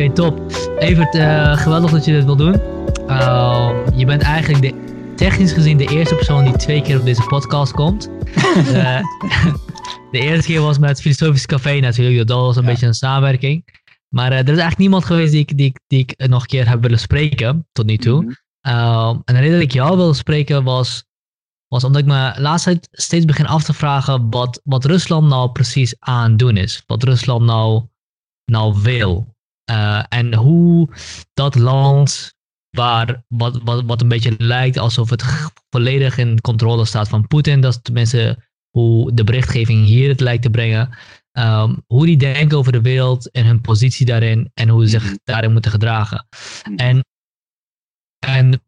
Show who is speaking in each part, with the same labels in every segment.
Speaker 1: Oké, top. Evert, uh, geweldig dat je dit wil doen. Uh, je bent eigenlijk de, technisch gezien de eerste persoon die twee keer op deze podcast komt. uh, de eerste keer was met het Filosofisch Café natuurlijk. Dat was een beetje een samenwerking. Maar er is eigenlijk niemand geweest die ik, die, die ik nog een keer heb willen spreken, tot nu toe. Mm -hmm. en de reden dat ik jou wilde spreken was, was omdat ik me laatst tijd steeds begin af te vragen wat, wat Rusland nou precies aan het doen is. Wat Rusland nou, nou wil. Uh, en hoe dat land, waar, wat, wat, wat een beetje lijkt alsof het volledig in controle staat van Poetin, dat is tenminste hoe de berichtgeving hier het lijkt te brengen. Um, hoe die denken over de wereld en hun positie daarin en hoe ze zich daarin moeten gedragen. En, en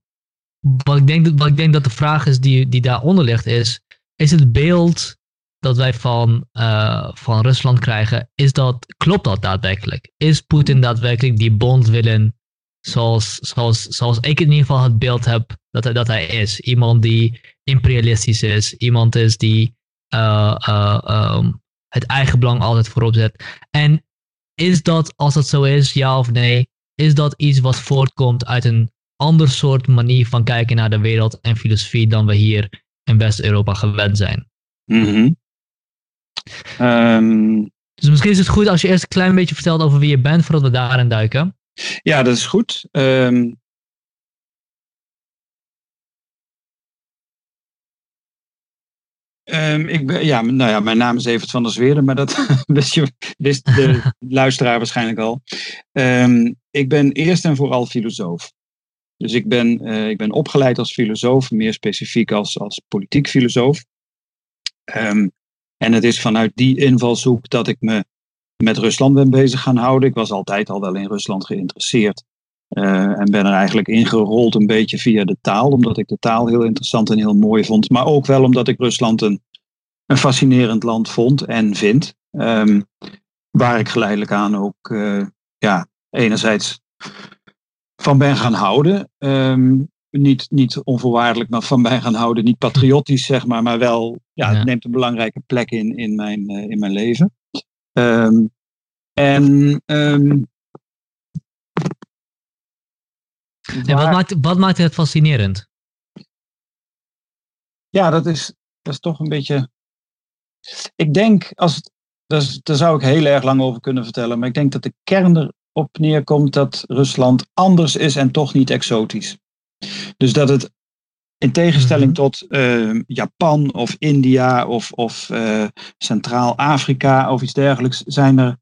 Speaker 1: wat, ik denk, wat ik denk dat de vraag is die, die daaronder ligt is, is het beeld dat wij van, uh, van Rusland krijgen, is dat, klopt dat daadwerkelijk? Is Poetin daadwerkelijk die bond willen zoals, zoals, zoals ik in ieder geval het beeld heb dat hij, dat hij is? Iemand die imperialistisch is, iemand is die uh, uh, um, het eigen belang altijd voorop zet. En is dat, als dat zo is, ja of nee, is dat iets wat voortkomt uit een ander soort manier van kijken naar de wereld en filosofie dan we hier in West-Europa gewend zijn?
Speaker 2: Mm. Um...
Speaker 1: Dus misschien is het goed als je eerst een klein beetje vertelt over wie je bent, voordat we daarin duiken.
Speaker 2: Ja, dat is goed. Um, Um, ik ben, ja, nou ja, mijn naam is Evert van der Zweerden, maar dat wist, je, wist de luisteraar waarschijnlijk al. Um, ik ben eerst en vooral filosoof. Dus ik ben, uh, ik ben opgeleid als filosoof, meer specifiek als, als politiek filosoof. Um, en het is vanuit die invalshoek dat ik me met Rusland ben bezig gaan houden. Ik was altijd al wel in Rusland geïnteresseerd. Uh, en ben er eigenlijk ingerold een beetje via de taal, omdat ik de taal heel interessant en heel mooi vond. Maar ook wel omdat ik Rusland een, een fascinerend land vond en vind. Um, waar ik geleidelijk aan ook uh, ja, enerzijds van ben gaan houden. Um, niet, niet onvoorwaardelijk, maar van ben gaan houden. Niet patriotisch, zeg maar, maar wel, ja, het neemt een belangrijke plek in, in, mijn, uh, in mijn leven. Um, en
Speaker 1: En wat maakt, wat maakt het fascinerend?
Speaker 2: Ja, dat is, dat is toch een beetje. Ik denk, als dat daar zou ik heel erg lang over kunnen vertellen, maar ik denk dat de kern erop neerkomt dat Rusland anders is en toch niet exotisch. Dus dat het in tegenstelling mm -hmm. tot uh, Japan of India of, of uh, Centraal-Afrika of iets dergelijks, zijn er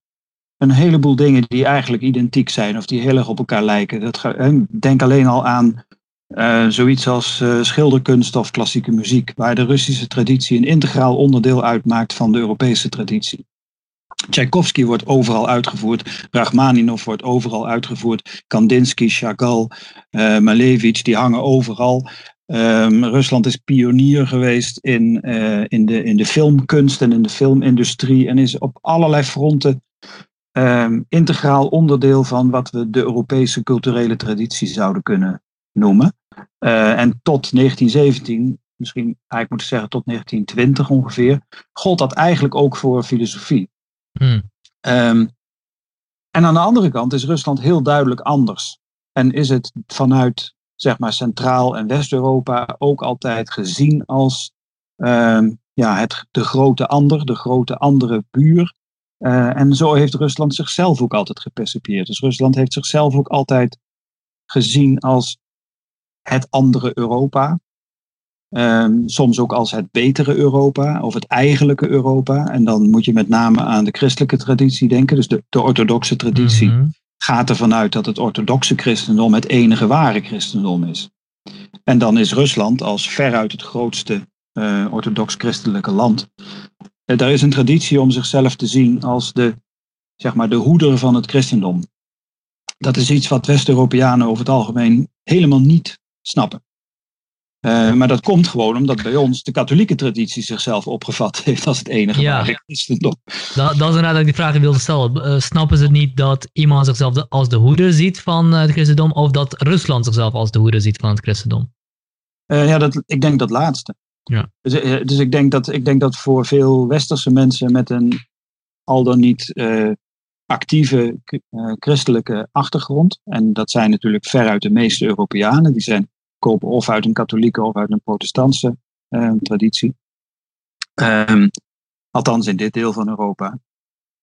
Speaker 2: een heleboel dingen die eigenlijk identiek zijn of die heel erg op elkaar lijken. Dat, denk alleen al aan uh, zoiets als uh, schilderkunst of klassieke muziek, waar de Russische traditie een integraal onderdeel uitmaakt van de Europese traditie. Tchaikovsky wordt overal uitgevoerd, Rachmaninov wordt overal uitgevoerd, Kandinsky, Chagall, uh, Malevich, die hangen overal. Um, Rusland is pionier geweest in, in, de, in de filmkunst en in de filmindustrie en is op allerlei fronten um, integraal onderdeel van wat we de Europese culturele traditie zouden kunnen noemen. Uh, en tot 1917, misschien eigenlijk moeten zeggen tot 1920 ongeveer, gold dat eigenlijk ook voor filosofie. Hmm. Um, en aan de andere kant is Rusland heel duidelijk anders. En is het vanuit zeg maar Centraal- en West-Europa ook altijd gezien als um, ja, het, de grote ander, de grote andere buur. Uh, en zo heeft Rusland zichzelf ook altijd gepercipieerd. Dus Rusland heeft zichzelf ook altijd gezien als het andere Europa. Um, soms ook als het betere Europa of het eigenlijke Europa. En dan moet je met name aan de christelijke traditie denken, dus de, de orthodoxe traditie. Mm -hmm. Gaat ervan uit dat het orthodoxe christendom het enige ware christendom is. En dan is Rusland als veruit het grootste uh, orthodox-christelijke land er is een traditie om zichzelf te zien als de, zeg maar, de hoeder van het christendom. Dat is iets wat West-Europeanen over het algemeen helemaal niet snappen. Uh, maar dat komt gewoon omdat bij ons de katholieke traditie zichzelf opgevat heeft als het enige ja. ware christendom.
Speaker 1: Dat, dat is inderdaad dat ik die vraag wilde stellen. Uh, snappen ze niet dat iemand zichzelf als de hoeder ziet van het christendom of dat Rusland zichzelf als de hoeder ziet van het christendom?
Speaker 2: Uh, ja, dat, ik denk dat laatste. Ja. Dus, dus ik, denk dat, ik denk dat voor veel westerse mensen met een al dan niet actieve christelijke achtergrond. En dat zijn natuurlijk veruit de meeste Europeanen. Die zijn, kopen of uit een katholieke of uit een protestantse uh, traditie. Um, althans in dit deel van Europa.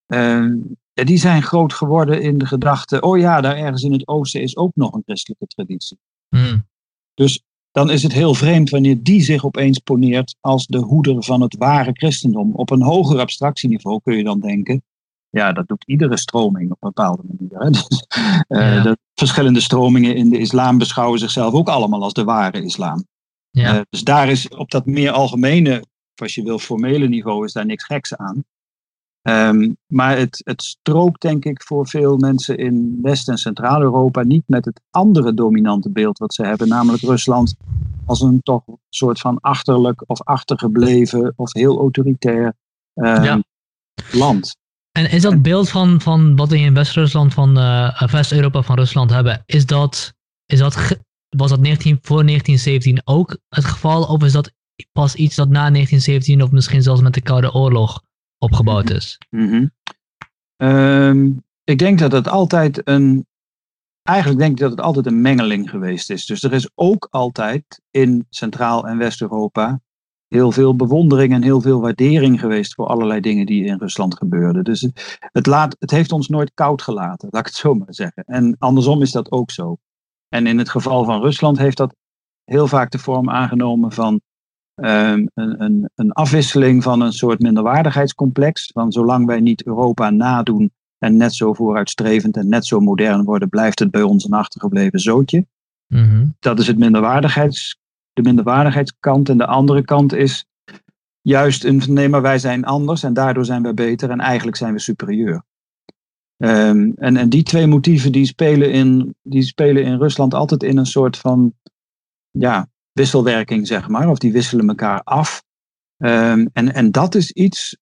Speaker 2: Um, die zijn groot geworden in de gedachte, oh ja, daar ergens in het oosten is ook nog een christelijke traditie.
Speaker 1: Mm.
Speaker 2: Dus dan is het heel vreemd wanneer die zich opeens poneert als de hoeder van het ware christendom. Op een hoger abstractieniveau kun je dan denken, ja, dat doet iedere stroming op een bepaalde manier. Hè? Dus, uh, ja. de verschillende stromingen in de islam beschouwen zichzelf ook allemaal als de ware islam.
Speaker 1: Ja.
Speaker 2: Uh, dus daar is op dat meer algemene, als je wil, formele niveau, is daar niks geks aan. Um, maar het, het strookt denk ik voor veel mensen in West- en Centraal-Europa niet met het andere dominante beeld wat ze hebben, namelijk Rusland als een toch soort van achterlijk of achtergebleven of heel autoritair um,
Speaker 1: Ja.
Speaker 2: land.
Speaker 1: En is dat beeld van, van wat we in West-Rusland, van eh, West-Europa van Rusland hebben, is dat, is dat was dat 19, voor 1917 ook het geval? Of is dat pas iets dat na 1917 of misschien zelfs met de Koude Oorlog opgebouwd is?
Speaker 2: Mhm. Ehm, ik denk dat het altijd een. Eigenlijk denk ik dat het altijd een mengeling geweest is. Dus er is ook altijd in Centraal- en West-Europa heel veel bewondering en heel veel waardering geweest voor allerlei dingen die in Rusland gebeurden. Dus het, laat, het heeft ons nooit koud gelaten, laat ik het zo maar zeggen. En andersom is dat ook zo. En in het geval van Rusland heeft dat heel vaak de vorm aangenomen van um, een, een, een afwisseling van een soort minderwaardigheidscomplex. Van zolang wij niet Europa nadoen en net zo vooruitstrevend en net zo modern worden, blijft het bij ons een achtergebleven zootje.
Speaker 1: Mhm.
Speaker 2: Dat is het minderwaardigheids, de minderwaardigheidskant. En de andere kant is juist een nee, maar wij zijn anders en daardoor zijn wij beter en eigenlijk zijn we superieur. Um, en, en die twee motieven die spelen, in, die spelen in Rusland altijd in een soort van ja, wisselwerking, zeg maar. Of die wisselen elkaar af. Um, en, en dat is iets,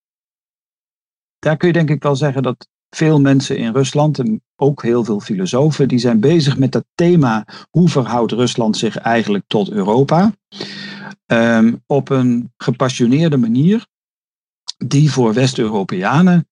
Speaker 2: daar kun je denk ik wel zeggen dat veel mensen in Rusland, en ook heel veel filosofen, die zijn bezig met dat thema hoe verhoudt Rusland zich eigenlijk tot Europa. Um, op een gepassioneerde manier, die voor West-Europeanen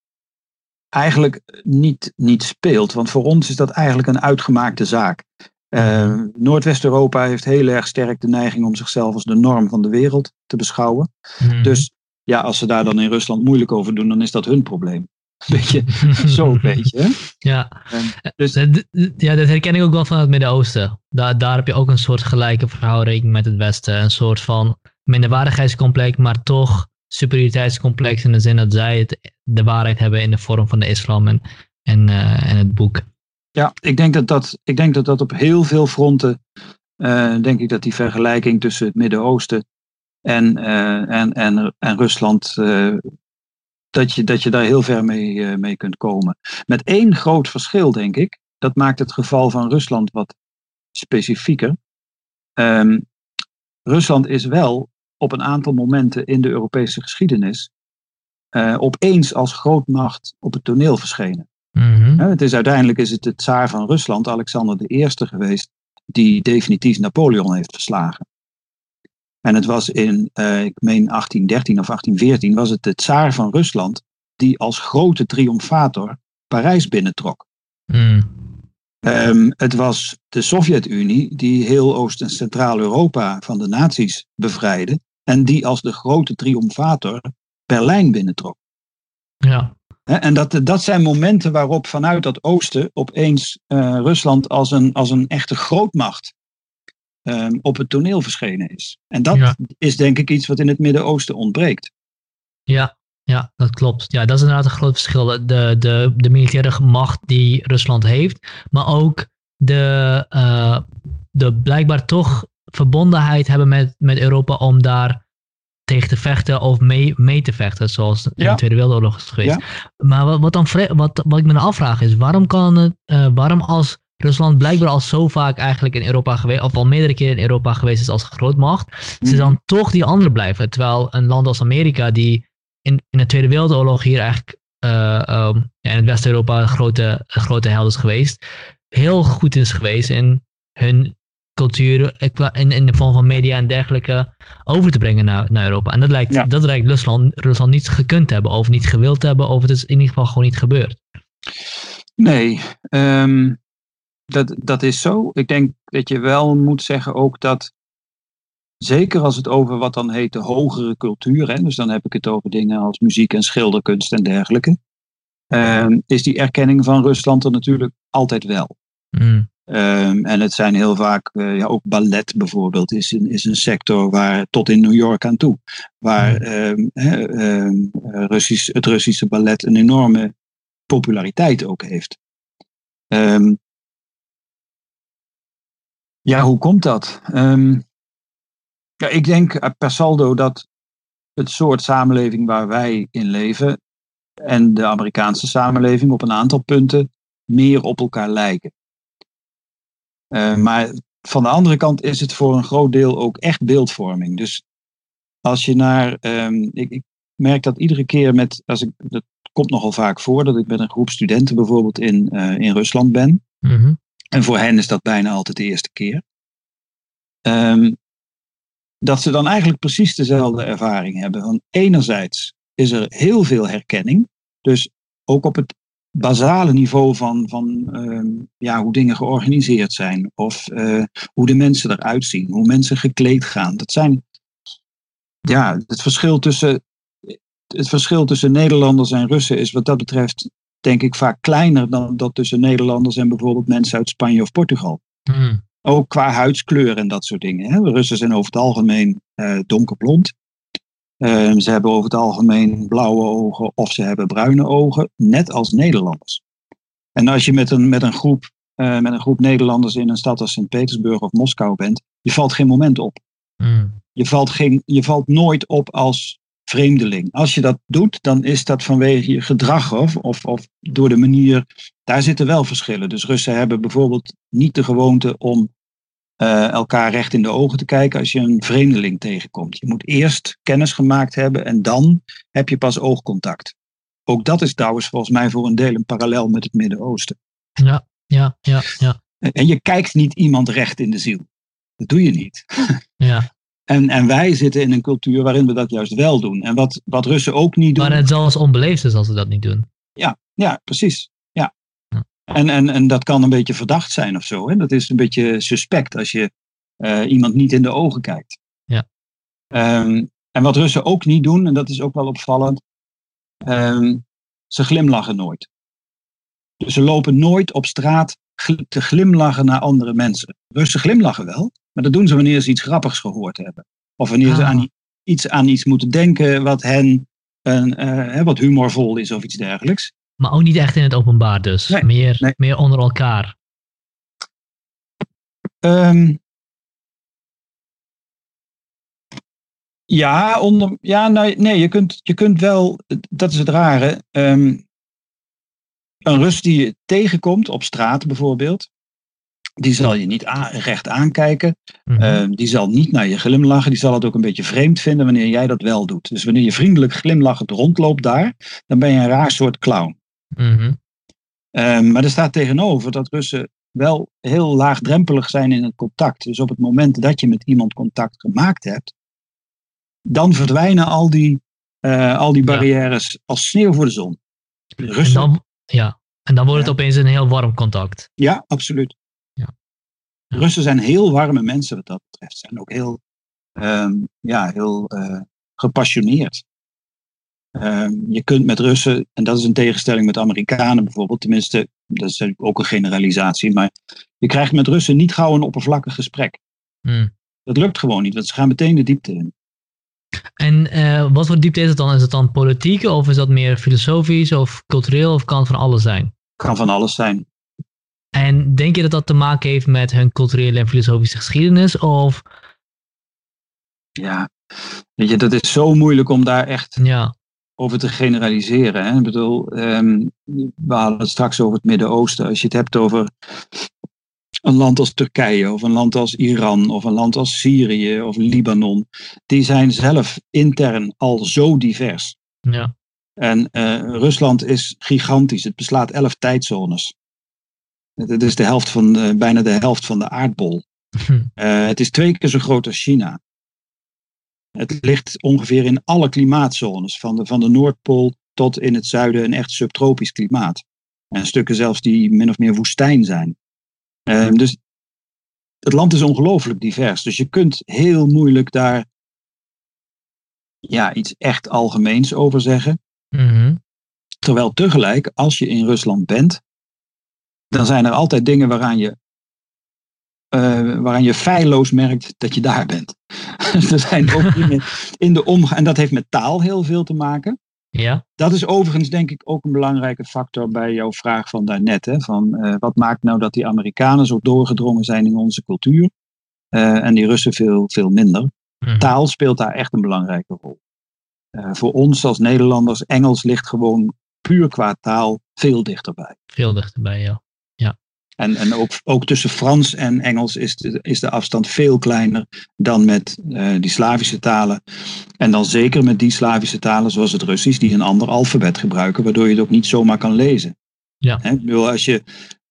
Speaker 2: eigenlijk niet, niet speelt. Want voor ons is dat eigenlijk een uitgemaakte zaak. Uh, Noordwest-Europa heeft heel erg sterk de neiging om zichzelf als de norm van de wereld te beschouwen.
Speaker 1: Mhm.
Speaker 2: Dus ja, als ze daar dan in Rusland moeilijk over doen, dan is dat hun probleem. Beetje, zo'n beetje.
Speaker 1: Ja.
Speaker 2: En dus,
Speaker 1: D- d- ja, dat herken ik ook wel van het Midden-Oosten. Daar, daar heb je ook een soort gelijke verhouding met het Westen. Een soort van minderwaardigheidscomplex, maar toch superioriteitscomplex in de zin dat zij het, de waarheid hebben in de vorm van de islam en, en, uh, en het boek.
Speaker 2: Ja, ik denk dat dat, ik denk dat, dat op heel veel fronten, uh, denk ik dat die vergelijking tussen het Midden-Oosten en, uh, en, en, en Rusland, dat, je, dat je daar heel ver mee, mee kunt komen. Met één groot verschil, denk ik. Dat maakt het geval van Rusland wat specifieker. Um, Rusland is wel op een aantal momenten in de Europese geschiedenis uh, opeens als grootmacht op het toneel verschenen. Ja, het is, uiteindelijk is het de tsaar van Rusland, Alexander I, geweest, die definitief Napoleon heeft verslagen. En het was in, uh, ik meen 1813 of 1814, was het de tsaar van Rusland die als grote triomfator Parijs binnentrok.
Speaker 1: Mm.
Speaker 2: Um, het was de Sovjet-Unie die heel Oost- en Centraal-Europa van de nazi's bevrijdde en die als de grote triomfator Berlijn binnentrok.
Speaker 1: Ja.
Speaker 2: En dat, dat zijn momenten waarop vanuit dat oosten opeens uh, Rusland als een, als een echte grootmacht um, op het toneel verschenen is. En dat ja. is denk ik iets wat in het Midden-Oosten ontbreekt.
Speaker 1: Ja, ja, dat klopt. Ja, dat is inderdaad een groot verschil. De, de, de militaire macht die Rusland heeft, maar ook de, uh, de blijkbaar toch verbondenheid hebben met, met Europa om daar tegen te vechten of mee, mee te vechten, zoals in ja. de Tweede Wereldoorlog is geweest. Ja. Maar wat, wat, dan, wat, wat ik me dan afvraag is, waarom kan het, uh, waarom als Rusland blijkbaar al zo vaak eigenlijk in Europa geweest, of al meerdere keren in Europa geweest is als grootmacht, mm. ze dan toch die andere blijven. Terwijl een land als Amerika, die in, in de Tweede Wereldoorlog hier eigenlijk uh, um, ja, in het West-Europa een grote, een grote held is geweest, heel goed is geweest in hun cultuur in, in de vorm van media en dergelijke over te brengen naar, naar Europa. En dat lijkt, ja. dat lijkt Rusland, Rusland niet gekund te hebben, of niet gewild te hebben, of het is in ieder geval gewoon niet gebeurd.
Speaker 2: Nee, ehm, dat, dat is zo. Ik denk dat je wel moet zeggen ook dat, zeker als het over wat dan heet de hogere cultuur, hè, dus dan heb ik het over dingen als muziek en schilderkunst en dergelijke, ehm, is die erkenning van Rusland er natuurlijk altijd wel.
Speaker 1: Mm.
Speaker 2: Ehm, en het zijn heel vaak, eh, ja, ook ballet bijvoorbeeld, is een, is een sector waar tot in New York aan toe, waar hè, ehm, Russisch, het Russische ballet een enorme populariteit ook heeft. Ehm, ja, hoe komt dat? Ehm, ja, ik denk eh, per saldo dat het soort samenleving waar wij in leven en de Amerikaanse samenleving op een aantal punten meer op elkaar lijken. Eh, maar van de andere kant is het voor een groot deel ook echt beeldvorming. Dus als je naar. ehm, ik, ik merk dat iedere keer met. Als ik, dat komt nogal vaak voor dat ik met een groep studenten bijvoorbeeld in, eh, in Rusland ben.
Speaker 1: Mhm.
Speaker 2: En voor hen is dat bijna altijd de eerste keer. Ehm, dat ze dan eigenlijk precies dezelfde ervaring hebben. Want enerzijds is er heel veel herkenning. Dus ook op het basale niveau van, van ehm, ja, hoe dingen georganiseerd zijn. Of eh, hoe de mensen eruit zien. Hoe mensen gekleed gaan. Dat zijn ja, het verschil tussen. Het verschil tussen Nederlanders en Russen is wat dat betreft, denk ik, vaak kleiner dan dat tussen Nederlanders en bijvoorbeeld mensen uit Spanje of Portugal.
Speaker 1: Mm.
Speaker 2: Ook qua huidskleur en dat soort dingen. Hè. Russen zijn over het algemeen eh, donkerblond. Ehm, ze hebben over het algemeen blauwe ogen of ze hebben bruine ogen, net als Nederlanders. En als je met een, met een, groep, eh, met een groep Nederlanders in een stad als Sint-Petersburg of Moskou bent, je valt geen moment op.
Speaker 1: Mm.
Speaker 2: Je valt, geen, je valt nooit op als vreemdeling. Als je dat doet, dan is dat vanwege je gedrag of, of, of door de manier. Daar zitten wel verschillen. Dus Russen hebben bijvoorbeeld niet de gewoonte om eh, elkaar recht in de ogen te kijken als je een vreemdeling tegenkomt. Je moet eerst kennis gemaakt hebben en dan heb je pas oogcontact. Ook dat is trouwens volgens mij voor een deel een parallel met het Midden-Oosten.
Speaker 1: Ja, ja, ja, ja.
Speaker 2: En je kijkt niet iemand recht in de ziel. Dat doe je niet.
Speaker 1: ja.
Speaker 2: En, en wij zitten in een cultuur waarin we dat juist wel doen. En wat, wat Russen ook niet doen.
Speaker 1: Maar het zelfs onbeleefd is als ze dat niet doen.
Speaker 2: Ja, ja precies. Ja.
Speaker 1: Ja.
Speaker 2: En, en, en dat kan een beetje verdacht zijn of zo. Hè? Dat is een beetje suspect als je eh, iemand niet in de ogen kijkt.
Speaker 1: Ja.
Speaker 2: Ehm, en wat Russen ook niet doen, en dat is ook wel opvallend, ehm, ze glimlachen nooit. Dus ze lopen nooit op straat te glimlachen naar andere mensen. Russen glimlachen wel, maar dat doen ze wanneer ze iets grappigs gehoord hebben. Of wanneer ze
Speaker 1: Ah.
Speaker 2: aan iets, aan iets moeten denken wat hen een, eh, wat humorvol is of iets dergelijks.
Speaker 1: Maar ook niet echt in het openbaar dus.
Speaker 2: Nee,
Speaker 1: meer,
Speaker 2: nee.
Speaker 1: meer onder elkaar.
Speaker 2: Ehm, ja, onder, ja nou, nee, je kunt, je kunt wel, dat is het rare. ehm, een Rus die je tegenkomt op straat bijvoorbeeld, die zal je niet recht aankijken.
Speaker 1: Mhm.
Speaker 2: Ehm, die zal niet naar je glimlachen. Die zal het ook een beetje vreemd vinden wanneer jij dat wel doet. Dus wanneer je vriendelijk glimlachend rondloopt daar, dan ben je een raar soort clown.
Speaker 1: Mhm.
Speaker 2: Ehm, maar er staat tegenover dat Russen wel heel laagdrempelig zijn in het contact. Dus op het moment dat je met iemand contact gemaakt hebt, dan verdwijnen al die, eh, al die
Speaker 1: Ja.
Speaker 2: barrières als sneeuw voor de zon.
Speaker 1: En
Speaker 2: Russen,
Speaker 1: dan, ja. en dan wordt het
Speaker 2: Ja.
Speaker 1: opeens een heel warm contact.
Speaker 2: ja, absoluut. Russen zijn heel warme mensen wat dat betreft. Zijn ook heel, ehm, ja, heel eh, gepassioneerd. Ehm, je kunt met Russen, en dat is een tegenstelling met Amerikanen bijvoorbeeld, tenminste, dat is ook een generalisatie, maar je krijgt met Russen niet gauw een oppervlakkig gesprek.
Speaker 1: Mm.
Speaker 2: Dat lukt gewoon niet, want ze gaan meteen de diepte in.
Speaker 1: En eh, wat voor diepte is het dan? Is het dan politiek of is dat meer filosofisch of cultureel of kan het van alles zijn?
Speaker 2: Kan van alles zijn.
Speaker 1: En denk je dat dat te maken heeft met hun culturele en filosofische geschiedenis? Of
Speaker 2: Ja, weet je, dat is zo moeilijk om daar echt
Speaker 1: ja,
Speaker 2: over te generaliseren. Hè? Ik bedoel, ehm, we hadden het straks over het Midden-Oosten. Als je het hebt over een land als Turkije of een land als Iran of een land als Syrië of Libanon, die zijn zelf intern al zo divers.
Speaker 1: ja,
Speaker 2: En eh, Rusland is gigantisch. Het beslaat elf tijdzones. Het is de helft van, de- bijna de helft van de aardbol. Eh, het is twee keer zo groot als China. Het ligt ongeveer in alle klimaatzones, van de, van de Noordpool tot in het zuiden een echt subtropisch klimaat. En stukken zelfs die min of meer woestijn zijn. Uh, dus het land is ongelooflijk divers. Dus je kunt heel moeilijk daar ja, iets echt algemeens over zeggen.
Speaker 1: Mhm.
Speaker 2: Terwijl tegelijk, als je in Rusland bent, dan zijn er altijd dingen waaraan je, uh, waaraan je feilloos merkt dat je daar bent. er zijn ook dingen in de omgang, en dat heeft met taal heel veel te maken.
Speaker 1: Ja.
Speaker 2: Dat is overigens denk ik ook een belangrijke factor bij jouw vraag van daarnet. Hè, van uh, wat maakt nou dat die Amerikanen zo doorgedrongen zijn in onze cultuur uh, en die Russen veel, veel minder.
Speaker 1: Mhm.
Speaker 2: Taal speelt daar echt een belangrijke rol. Uh, voor ons als Nederlanders, Engels ligt gewoon puur qua taal veel dichterbij.
Speaker 1: Veel dichterbij, ja.
Speaker 2: En, en ook, ook tussen Frans en Engels is de, is de afstand veel kleiner dan met uh, die Slavische talen. En dan zeker met die Slavische talen zoals het Russisch, die een ander alfabet gebruiken, waardoor je het ook niet zomaar kan lezen.
Speaker 1: Ja.
Speaker 2: He, als, je,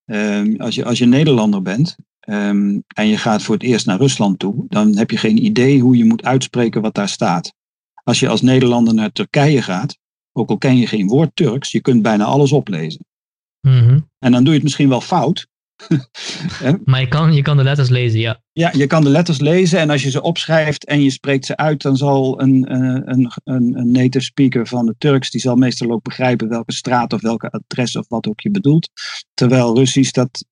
Speaker 2: um, als, je, als je Nederlander bent um, en je gaat voor het eerst naar Rusland toe, dan heb je geen idee hoe je moet uitspreken wat daar staat. Als je als Nederlander naar Turkije gaat, ook al ken je geen woord Turks, je kunt bijna alles oplezen.
Speaker 1: Mm -hmm.
Speaker 2: En dan doe je het misschien wel fout.
Speaker 1: maar je kan, je kan de letters lezen, ja.
Speaker 2: Ja, je kan de letters lezen en als je ze opschrijft en je spreekt ze uit, dan zal een, een, een, een native speaker van de Turks, die zal meestal ook begrijpen welke straat of welke adres of wat ook je bedoelt. Terwijl Russisch, dat,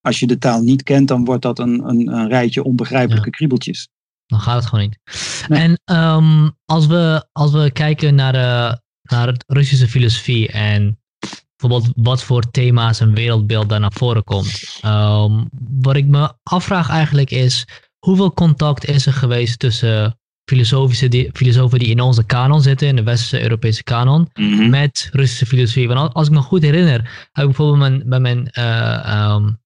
Speaker 2: als je de taal niet kent, dan wordt dat een, een, een rijtje onbegrijpelijke ja. kriebeltjes.
Speaker 1: Dan gaat het gewoon niet. Nee. En um, als, we, als we kijken naar, de, naar het Russische filosofie en bijvoorbeeld wat voor thema's en wereldbeeld daar naar voren komt. Um, wat ik me afvraag eigenlijk is, hoeveel contact is er geweest tussen filosofische die, filosofen die in onze kanon zitten, in de westerse Europese kanon,
Speaker 2: Mhm.
Speaker 1: mm -hmm. met Russische filosofie? Want als ik me goed herinner, heb ik bijvoorbeeld mijn, bij mijn uh, um,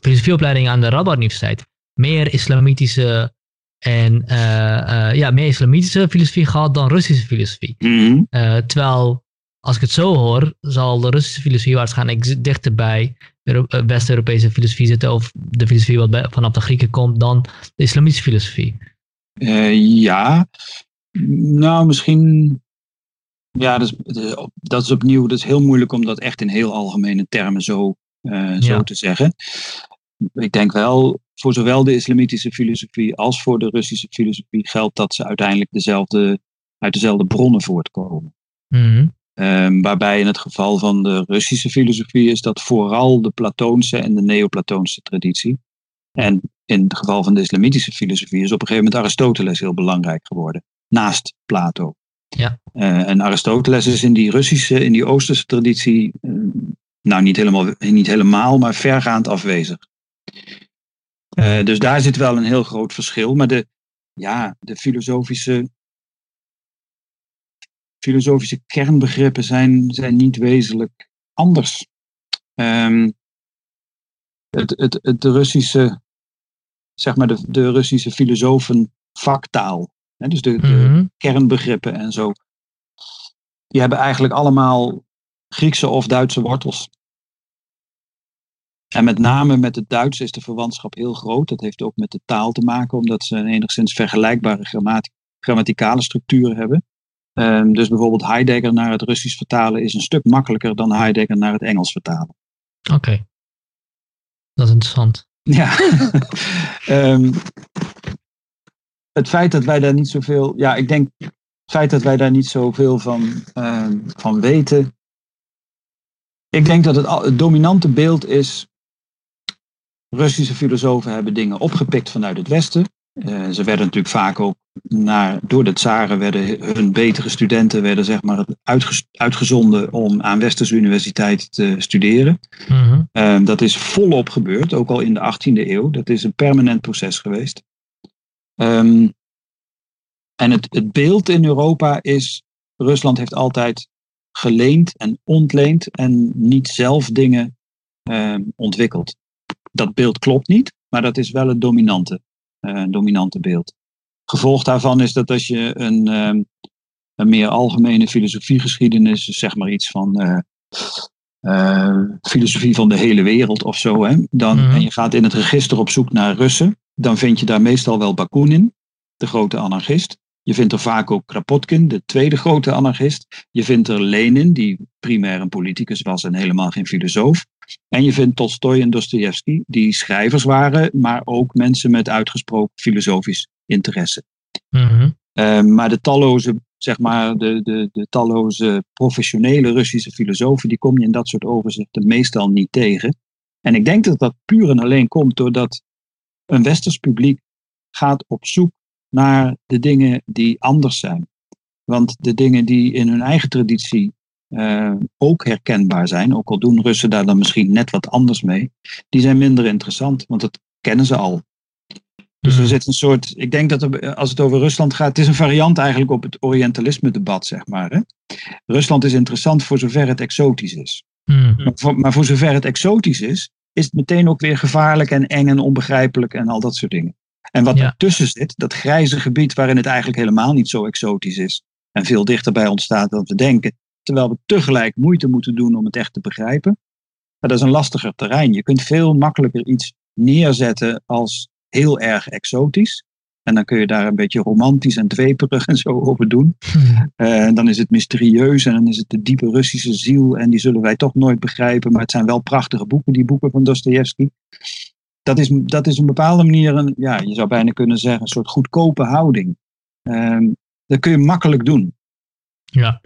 Speaker 1: filosofieopleiding aan de Rabat Universiteit meer islamitische en uh, uh, ja, meer islamitische filosofie gehad dan Russische filosofie.
Speaker 2: Mm -hmm.
Speaker 1: uh, terwijl, als ik het zo hoor, zal de Russische filosofie waarschijnlijk dichter bij West-Europese filosofie zitten, of de filosofie wat bij, vanaf de Grieken komt, dan de islamitische filosofie.
Speaker 2: ja, nou misschien. Ja, dat is, dat is opnieuw, dat is heel moeilijk om dat echt in heel algemene termen zo, zo ja. te zeggen. Ik denk wel, voor zowel de islamitische filosofie als voor de Russische filosofie geldt dat ze uiteindelijk dezelfde, uit dezelfde bronnen voortkomen.
Speaker 1: Mm -hmm.
Speaker 2: Um, waarbij in het geval van de Russische filosofie is dat vooral de Platoonse en de Neoplatoonse traditie. En in het geval van de islamitische filosofie is op een gegeven moment Aristoteles heel belangrijk geworden, naast Plato.
Speaker 1: Ja.
Speaker 2: Uh, en Aristoteles is in die Russische, in die Oosterse traditie, uh, nou niet helemaal, niet helemaal, maar vergaand afwezig. Uh, dus daar zit wel een heel groot verschil. Maar de, ja, de filosofische, filosofische kernbegrippen zijn, zijn niet wezenlijk anders. Um, het, het, het, de Russische, zeg maar de, de Russische filosofen vaktaal, hè, dus de,
Speaker 1: Mhm.
Speaker 2: de mm -hmm. kernbegrippen en zo, die hebben eigenlijk allemaal Griekse of Duitse wortels. En met name met het Duits is de verwantschap heel groot. Dat heeft ook met de taal te maken, omdat ze een enigszins vergelijkbare grammatic grammaticale structuren hebben. Um, dus bijvoorbeeld Heidegger naar het Russisch vertalen is een stuk makkelijker dan Heidegger naar het Engels vertalen.
Speaker 1: Oké, okay. dat is interessant.
Speaker 2: Ja. um, het feit dat wij daar niet zoveel, ja, ik denk, het feit dat wij daar niet zoveel van, um, van weten. Ik denk dat het, het dominante beeld is Russische filosofen hebben dingen opgepikt vanuit het Westen. Uh, ze werden natuurlijk vaak ook naar, door de tsaren werden hun betere studenten werden zeg maar uitge, uitgezonden om aan Westerse universiteiten te studeren.
Speaker 1: Mm -hmm.
Speaker 2: uh, dat is volop gebeurd, ook al in de 18e eeuw. Dat is een permanent proces geweest. Um, en het, het beeld in Europa is, Rusland heeft altijd geleend en ontleend en niet zelf dingen uh, ontwikkeld dat beeld klopt niet, maar dat is wel het dominante, dominante beeld. Gevolg daarvan is dat als je een, um, een meer algemene filosofiegeschiedenis, zeg maar iets van uh, uh, filosofie van de hele wereld of zo, hè, dan,
Speaker 1: Mhm.
Speaker 2: en je gaat in het register op zoek naar Russen, dan vind je daar meestal wel Bakunin, de grote anarchist. Je vindt er vaak ook Kropotkin, de tweede grote anarchist. Je vindt er Lenin, die primair een politicus was en helemaal geen filosoof. En je vindt Tolstoy en Dostoevsky, die schrijvers waren, maar ook mensen met uitgesproken filosofisch interesse.
Speaker 1: Mhm.
Speaker 2: Uh, maar de talloze, zeg maar, de, de, de talloze professionele Russische filosofen, die kom je in dat soort overzichten meestal niet tegen. En ik denk dat dat puur en alleen komt doordat een westers publiek gaat op zoek naar de dingen die anders zijn. Want de dingen die in hun eigen traditie uh, ook herkenbaar zijn, ook al doen Russen daar dan misschien net wat anders mee, die zijn minder interessant, want dat kennen ze al. Dus er zit een soort, ik denk dat er, als het over Rusland gaat, het is een variant eigenlijk op het Orientalisme-debat, zeg maar. Hè? Rusland is interessant voor zover het exotisch is.
Speaker 1: Mhm.
Speaker 2: Maar, voor, maar voor zover het exotisch is, is het meteen ook weer gevaarlijk en eng en onbegrijpelijk en al dat soort dingen. En wat
Speaker 1: Ja.
Speaker 2: ertussen zit, dat grijze gebied waarin het eigenlijk helemaal niet zo exotisch is en veel dichterbij ontstaat dan we denken, terwijl we tegelijk moeite moeten doen om het echt te begrijpen, maar dat is een lastiger terrein. Je kunt veel makkelijker iets neerzetten als heel erg exotisch. En dan kun je daar een beetje romantisch en dweperig en zo over doen. Eh, en dan is het mysterieus en dan is het de diepe Russische ziel. En die zullen wij toch nooit begrijpen. Maar het zijn wel prachtige boeken, die boeken van Dostoevsky. Dat is, dat is op een bepaalde manier, een, ja, je zou bijna kunnen zeggen, een soort goedkope houding. Ehm, dat kun je makkelijk doen.
Speaker 1: Ja.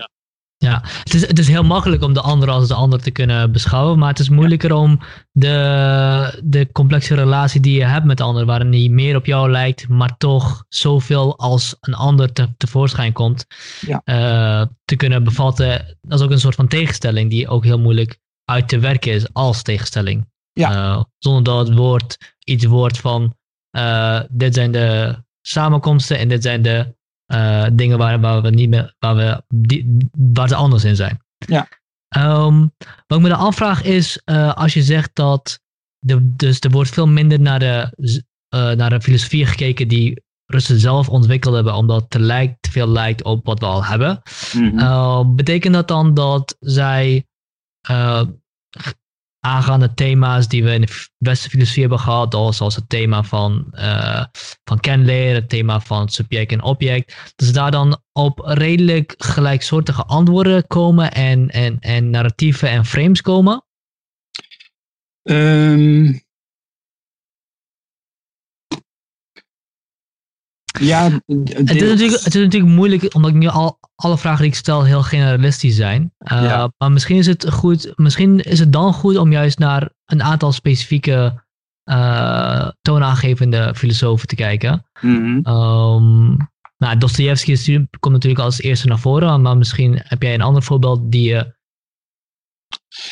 Speaker 1: Ja, het is, het is heel makkelijk om de ander als de ander te kunnen beschouwen, maar het is moeilijker om de, de complexe relatie die je hebt met de ander, waarin die meer op jou lijkt, maar toch zoveel als een ander te, tevoorschijn komt,
Speaker 2: Ja.
Speaker 1: eh, te kunnen bevatten. Dat is ook een soort van tegenstelling die ook heel moeilijk uit te werken is als tegenstelling.
Speaker 2: Ja.
Speaker 1: Eh, zonder dat het woord iets wordt van, eh, dit zijn de samenkomsten en dit zijn de eh, dingen waar, waar we niet meer, waar we die, waar ze anders in zijn.
Speaker 2: Ja.
Speaker 1: Ehm, wat ik me dan afvraag is, als je zegt dat de, dus er wordt veel minder naar de, naar de filosofie gekeken die Russen zelf ontwikkeld hebben, omdat het te, lijkt, te veel lijkt op wat we al hebben.
Speaker 2: Mhm.
Speaker 1: Uh, betekent dat dan dat zij aangaande thema's die we in de westerse filosofie hebben gehad, als- zoals het thema van, uh, van kenleer, het thema van subject en object, ze daar dan op redelijk gelijksoortige antwoorden komen en, en, en narratieven en frames komen?
Speaker 2: Ehm, ja,
Speaker 1: Het is, natuurlijk, het is natuurlijk moeilijk, omdat nu al alle vragen die ik stel heel generalistisch zijn. Uh,
Speaker 2: Ja.
Speaker 1: Maar misschien is het goed, misschien is het dan goed om juist naar een aantal specifieke uh, toonaangevende filosofen te kijken.
Speaker 2: Mhm.
Speaker 1: Um, nou, Dostoevsky komt natuurlijk als eerste naar voren, maar misschien heb jij een ander voorbeeld die je.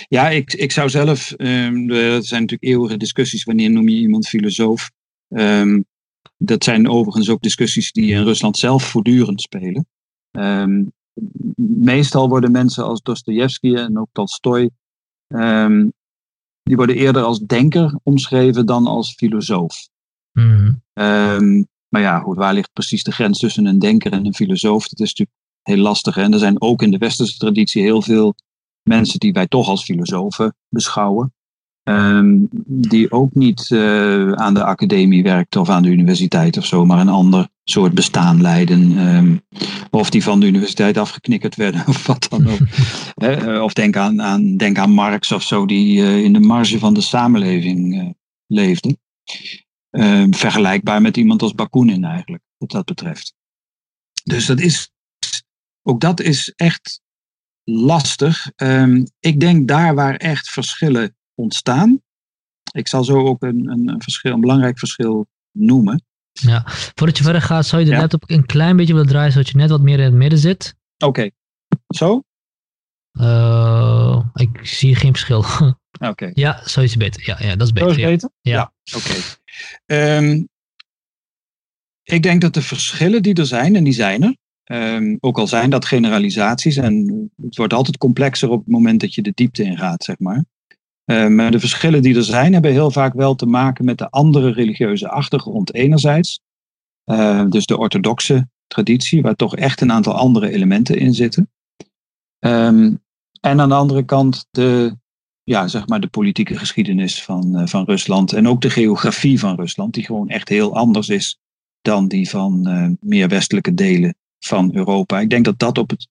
Speaker 2: Ja, ik, ik zou zelf, ehm, er zijn natuurlijk eeuwige discussies wanneer noem je iemand filosoof. Ehm, dat zijn overigens ook discussies die in Rusland zelf voortdurend spelen. Ehm, meestal worden mensen als Dostoevsky en ook Tolstoy, ehm, die worden eerder als denker omschreven dan als filosoof.
Speaker 1: Hmm,
Speaker 2: Ehm, maar ja, goed, waar ligt precies de grens tussen een denker en een filosoof? Dat is natuurlijk heel lastig. hè. En er zijn ook in de westerse traditie heel veel mensen die wij toch als filosofen beschouwen. Ehm, die ook niet eh, aan de academie werkten of aan de universiteit of zo, maar een ander soort bestaan leiden. ehm, of die van de universiteit afgeknikkerd werden of wat dan ook. Eh, of denk aan, aan, denk aan Marx of zo, die eh, in de marge van de samenleving leefde. Ehm, vergelijkbaar met iemand als Bakunin eigenlijk, wat dat betreft. Dus dat is, ook dat is echt lastig. Ik denk daar waar echt verschillen ontstaan. Ik zal zo ook een, een, een verschil, een belangrijk verschil noemen.
Speaker 1: ja. Voordat je verder gaat, zou je de
Speaker 2: Ja.
Speaker 1: laptop een klein beetje willen draaien, zodat je net wat meer in het midden zit.
Speaker 2: Oké, zo?
Speaker 1: Uh, ik zie geen verschil.
Speaker 2: Oké.
Speaker 1: ja, zo is het beter. Ja, ja dat is
Speaker 2: Zo
Speaker 1: beter.
Speaker 2: is
Speaker 1: ja.
Speaker 2: beter?
Speaker 1: Ja.
Speaker 2: Oké. Ehm, ik denk dat de verschillen die er zijn, en die zijn er, ehm, ook al zijn dat generalisaties, en het wordt altijd complexer op het moment dat je de diepte ingaat, zeg maar. Ehm, maar de verschillen die er zijn, hebben heel vaak wel te maken met de andere religieuze achtergrond enerzijds. Ehm, dus de orthodoxe traditie, waar toch echt een aantal andere elementen in zitten. Ehm, en aan de andere kant de ja, zeg maar de politieke geschiedenis van, uh, van Rusland en ook de geografie van Rusland, die gewoon echt heel anders is dan die van uh, meer westelijke delen van Europa. Ik denk dat dat op het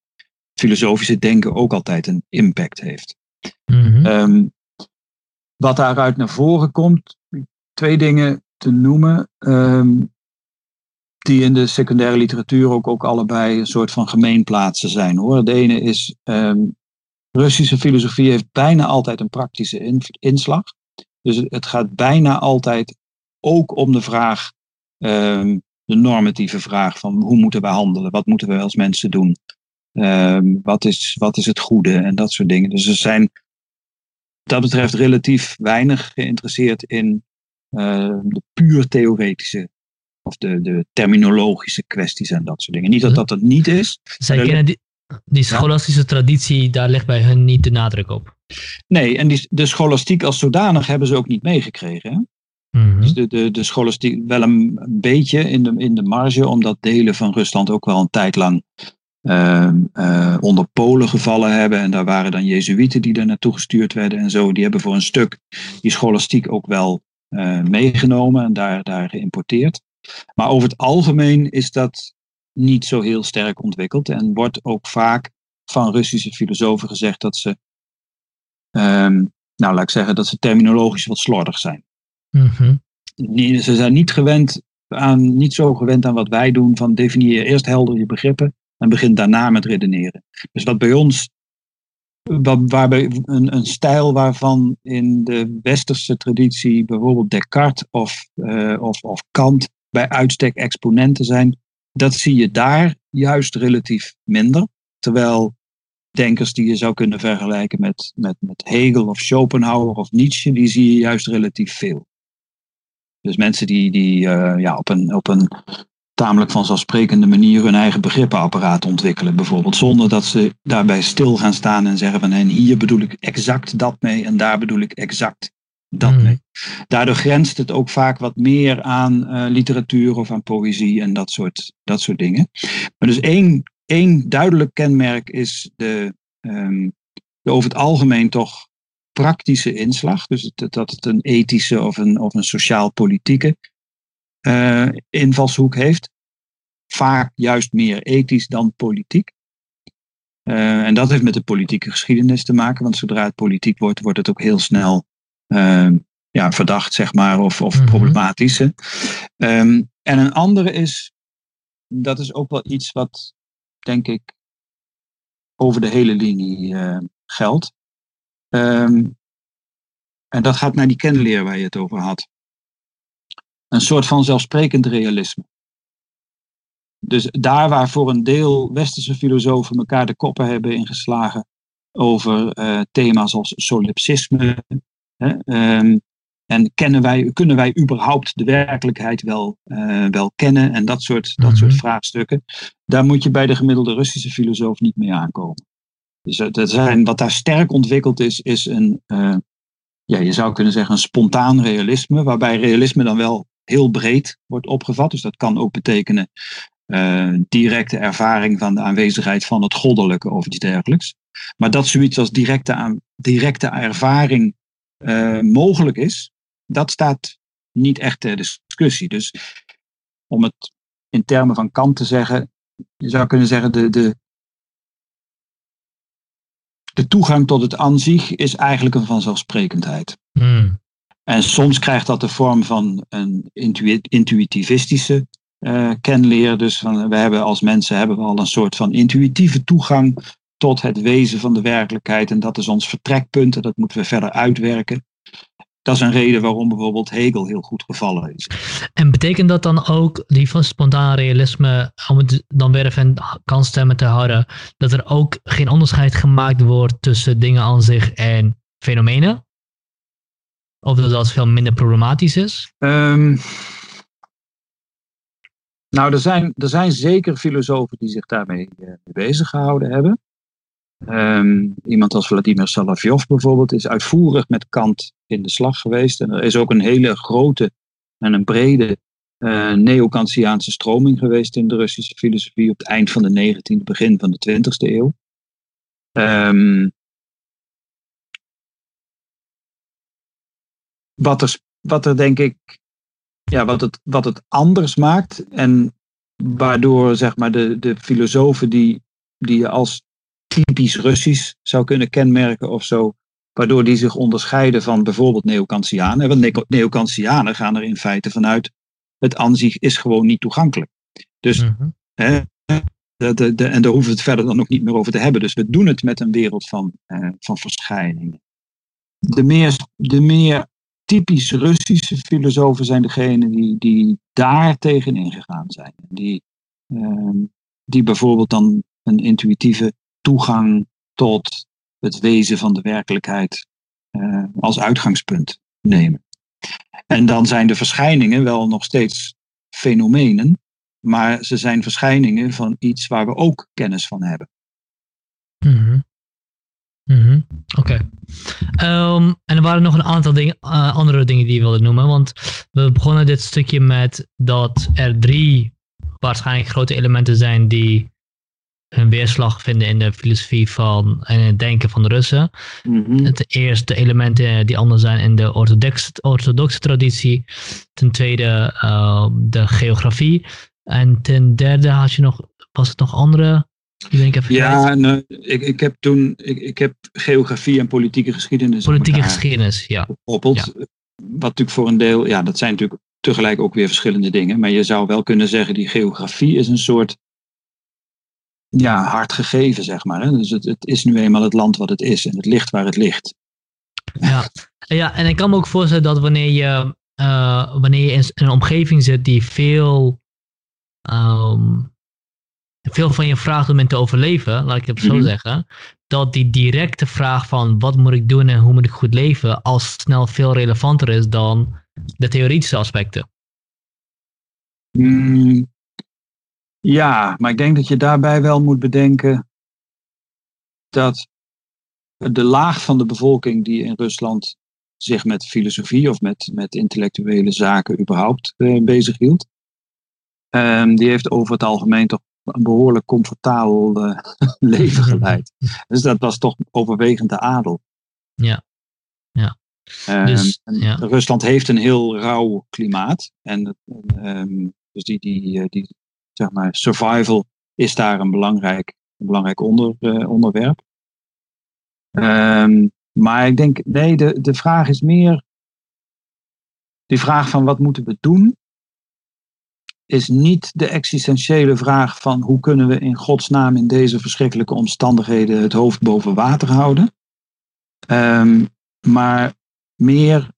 Speaker 2: filosofische denken ook altijd een impact heeft. Um, wat daaruit naar voren komt, twee dingen te noemen, um, die in de secundaire literatuur ook, ook allebei een soort van gemeenplaatsen zijn. Hoor. De ene is, um, Russische filosofie heeft bijna altijd een praktische in, inslag. Dus het, gaat bijna altijd ook om de vraag, um, de normatieve vraag van hoe moeten we handelen, wat moeten we als mensen doen, wat, is, wat is het goede en dat soort dingen. Dus ze zijn dat betreft relatief weinig geïnteresseerd in uh, de puur theoretische of de, de terminologische kwesties en dat soort dingen. Niet dat dat het niet is.
Speaker 1: Zij kennen die, die scholastische ja? traditie, daar ligt bij hun niet de nadruk op.
Speaker 2: Nee, en die, de scholastiek als zodanig hebben ze ook niet meegekregen. Hè?
Speaker 1: Mm -hmm.
Speaker 2: Dus de, de, de scholastiek wel een beetje in de, in de marge, omdat delen van Rusland ook wel een tijd lang onder Polen gevallen hebben. En daar waren dan Jezuïeten die daar naartoe gestuurd werden en zo. Die hebben voor een stuk die scholastiek ook wel uh, meegenomen en daar, daar geïmporteerd. Maar over het algemeen is dat niet zo heel sterk ontwikkeld. En wordt ook vaak van Russische filosofen gezegd dat ze, um, nou laat ik zeggen, dat ze terminologisch wat slordig zijn.
Speaker 1: Mm -hmm.
Speaker 2: Ze zijn niet gewend aan, niet zo gewend aan wat wij doen van definieer eerst helder je begrippen en begint daarna met redeneren. Dus wat bij ons, wat, waarbij een, een stijl waarvan in de westerse traditie bijvoorbeeld Descartes of, uh, of, of Kant bij uitstek exponenten zijn, dat zie je daar juist relatief minder. Terwijl denkers die je zou kunnen vergelijken met, met, met Hegel of Schopenhauer of Nietzsche, die zie je juist relatief veel. Dus mensen die, die uh, ja, op, een, op een tamelijk vanzelfsprekende manier hun eigen begrippenapparaat ontwikkelen, bijvoorbeeld. Zonder dat ze daarbij stil gaan staan en zeggen van en hier bedoel ik exact dat mee en daar bedoel ik exact dat
Speaker 1: Mm.
Speaker 2: mee. Daardoor grenst het ook vaak wat meer aan uh, literatuur of aan poëzie en dat soort, dat soort dingen. Maar dus één, één duidelijk kenmerk is de, um, de over het algemeen toch praktische inslag. Dus het, dat het een ethische of een, of een sociaal-politieke uh, invalshoek heeft. Vaak juist meer ethisch dan politiek. Uh, en dat heeft met de politieke geschiedenis te maken, want zodra het politiek wordt, wordt het ook heel snel uh, ja, verdacht, zeg maar, of, of
Speaker 1: Mhm.
Speaker 2: problematisch. Um, en een andere is, dat is ook wel iets wat, denk ik, over de hele linie geldt. Um, en dat gaat naar die kennenleer waar je het over had. Een soort van zelfsprekend realisme. Dus daar waar voor een deel westerse filosofen elkaar de koppen hebben ingeslagen over uh, thema's als solipsisme. Hè, um, en kennen wij, kunnen wij überhaupt de werkelijkheid wel, uh, wel kennen en dat soort, dat
Speaker 1: Mhm.
Speaker 2: soort vraagstukken. Daar moet je bij de gemiddelde Russische filosoof niet mee aankomen. Dus dat zijn, wat daar sterk ontwikkeld is, is een, uh, ja, je zou kunnen zeggen, een spontaan realisme, waarbij realisme dan wel heel breed wordt opgevat. Dus dat kan ook betekenen uh, directe ervaring van de aanwezigheid van het goddelijke of iets dergelijks. Maar dat zoiets als directe, aan, directe ervaring uh, mogelijk is, dat staat niet echt ter discussie. Dus om het in termen van Kant te zeggen, je zou kunnen zeggen, de, de, de toegang tot het aan is eigenlijk een vanzelfsprekendheid.
Speaker 1: Mm.
Speaker 2: En soms krijgt dat de vorm van een intu intuïtivistische uh, kenleer. Dus van, we hebben als mensen hebben we al een soort van intuïtieve toegang tot het wezen van de werkelijkheid. En dat is ons vertrekpunt en dat moeten we verder uitwerken. Dat is een reden waarom bijvoorbeeld Hegel heel goed gevallen is.
Speaker 1: En betekent dat dan ook, die van spontaan realisme, om het dan weer even kansstemmen te houden, dat er ook geen onderscheid gemaakt wordt tussen dingen aan zich en fenomenen? Of dat dat veel minder problematisch is?
Speaker 2: Um, nou, er zijn, er zijn zeker filosofen die zich daarmee uh, bezig gehouden hebben. Um, iemand als Vladimir Salavjov bijvoorbeeld is uitvoerig met Kant in de slag geweest. En er is ook een hele grote en een brede uh, neo-Kantiaanse stroming geweest in de Russische filosofie op het eind van de 19e, begin van de 20e eeuw. Um, wat, er, wat er denk ik ja, wat, het, wat het anders maakt. En waardoor zeg maar, de, de filosofen die, die je als typisch Russisch zou kunnen kenmerken of zo, waardoor die zich onderscheiden van bijvoorbeeld Neokantianen. Want Neokantianen gaan er in feite vanuit, het aan zich is gewoon niet toegankelijk. Dus, mhm. hè, de, de, de, en daar hoeven we het verder dan ook niet meer over te hebben. Dus we doen het met een wereld van, eh, van verschijningen. De meer, de meer typisch Russische filosofen zijn degenen die, die daar tegen ingegaan zijn. Die, ehm, die bijvoorbeeld dan een intuïtieve toegang tot het wezen van de werkelijkheid uh, als uitgangspunt nemen. En dan zijn de verschijningen wel nog steeds fenomenen, maar ze zijn verschijningen van iets waar we ook kennis van hebben.
Speaker 1: Mm Mm Oké. Ehm, en er waren nog een aantal dingen, uh, andere dingen die je wilde noemen. Want we begonnen dit stukje met dat er drie waarschijnlijk grote elementen zijn die hun weerslag vinden in de filosofie van en het denken van de Russen. Mm Ten eerste de elementen die anders zijn in de orthodoxe, orthodoxe traditie. Ten tweede uh, de geografie. En ten derde had je nog, was het nog andere
Speaker 2: ja, nou, ik, ik heb toen ik, ik heb geografie en politieke geschiedenis.
Speaker 1: Politieke geschiedenis, ja.
Speaker 2: Gekoppeld. Ja. Wat natuurlijk voor een deel, ja, dat zijn natuurlijk tegelijk ook weer verschillende dingen. Maar je zou wel kunnen zeggen, die geografie is een soort ja, hard gegeven, zeg maar. Hè? Dus het, het is nu eenmaal het land wat het is en het ligt waar het ligt.
Speaker 1: Ja, ja en ik kan me ook voorstellen dat wanneer je, uh, wanneer je in een omgeving zit die veel um, veel van je vraagt om in te overleven, laat ik het zo mhm. zeggen, dat die directe vraag van wat moet ik doen en hoe moet ik goed leven, al snel veel relevanter is dan de theoretische aspecten.
Speaker 2: Mm, ja, maar ik denk dat je daarbij wel moet bedenken dat de laag van de bevolking die in Rusland zich met filosofie of met, met intellectuele zaken überhaupt uh, bezighield, um, die heeft over het algemeen toch een behoorlijk comfortabel uh, leven geleid. Dus dat was toch overwegend de adel.
Speaker 1: Ja, ja.
Speaker 2: Um, dus, ja. Rusland heeft een heel rauw klimaat. En um, dus die, die, eh, die, zeg maar, survival is daar een belangrijk, een belangrijk onder, uh, onderwerp. Um, maar ik denk, nee, de, de vraag is meer die vraag van wat moeten we doen? Is niet de existentiële vraag van hoe kunnen we in godsnaam in deze verschrikkelijke omstandigheden het hoofd boven water houden. Um, maar meer,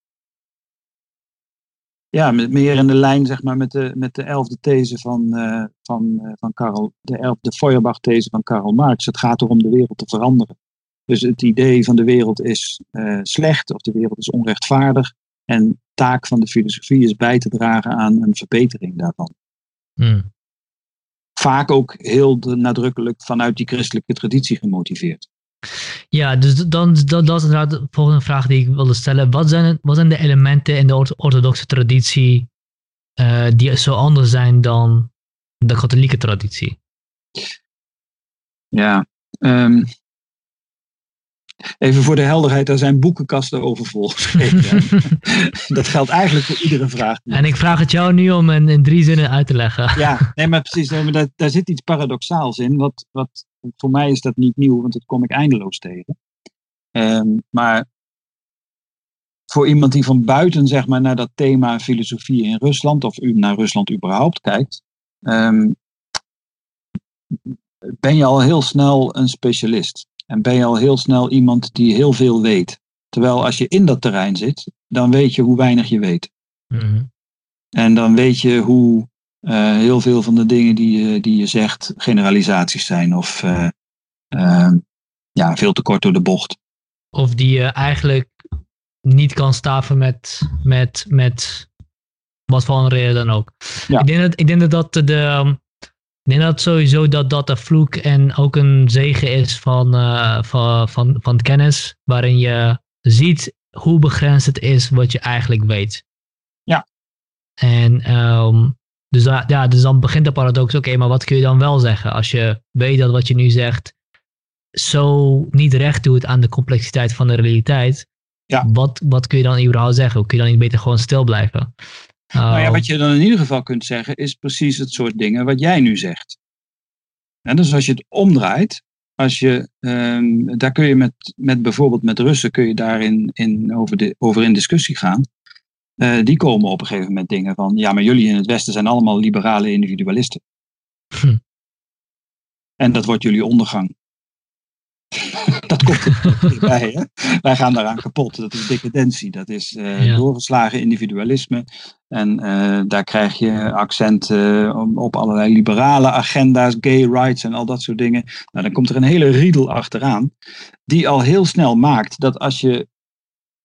Speaker 2: ja, meer in de lijn zeg maar, met, de, met de elfde these van, uh, van, uh, van Karl, de elfde Feuerbach-these van Karl Marx. Het gaat erom de wereld te veranderen. Dus het idee van de wereld is uh, slecht of de wereld is onrechtvaardig. En taak van de filosofie is bij te dragen aan een verbetering daarvan. Hmm. Vaak ook heel nadrukkelijk vanuit die christelijke traditie gemotiveerd.
Speaker 1: Ja, dus dan, dat, dat is inderdaad de volgende vraag die ik wilde stellen. Wat zijn, wat zijn de elementen in de orthodoxe traditie uh, die zo anders zijn dan de katholieke traditie?
Speaker 2: Ja, um, Even voor de helderheid, daar zijn boekenkasten over vol dat geldt eigenlijk voor iedere vraag.
Speaker 1: En ik vraag het jou nu om in, in drie zinnen uit te leggen.
Speaker 2: ja, nee, maar precies. Maar daar, daar zit iets paradoxaals in. Wat, wat, voor mij is dat niet nieuw, want dat kom ik eindeloos tegen. Um, maar voor iemand die van buiten zeg maar, naar dat thema filosofie in Rusland, of naar Rusland überhaupt kijkt, um, ben je al heel snel een specialist. En ben je al heel snel iemand die heel veel weet. Terwijl als je in dat terrein zit, dan weet je hoe weinig je weet. Mhm. En dan weet je hoe uh, heel veel van de dingen die je, die je zegt generalisaties zijn of uh, uh, ja, veel te kort door de bocht.
Speaker 1: Of die je eigenlijk niet kan staven met, met, met wat voor een reden dan ook. Ja. Ik, denk dat, ik denk dat de, ik denk dat sowieso dat dat een vloek en ook een zegen is van, uh, van, van, van kennis, waarin je ziet hoe begrensd het is wat je eigenlijk weet.
Speaker 2: Ja.
Speaker 1: En um, dus, ja, dus dan begint de paradox, oké, maar wat kun je dan wel zeggen als je weet dat wat je nu zegt zo niet recht doet aan de complexiteit van de realiteit?
Speaker 2: Ja.
Speaker 1: Wat, wat kun je dan überhaupt zeggen? Kun je dan niet beter gewoon stil blijven?
Speaker 2: Nou ja,
Speaker 1: Oh,
Speaker 2: wat je dan in ieder geval kunt zeggen, is precies het soort dingen wat jij nu zegt. En dus als je het omdraait, als je, ehm, daar kun je met, met bijvoorbeeld met Russen kun je daarin in, over, de, over in discussie gaan. Eh, die komen op een gegeven moment dingen van, ja, maar jullie in het Westen zijn allemaal liberale individualisten.
Speaker 1: Hm.
Speaker 2: En dat wordt jullie ondergang. dat komt er dichtbij, hè? Wij gaan daaraan kapot. Dat is decadentie. Dat is
Speaker 1: Ja.
Speaker 2: doorgeslagen individualisme. En eh, daar krijg je accent eh, op- op allerlei liberale agenda's, gay rights en al dat soort dingen. Nou, dan komt er een hele riedel achteraan. Die al heel snel maakt dat als je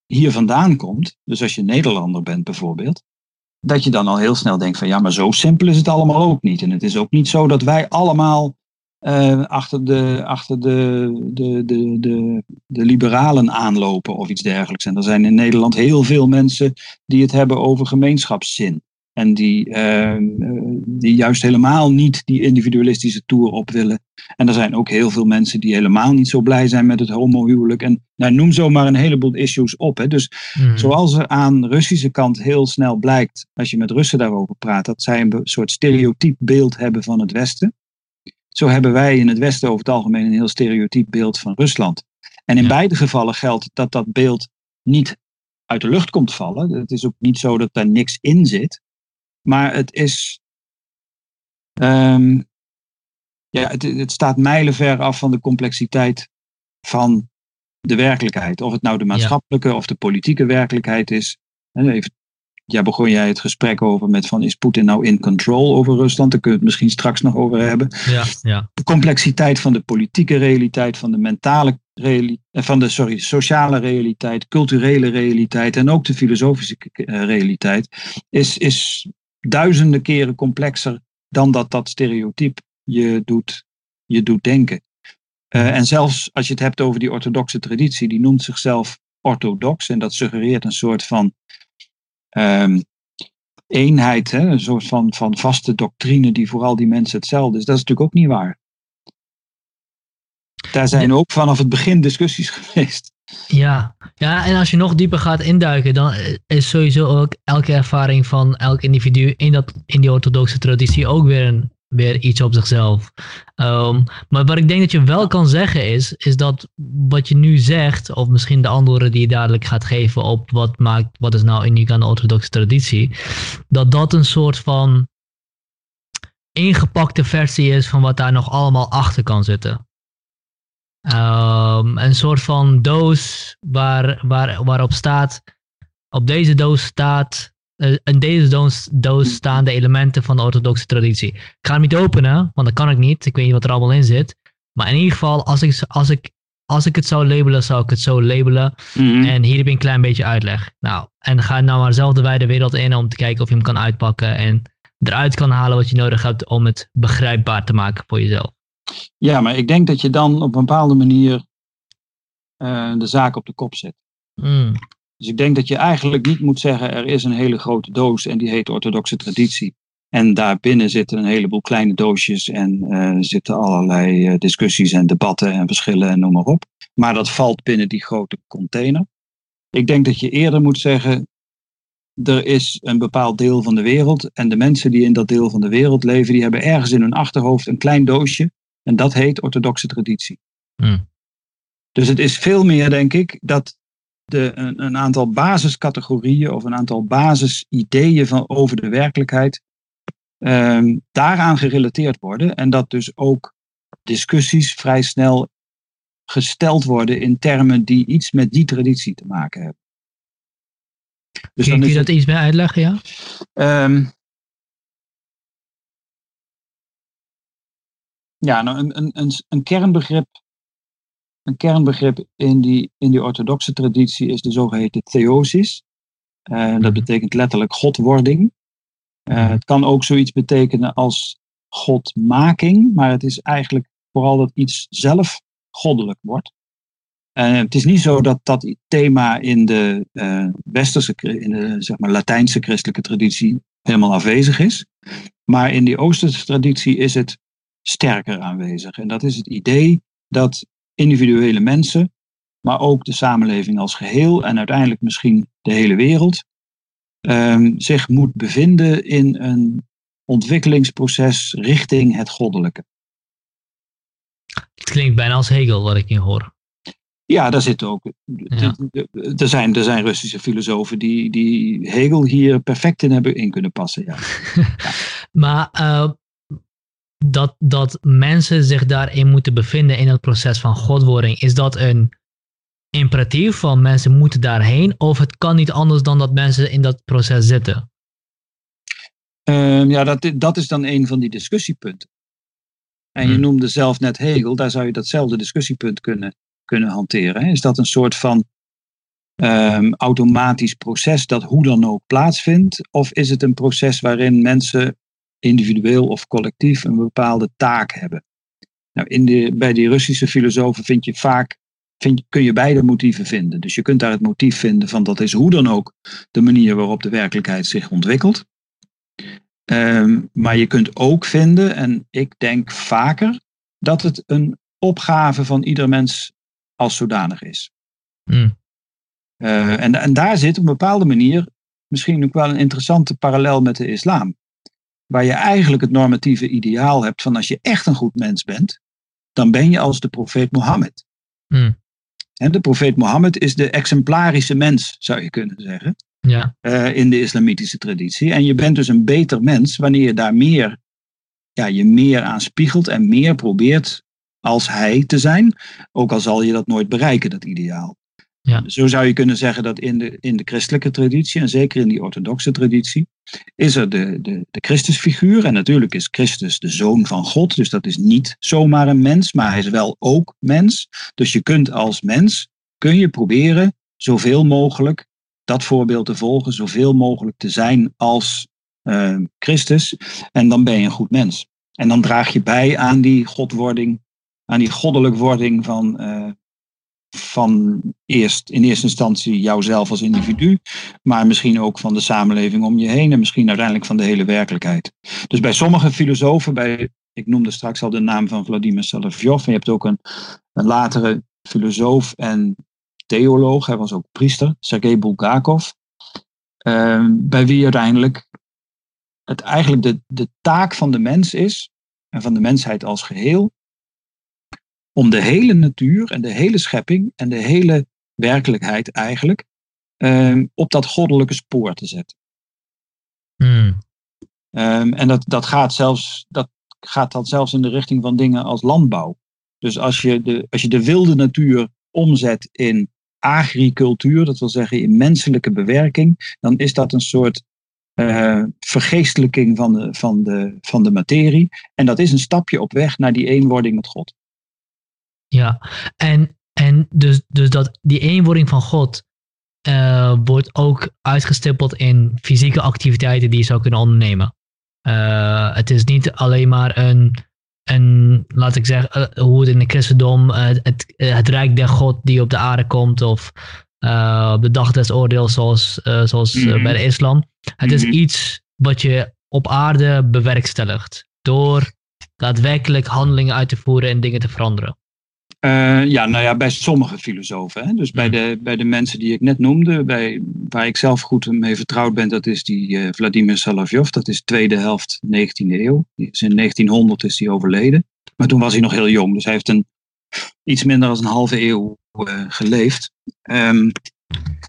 Speaker 2: hier vandaan komt, dus als je Nederlander bent bijvoorbeeld, dat je dan al heel snel denkt van ja, maar zo simpel is het allemaal ook niet. En het is ook niet zo dat wij allemaal eh, achter, de, achter de, de, de, de, de liberalen aanlopen of iets dergelijks. En er zijn in Nederland heel veel mensen die het hebben over gemeenschapszin. En die, eh, die juist helemaal niet die individualistische tour op willen. En er zijn ook heel veel mensen die helemaal niet zo blij zijn met het homohuwelijk. En nou, noem zo maar een heleboel issues op. Hè. Dus
Speaker 1: mhm.
Speaker 2: Zoals er aan de Russische kant heel snel blijkt, als je met Russen daarover praat, dat zij een soort stereotyp beeld hebben van het Westen. Zo hebben wij in het Westen over het algemeen een heel stereotyp beeld van Rusland. En in
Speaker 1: Ja.
Speaker 2: beide gevallen geldt dat dat beeld niet uit de lucht komt vallen. Het is ook niet zo dat daar niks in zit. Maar het is. ehm, ja, het, het staat mijlenver af van de complexiteit van de werkelijkheid. Of het nou de maatschappelijke of de politieke werkelijkheid is. Hè, Even, ja, begon jij het gesprek over met van is Poetin nou in control over Rusland? Daar kunnen we het misschien straks nog over hebben.
Speaker 1: ja, ja.
Speaker 2: De complexiteit van de politieke realiteit, van de mentale realiteit, van de sorry, sociale realiteit, culturele realiteit en ook de filosofische eh, realiteit is, is duizenden keren complexer dan dat dat stereotype je doet, je doet denken. Uh, en zelfs als je het hebt over die orthodoxe traditie, die noemt zichzelf orthodox. En dat suggereert een soort van um, eenheid, hè? een soort van, van vaste doctrine die voor al die mensen hetzelfde is. Dat is natuurlijk ook niet waar. Daar zijn ja. ook vanaf het begin discussies geweest.
Speaker 1: Ja. ja, en als je nog dieper gaat induiken, dan is sowieso ook elke ervaring van elk individu in, dat, in die orthodoxe traditie ook weer een, weer iets op zichzelf. Um, maar wat ik denk dat je wel kan zeggen is, is dat wat je nu zegt, of misschien de antwoorden die je dadelijk gaat geven op wat maakt, wat is nou uniek aan de orthodoxe traditie, dat dat een soort van ingepakte versie is van wat daar nog allemaal achter kan zitten. Um, een soort van doos waar, waar, waarop staat, op deze doos staat in deze doos, doos, staan de elementen van de orthodoxe traditie. Ik ga hem niet openen, want dat kan ik niet. Ik weet niet wat er allemaal in zit. Maar in ieder geval, als ik, als ik, als ik het zou labelen, zou ik het zo labelen. Mm-hmm. En hier heb je een klein beetje uitleg. Nou, en ga nou maar zelf de wijde wereld in om te kijken of je hem kan uitpakken. En eruit kan halen wat je nodig hebt om het begrijpbaar te maken voor jezelf.
Speaker 2: Ja, maar ik denk dat je dan op een bepaalde manier uh, de zaak op de kop zet.
Speaker 1: Mm.
Speaker 2: Dus ik denk dat je eigenlijk niet moet zeggen, er is een hele grote doos en die heet orthodoxe traditie. En daarbinnen zitten een heleboel kleine doosjes en uh, zitten allerlei uh, discussies en debatten en verschillen en noem maar op. Maar dat valt binnen die grote container. Ik denk dat je eerder moet zeggen, er is een bepaald deel van de wereld en de mensen die in dat deel van de wereld leven, die hebben ergens in hun achterhoofd een klein doosje en dat heet orthodoxe traditie.
Speaker 1: Mm.
Speaker 2: Dus het is veel meer, denk ik, dat de, een, een, aantal basiscategorieën of een aantal basisideeën van, over de werkelijkheid um, daaraan gerelateerd worden. En dat dus ook discussies vrij snel gesteld worden in termen die iets met die traditie te maken hebben.
Speaker 1: Dus Kun je dat iets meer uitleggen, ja?
Speaker 2: Um, ja, nou, een, een, een, een kernbegrip een kernbegrip in die, in die orthodoxe traditie is de zogeheten theosis. Uh, dat betekent letterlijk godwording. Uh, het kan ook zoiets betekenen als godmaking, maar het is eigenlijk vooral dat iets zelf goddelijk wordt. Uh, het is niet zo dat dat thema in de westerse, in de zeg maar, Latijnse christelijke traditie helemaal afwezig is. Maar in die Oosterse traditie is het sterker aanwezig. En dat is het idee dat individuele mensen, maar ook de samenleving als geheel en uiteindelijk misschien de hele wereld, ehm, zich moet bevinden in een ontwikkelingsproces richting het goddelijke.
Speaker 1: Het klinkt bijna als Hegel wat ik hier hoor.
Speaker 2: Ja, daar zit ook.
Speaker 1: Ja.
Speaker 2: Er, zijn, er zijn Russische filosofen die, die Hegel hier perfect in hebben in kunnen passen. Ja.
Speaker 1: Maar eh, dat, dat mensen zich daarin moeten bevinden in het proces van godwording, is dat een imperatief van mensen moeten daarheen? Of het kan niet anders dan dat mensen in dat proces zitten?
Speaker 2: Ehm, ja, dat, dat is dan een van die discussiepunten. En je
Speaker 1: Hmm.
Speaker 2: noemde zelf net Hegel, daar zou je datzelfde discussiepunt kunnen, kunnen hanteren. hè. Is dat een soort van ehm, automatisch proces dat hoe dan ook plaatsvindt? Of is het een proces waarin mensen individueel of collectief een bepaalde taak hebben? Nou, in de, bij die Russische filosofen vind je vaak, vind, kun je beide motieven vinden. Dus je kunt daar het motief vinden van dat is hoe dan ook de manier waarop de werkelijkheid zich ontwikkelt. Ehm, maar je kunt ook vinden, en ik denk vaker, dat het een opgave van ieder mens als zodanig is.
Speaker 1: Hmm.
Speaker 2: Eh, en, en daar zit op een bepaalde manier misschien ook wel een interessante parallel met de islam. Waar je eigenlijk het normatieve ideaal hebt van als je echt een goed mens bent, dan ben je als de profeet Mohammed.
Speaker 1: Hmm.
Speaker 2: En de profeet Mohammed is de exemplarische mens, zou je kunnen zeggen,
Speaker 1: Ja,
Speaker 2: eh, in de islamitische traditie. En je bent dus een beter mens wanneer je daar meer, ja, je meer aan spiegelt en meer probeert als hij te zijn. Ook al zal je dat nooit bereiken, dat ideaal.
Speaker 1: Ja.
Speaker 2: Zo zou je kunnen zeggen dat in de, in de christelijke traditie, en zeker in die orthodoxe traditie, is er de, de, de Christusfiguur. En natuurlijk is Christus de zoon van God, dus dat is niet zomaar een mens, maar hij is wel ook mens. Dus je kunt als mens, kun je proberen zoveel mogelijk dat voorbeeld te volgen, zoveel mogelijk te zijn als eh, Christus. En dan ben je een goed mens. En dan draag je bij aan die godwording, aan die goddelijk wording van, eh, van eerst in eerste instantie jouzelf als individu, maar misschien ook van de samenleving om je heen en misschien uiteindelijk van de hele werkelijkheid. Dus bij sommige filosofen, bij, ik noemde straks al de naam van Vladimir Solovyov, en je hebt ook een, een latere filosoof en theoloog, hij was ook priester, Sergei Bulgakov, eh, bij wie uiteindelijk het eigenlijk de, de taak van de mens is, en van de mensheid als geheel, om de hele natuur en de hele schepping en de hele werkelijkheid eigenlijk eh, op dat goddelijke spoor te zetten.
Speaker 1: Hmm.
Speaker 2: Um, en dat, dat, gaat zelfs, dat gaat dan zelfs in de richting van dingen als landbouw. Dus als je de, als je de wilde natuur omzet in agricultuur, dat wil zeggen in menselijke bewerking, dan is dat een soort uh, vergeestelijking van de, van, de, van de materie. En dat is een stapje op weg naar die eenwording met God.
Speaker 1: Ja, en, en dus, dus dat die eenwording van God uh, wordt ook uitgestippeld in fysieke activiteiten die je zou kunnen ondernemen. Uh, het is niet alleen maar een, een laat ik zeggen, uh, hoe het in het christendom, het, het rijk der God die op de aarde komt, of op de dag des oordeels, zoals, zoals mm -hmm. bij de islam. Het mm -hmm. is iets wat je op aarde bewerkstelligt door daadwerkelijk handelingen uit te voeren en dingen te veranderen.
Speaker 2: Uh, ja, nou ja, bij sommige filosofen. Hè? Dus bij de, bij de mensen die ik net noemde, bij, waar ik zelf goed mee vertrouwd ben, dat is die uh, Vladimir Solovyov. Dat is tweede helft 19e eeuw. Die is in 1900 is hij overleden. Maar toen was hij nog heel jong, dus hij heeft een, iets minder dan een halve eeuw uh, geleefd. Um,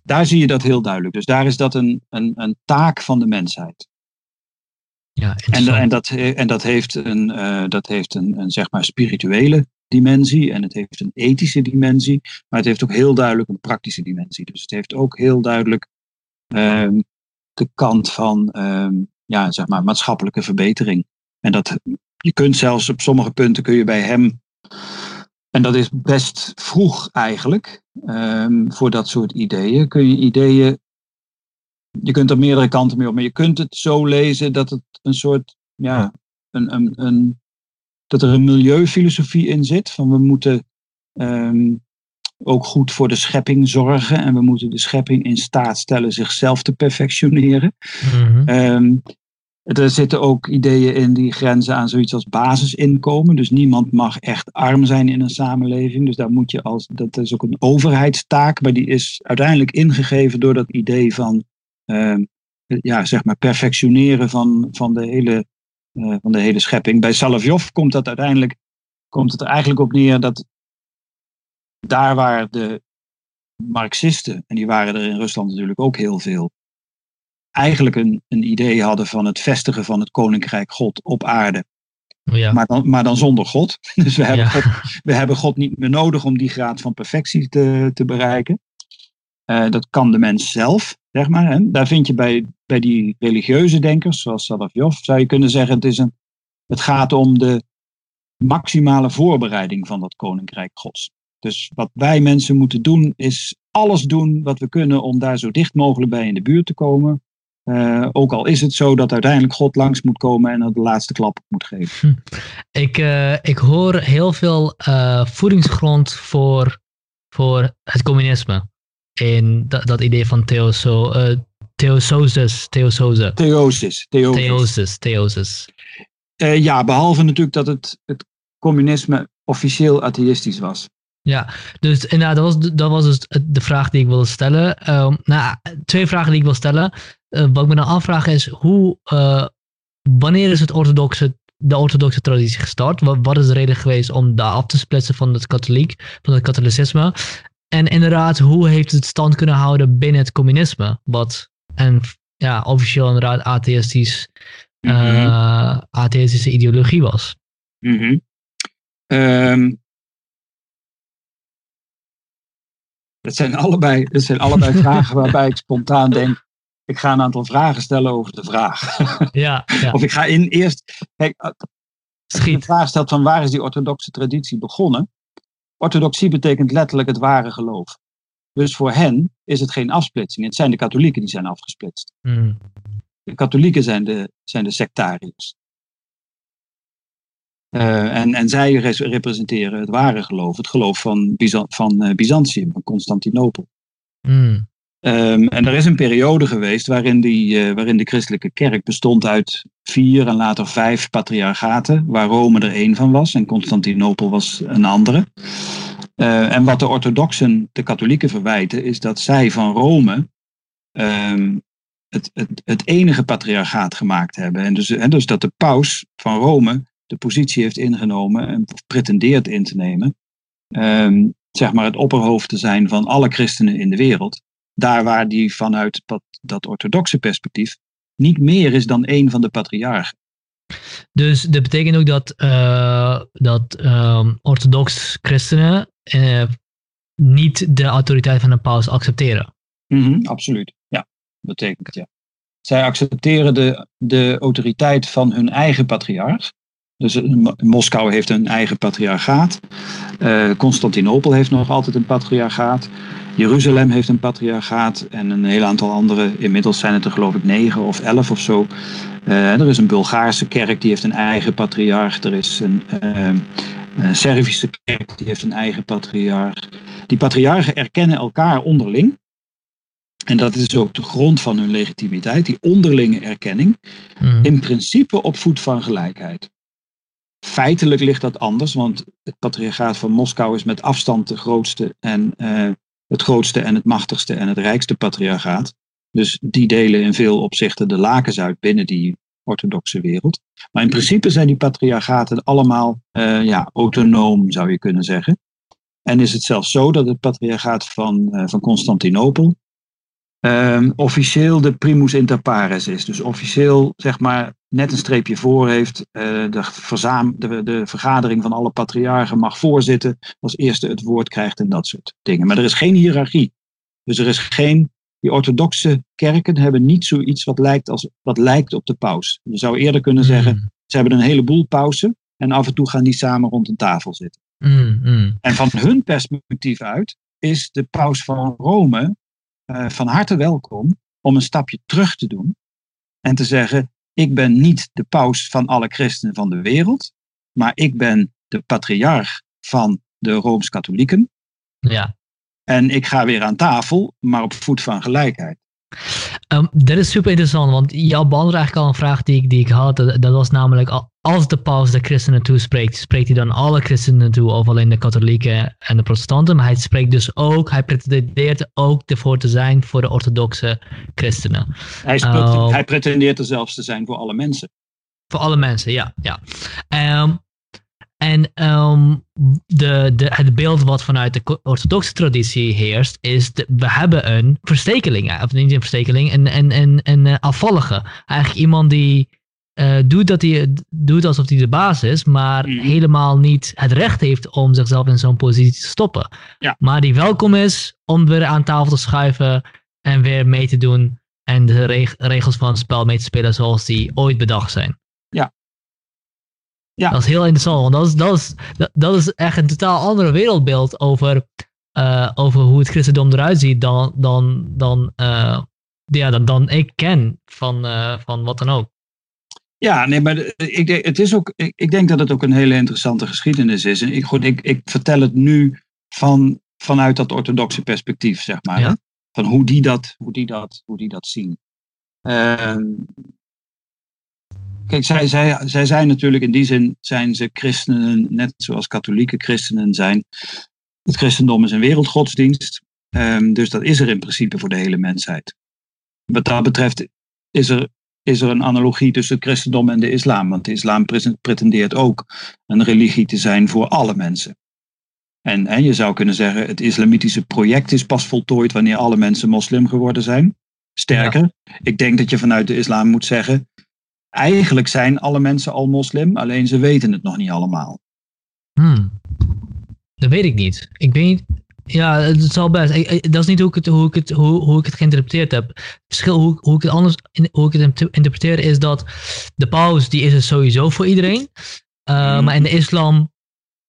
Speaker 2: daar zie je dat heel duidelijk. Dus daar is dat een, een, een taak van de mensheid.
Speaker 1: Ja,
Speaker 2: en, en, dat, en dat heeft een, dat heeft een, een zeg maar spirituele dimensie en het heeft een ethische dimensie, maar het heeft ook heel duidelijk een praktische dimensie. Dus het heeft ook heel duidelijk um, de kant van um, ja, zeg maar maatschappelijke verbetering. En dat je kunt zelfs op sommige punten kun je bij hem, en dat is best vroeg eigenlijk, um, voor dat soort ideeën, kun je ideeën, je kunt er meerdere kanten mee op, maar je kunt het zo lezen dat het een soort, ja, een, een, een dat er een milieufilosofie in zit. Van we moeten um, ook goed voor de schepping zorgen. En we moeten de schepping in staat stellen zichzelf te perfectioneren. Mm -hmm. um, er zitten ook ideeën in die grenzen aan zoiets als basisinkomen. Dus niemand mag echt arm zijn in een samenleving. Dus daar moet je als. Dat is ook een overheidstaak. Maar die is uiteindelijk ingegeven door dat idee van. Um, ja, zeg maar perfectioneren van, van, de hele, van de hele schepping. Bij Salavjov komt dat uiteindelijk komt het er eigenlijk op neer dat daar waar de Marxisten, en die waren er in Rusland natuurlijk ook heel veel, eigenlijk een, een idee hadden van het vestigen van het koninkrijk God op aarde. Ja. Maar, dan, maar dan zonder God. Dus we hebben, God, we hebben God niet meer nodig om die graad van perfectie te, te bereiken. Uh, dat kan de mens zelf, zeg maar. Hè. Daar vind je bij, bij die religieuze denkers, zoals Salavjov, zou je kunnen zeggen: het, is een, het gaat om de maximale voorbereiding van dat koninkrijk Gods. Dus wat wij mensen moeten doen, is alles doen wat we kunnen om daar zo dicht mogelijk bij in de buurt te komen. Uh, ook al is het zo dat uiteindelijk God langs moet komen en de laatste klap moet geven. Hm.
Speaker 1: Ik, uh, ik hoor heel veel uh, voedingsgrond voor, voor het communisme. In dat, dat idee van theoso, theososis. Theososis.
Speaker 2: Theosis.
Speaker 1: Theosis. Theosis.
Speaker 2: ja, behalve natuurlijk dat het, het communisme officieel atheïstisch was.
Speaker 1: Ja, dus inderdaad, dat was, dat was dus de vraag die ik wilde stellen. Um, nou, twee vragen die ik wil stellen. Uh, wat ik me dan afvraag is, hoe, uh, wanneer is het orthodoxe, de orthodoxe traditie gestart? Wat, wat, is de reden geweest om daar af te splitsen van het katholiek, van het katholicisme? En inderdaad, hoe heeft het stand kunnen houden binnen het communisme? Wat en ja, officieel inderdaad atheïstisch, mm -hmm. uh, atheïstische ideologie was.
Speaker 2: Mm -hmm. um Dat zijn allebei, dat zijn allebei vragen waarbij ik spontaan denk. Ik ga een aantal vragen stellen over de vraag.
Speaker 1: Ja, ja.
Speaker 2: Of ik ga in eerst. Kijk, als je de vraag stelt van waar is die orthodoxe traditie begonnen? Orthodoxie betekent letterlijk het ware geloof. Dus voor hen is het geen afsplitsing. Het zijn de katholieken die zijn afgesplitst.
Speaker 1: Mm.
Speaker 2: De katholieken zijn de, zijn de sectariërs. Uh, en, en zij representeren het ware geloof, het geloof van, Byzan van uh, Byzantium, van Constantinopel.
Speaker 1: Mm.
Speaker 2: Um, en er is een periode geweest waarin, die, uh, waarin de christelijke kerk bestond uit vier en later vijf patriarchaten, waar Rome er één van was en Constantinopel was een andere. En wat de orthodoxen de katholieken verwijten, is dat zij van Rome um, het, het, het enige patriarchaat gemaakt hebben. En dus, dus dat de paus van Rome de positie heeft ingenomen en pretendeert in te nemen, um, zeg maar het opperhoofd te zijn van alle christenen in de wereld. Daar waar die vanuit dat, orthodoxe perspectief niet meer is dan één van de patriarchen.
Speaker 1: Dus dat betekent ook dat, uh, dat um, orthodox christenen uh, niet de autoriteit van een paus accepteren.
Speaker 2: -hmm, absoluut, ja. Dat betekent ja. Zij accepteren de, de autoriteit van hun eigen patriarch. Dus Moskou heeft een eigen patriarchaat. Uh, Constantinopel heeft nog altijd een patriarchaat. Jeruzalem heeft een patriarchaat. En een heel aantal andere. Inmiddels zijn het er geloof ik negen of elf of zo. Er is een Bulgaarse kerk die heeft een eigen patriarch. Er is een, een Servische kerk die heeft een eigen patriarch. Die patriarchen erkennen elkaar onderling. En dat is ook de grond van hun legitimiteit, die onderlinge erkenning.
Speaker 1: Mm.
Speaker 2: In principe op voet van gelijkheid. Feitelijk ligt dat anders, want het patriarchaat van Moskou is met afstand de grootste en uh, het grootste en het machtigste en het rijkste patriarchaat. Dus die delen in veel opzichten de lakens uit binnen die orthodoxe wereld. Maar in principe zijn die patriarchaten allemaal uh, ja, autonoom, zou je kunnen zeggen. En is het zelfs zo dat het patriarchaat van, uh, van Constantinopel um, officieel de primus inter pares is. Dus officieel, zeg maar, net een streepje voor heeft. Uh, de, verzaam, de, de vergadering van alle patriarchen mag voorzitten. Als eerste het woord krijgt en dat soort dingen. Maar er is geen hiërarchie. Dus er is geen. Die orthodoxe kerken hebben niet zoiets wat lijkt, als, wat lijkt op de paus. Je zou eerder kunnen zeggen,
Speaker 1: mm.
Speaker 2: ze hebben een heleboel pausen. En af en toe gaan die samen rond een tafel zitten.
Speaker 1: Mm, mm.
Speaker 2: En van hun perspectief uit is de paus van Rome uh, van harte welkom om een stapje terug te doen. En te zeggen, ik ben niet de paus van alle christenen van de wereld, maar ik ben de patriarch van de Rooms-Katholieken.
Speaker 1: Ja.
Speaker 2: En ik ga weer aan tafel, maar op voet van gelijkheid.
Speaker 1: Um, dat is super interessant, want jou beantwoordde eigenlijk al een vraag die ik, die ik had. Dat, dat was namelijk, als de paus de christenen toespreekt, spreekt hij dan alle christenen toe, of alleen de katholieken en de protestanten. Maar hij spreekt dus ook, hij pretendeert ook ervoor te zijn voor de orthodoxe christenen.
Speaker 2: Hij, uh, hij pretendeert er zelfs te zijn voor alle mensen.
Speaker 1: Voor alle mensen, ja. ja. Um, en um, de, de, het beeld wat vanuit de orthodoxe traditie heerst, is de, we hebben een verstekeling, of niet een verstekeling, een, een, een, een uh, afvallige. Eigenlijk iemand die uh, doet, dat hij, doet alsof hij de baas is, maar mm. helemaal niet het recht heeft om zichzelf in zo'n positie te stoppen.
Speaker 2: Ja.
Speaker 1: Maar die welkom is om weer aan tafel te schuiven en weer mee te doen en de reg regels van het spel mee te spelen zoals die ooit bedacht zijn.
Speaker 2: Ja.
Speaker 1: Dat is heel interessant, want dat is, dat is, dat, dat is echt een totaal andere wereldbeeld over, uh, over hoe het christendom eruit ziet dan, dan, dan, uh, ja, dan, dan ik ken van, uh, van wat dan ook.
Speaker 2: Ja, nee, maar ik, denk, het is ook, ik, ik, denk dat het ook een hele interessante geschiedenis is. En ik, goed, ik, ik vertel het nu van, vanuit dat orthodoxe perspectief, zeg maar.
Speaker 1: Ja.
Speaker 2: Van hoe die dat, hoe die dat, hoe die dat zien. Uh, kijk, zij, zij, zij zijn natuurlijk in die zin zijn ze christenen, net zoals katholieke christenen zijn. Het christendom is een wereldgodsdienst. Um, dus dat is er in principe voor de hele mensheid. Wat dat betreft is er is er een analogie tussen het christendom en de islam. Want de islam pretendeert ook een religie te zijn voor alle mensen. En, en je zou kunnen zeggen, het islamitische project is pas voltooid wanneer alle mensen moslim geworden zijn. Sterker, ik denk dat je vanuit de islam moet zeggen, eigenlijk zijn alle mensen al moslim, alleen ze weten het nog niet allemaal.
Speaker 1: Hmm. Dat weet ik niet. Ik weet, ja, het zal best. dat is niet hoe ik het, hoe ik het, hoe, hoe ik het geïnterpreteerd heb. Het verschil hoe, hoe ik het anders hoe ik het interpreteer is dat de paus die is er sowieso voor iedereen. Uh, Maar in de islam,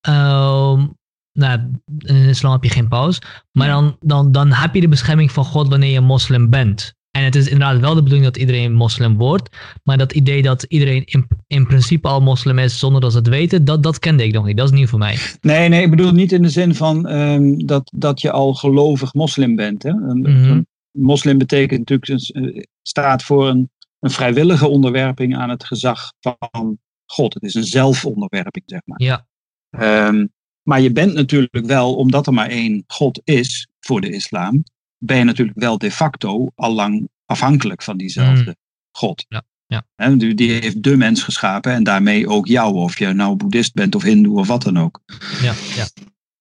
Speaker 1: uh, nou, in de islam heb je geen paus. Maar dan, dan, dan heb je de bescherming van God wanneer je moslim bent. En het is inderdaad wel de bedoeling dat iedereen moslim wordt. Maar dat idee dat iedereen in, in principe al moslim is zonder dat ze het weten, dat, dat kende ik nog niet. Dat is nieuw voor mij.
Speaker 2: Nee, nee, ik bedoel niet in de zin van um, dat, dat je al gelovig moslim bent. Hè? Een,
Speaker 1: Mhm.
Speaker 2: een moslim betekent natuurlijk, een- staat voor een, een vrijwillige onderwerping aan het gezag van God. Het is een zelfonderwerping, zeg maar.
Speaker 1: Ja,
Speaker 2: Ehm, maar je bent natuurlijk wel, omdat er maar één God is voor de islam, ben je natuurlijk wel de facto al lang afhankelijk van diezelfde God.
Speaker 1: Ja, ja.
Speaker 2: Die, heeft de mens geschapen en daarmee ook jou, of je nou boeddhist bent of hindoe of wat dan ook.
Speaker 1: ja, ja.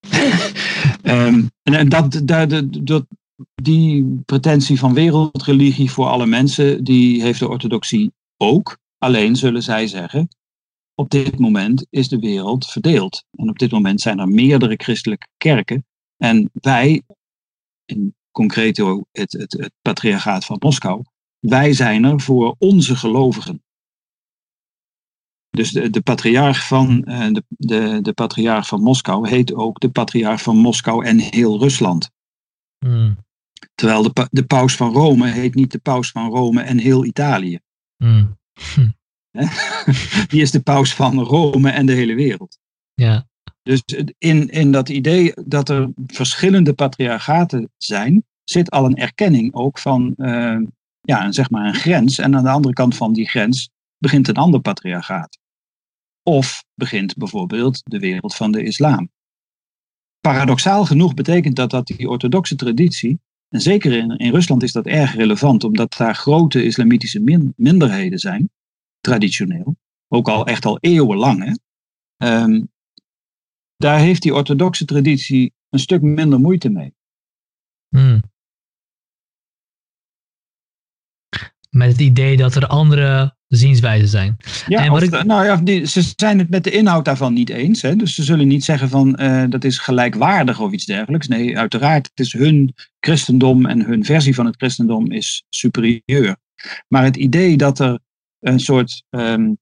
Speaker 2: Ehm, en en dat, dat, dat, dat- die pretentie van wereldreligie voor alle mensen, die heeft de orthodoxie ook. Alleen zullen zij zeggen, op dit moment is de wereld verdeeld. En op dit moment zijn er meerdere christelijke kerken. En wij, in concreto het, het, het patriarchaat van Moskou, wij zijn er voor onze gelovigen. Dus de, de, patriarch van, eh, de, de, de patriarch van Moskou heet ook de patriarch van Moskou en heel Rusland.
Speaker 1: Hmm,
Speaker 2: Terwijl de, de paus van Rome heet niet de paus van Rome en heel Italië.
Speaker 1: hmm.
Speaker 2: Die is de paus van Rome en de hele wereld.
Speaker 1: Ja,
Speaker 2: Dus in, in dat idee dat er verschillende patriarchaten zijn, zit al een erkenning ook van eh, ja, zeg maar een grens. En aan de andere kant van die grens begint een ander patriarchaat. Of begint bijvoorbeeld de wereld van de islam. Paradoxaal genoeg betekent dat dat die orthodoxe traditie, en zeker in, in Rusland is dat erg relevant, omdat daar grote islamitische min- minderheden zijn, traditioneel, ook al echt al eeuwenlang. Hè? Ehm, daar heeft die orthodoxe traditie een stuk minder moeite mee.
Speaker 1: hmm. Met het idee dat er andere zienswijzen zijn.
Speaker 2: Ja,
Speaker 1: En wat
Speaker 2: of,
Speaker 1: ik-
Speaker 2: nou ja, die, ze zijn het met de inhoud daarvan niet eens. Hè? Dus ze zullen niet zeggen van eh, dat is gelijkwaardig of iets dergelijks. Nee, uiteraard, het is hun christendom en hun versie van het christendom is superieur. Maar het idee dat er een soort, ehm,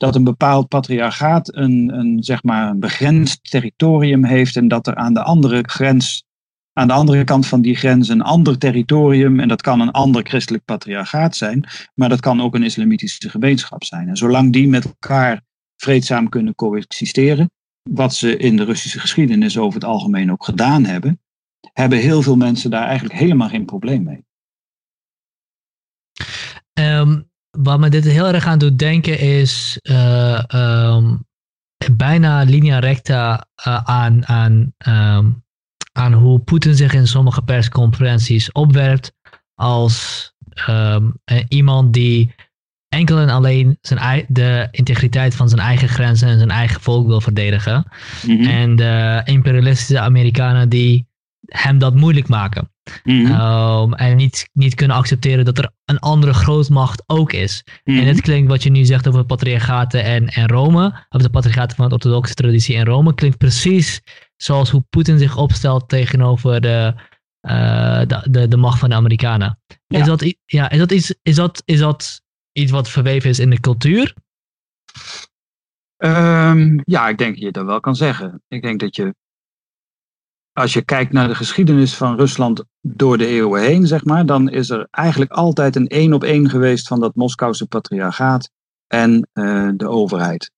Speaker 2: dat een bepaald patriarchaat een, een, zeg maar een begrensd territorium heeft en dat er aan de andere grens, aan de andere kant van die grens een ander territorium, en dat kan een ander christelijk patriarchaat zijn, maar dat kan ook een islamitische gemeenschap zijn. En zolang die met elkaar vreedzaam kunnen coexisteren, wat ze in de Russische geschiedenis over het algemeen ook gedaan hebben, hebben heel veel mensen daar eigenlijk helemaal geen probleem mee.
Speaker 1: Ehm, wat me dit heel erg aan doet denken is uh, um, bijna linea recta uh, aan, aan, um, aan hoe Poetin zich in sommige persconferenties opwerpt als um, iemand die enkel en alleen zijn, de integriteit van zijn eigen grenzen en zijn eigen volk wil verdedigen. Mm -hmm. En de imperialistische Amerikanen die hem dat moeilijk maken. Mm -hmm. um, en niet, niet kunnen accepteren dat er een andere grootmacht ook is. Mm -hmm. En het klinkt wat je nu zegt over patriarchaten en, en Rome, of de patriarchaten van de orthodoxe traditie in Rome, klinkt precies zoals hoe Poetin zich opstelt tegenover de, uh, de, de, de, macht van de Amerikanen. Ja. Is, dat, ja, is, dat iets, is, dat, is dat iets wat verweven is in de cultuur?
Speaker 2: Um, ja, ik denk dat je dat wel kan zeggen. Ik denk dat je als je kijkt naar de geschiedenis van Rusland door de eeuwen heen, zeg maar, dan is er eigenlijk altijd een één op één geweest van dat Moskouse patriarchaat en uh, de overheid.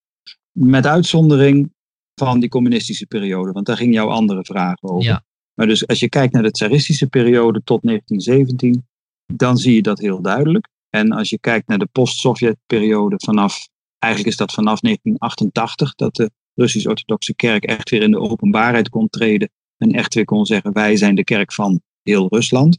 Speaker 2: Met uitzondering van die communistische periode, want daar ging jouw andere vraag over. Ja. Maar dus als je kijkt naar de tsaristische periode tot 1917, dan zie je dat heel duidelijk. En als je kijkt naar de post-Sovjet-periode vanaf, eigenlijk is dat vanaf 1988, dat de Russisch-Orthodoxe Kerk echt weer in de openbaarheid kon treden en echt weer kon zeggen: wij zijn de kerk van heel Rusland.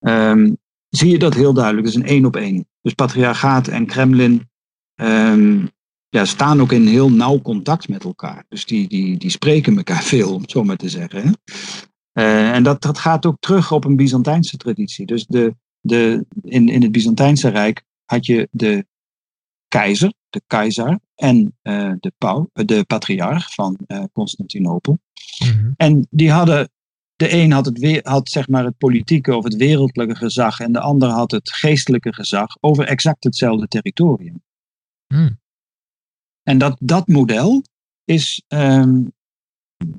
Speaker 2: Um, zie je dat heel duidelijk. Dat is een één op één. Dus patriarchaat en Kremlin um, ja, staan ook in heel nauw contact met elkaar. Dus die, die, die spreken elkaar veel, om het zo maar te zeggen. Hè? Uh, en dat, dat gaat ook terug op een Byzantijnse traditie. Dus de, de, in, in het Byzantijnse Rijk had je de keizer, de keizer en uh, de, pau, de patriarch van uh, Constantinopel. Mm-hmm. En die hadden, de een had, het, weer, had zeg maar het politieke of het wereldlijke gezag en de ander had het geestelijke gezag over exact hetzelfde territorium. Mm. En dat, dat model is, um,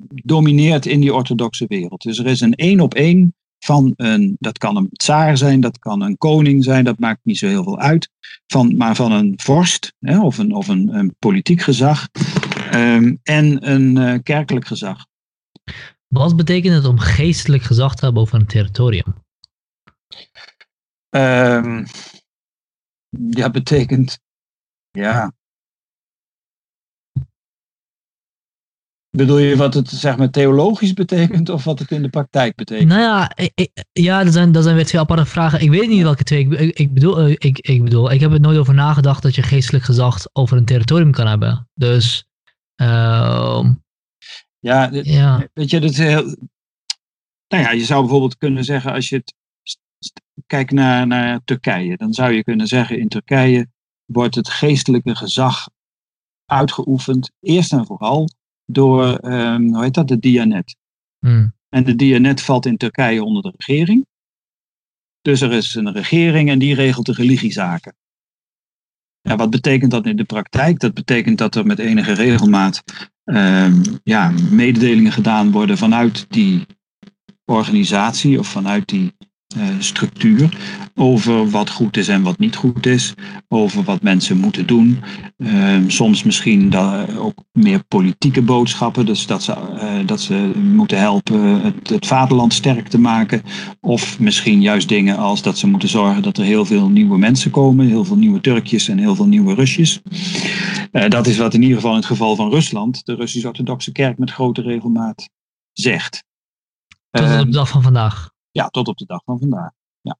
Speaker 2: domineert in die orthodoxe wereld. Dus er is een één op één van een, dat kan een tsaar zijn, dat kan een koning zijn, dat maakt niet zo heel veel uit, van, maar van een vorst hè, of, een, of een, een politiek gezag um, en een uh, kerkelijk gezag.
Speaker 1: Wat betekent het om geestelijk gezag te hebben over een territorium?
Speaker 2: Um, ja, betekent, ja, Bedoel je wat het zeg maar theologisch betekent of wat het in de praktijk betekent?
Speaker 1: Nou ja, ik, ja dat, zijn, dat zijn weer twee aparte vragen. Ik weet niet welke twee. Ik, ik, bedoel, eh, ik, ik bedoel, ik heb er nooit over nagedacht dat je geestelijk gezag over een territorium kan hebben. Dus. Uh,
Speaker 2: ja, dit, ja, weet je, dat is heel. Nou ja, je zou bijvoorbeeld kunnen zeggen als je het kijkt naar, naar Turkije, dan zou je kunnen zeggen in Turkije wordt het geestelijke gezag uitgeoefend, eerst en vooral door, um, hoe heet dat, de Dianet. Hmm. En de Dianet valt in Turkije onder de regering. Dus er is een regering en die regelt de religiezaken. Ja, wat betekent dat in de praktijk? Dat betekent dat er met enige regelmaat um, ja, mededelingen gedaan worden vanuit die organisatie of vanuit die structuur over wat goed is en wat niet goed is, over wat mensen moeten doen. Uh, soms misschien da- ook meer politieke boodschappen, dus dat ze, uh, dat ze moeten helpen het, het vaderland sterk te maken. Of misschien juist dingen als dat ze moeten zorgen dat er heel veel nieuwe mensen komen, heel veel nieuwe Turkjes en heel veel nieuwe Rusjes. dat is wat in ieder geval in het geval van Rusland de Russisch-Orthodoxe Kerk met grote regelmaat zegt.
Speaker 1: Tot op de dag van vandaag.
Speaker 2: Ja, tot op de dag van vandaag. Ja.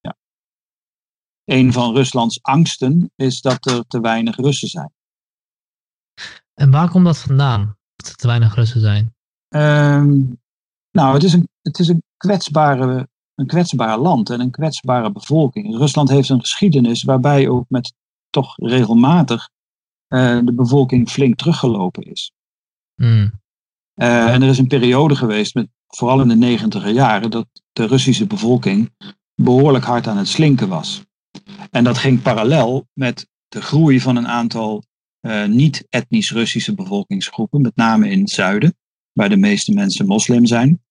Speaker 2: Ja. Een van Ruslands angsten is dat er te weinig Russen zijn.
Speaker 1: En waar komt dat vandaan? Dat er te weinig Russen zijn?
Speaker 2: Um, nou, het is, een, het is een, kwetsbare, een kwetsbaar land en een kwetsbare bevolking. Rusland heeft een geschiedenis waarbij ook met toch regelmatig uh, de bevolking flink teruggelopen is. Mm. Uh, en er is een periode geweest met vooral in de negentiger jaren, dat de Russische bevolking behoorlijk hard aan het slinken was. En dat ging parallel met de groei van een aantal uh, niet-etnisch Russische bevolkingsgroepen, met name in het zuiden, waar de meeste mensen moslim zijn.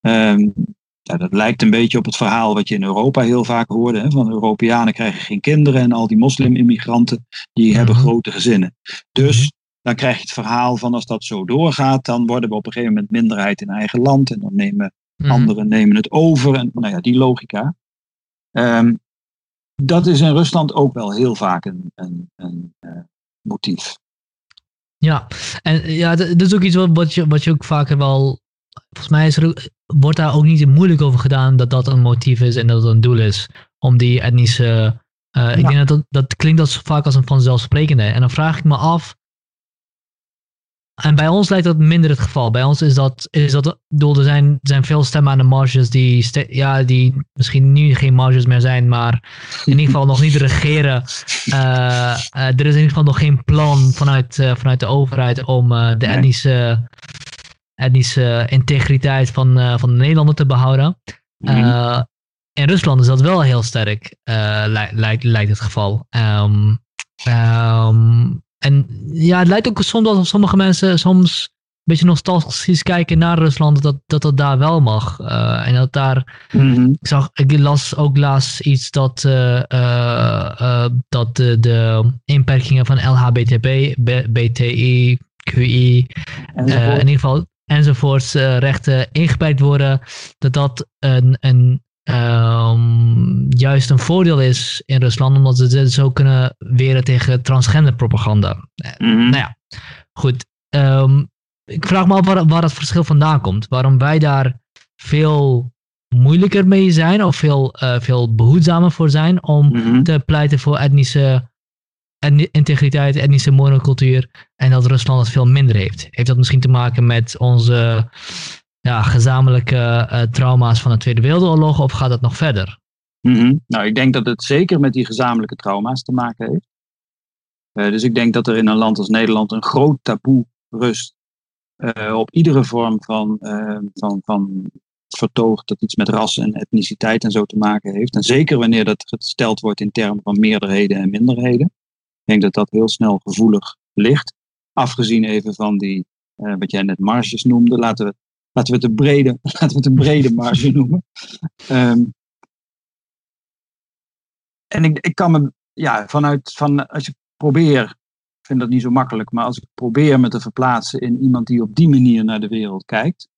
Speaker 2: Um, ja, dat lijkt een beetje op het verhaal wat je in Europa heel vaak hoorde. Hè, van Europeanen krijgen geen kinderen en al die moslim-immigranten die hebben mhm. grote gezinnen. Dus mhm dan krijg je het verhaal van als dat zo doorgaat, dan worden we op een gegeven moment minderheid in eigen land en dan nemen mm. anderen nemen het over. En nou ja, die logica. Um, dat is in Rusland ook wel heel vaak een, een, een uh, motief.
Speaker 1: Ja, en ja, dat is ook iets wat, wat, je, wat je ook vaker wel. Volgens mij is er, wordt daar ook niet moeilijk over gedaan dat dat een motief is en dat het een doel is om die etnische. Uh, Ik denk dat, dat dat klinkt als, vaak als een vanzelfsprekende. En dan vraag ik me af, en bij ons lijkt dat minder het geval. Bij ons is dat, is dat bedoel, er zijn, zijn veel stemmen aan de marges die, ja, die misschien nu geen marges meer zijn, maar in ieder geval nog niet regeren. Uh, uh, er is in ieder geval nog geen plan vanuit, uh, vanuit de overheid om de etnische, etnische integriteit van, van de Nederlander te behouden. Mm. in Rusland is dat wel heel sterk, lijkt, lijkt het geval. Um, um, en ja, het lijkt ook soms dat sommige mensen soms een beetje nostalgisch kijken naar Rusland, dat dat, dat daar wel mag. Uh, en dat daar,
Speaker 2: mm-hmm.
Speaker 1: ik, zag, ik las ook laatst iets dat, uh, uh, dat de, de inperkingen van LHBTB, BTI, QI, in ieder geval enzovoorts rechten ingeperkt worden, dat dat een, een um, juist een voordeel is in Rusland, omdat ze zo kunnen weren tegen transgender propaganda.
Speaker 2: Mm-hmm.
Speaker 1: Nou ja, goed. Um, ik vraag me af waar, waar dat verschil vandaan komt. Waarom wij daar veel moeilijker mee zijn of veel, uh, veel behoedzamer voor zijn om
Speaker 2: mm-hmm.
Speaker 1: te pleiten voor etnische integriteit, etnische monocultuur en dat Rusland het veel minder heeft. Heeft dat misschien te maken met onze ja, gezamenlijke uh, trauma's van de Tweede Wereldoorlog of gaat dat nog verder?
Speaker 2: Mm-hmm. Nou, ik denk dat het zeker met die gezamenlijke trauma's te maken heeft. Uh, dus ik denk dat er in een land als Nederland een groot taboe rust uh, op iedere vorm van, van, van vertoog dat iets met ras en etniciteit en zo te maken heeft. En zeker wanneer dat gesteld wordt in termen van meerderheden en minderheden. Ik denk dat dat heel snel gevoelig ligt. Afgezien even van die, wat jij net marges noemde, laten we laten we het een brede, laten we het een brede marge noemen. Um, en ik, ik kan me, ja, vanuit, van, als je probeer, ik vind dat niet zo makkelijk, maar als ik probeer me te verplaatsen in iemand die op die manier naar de wereld kijkt,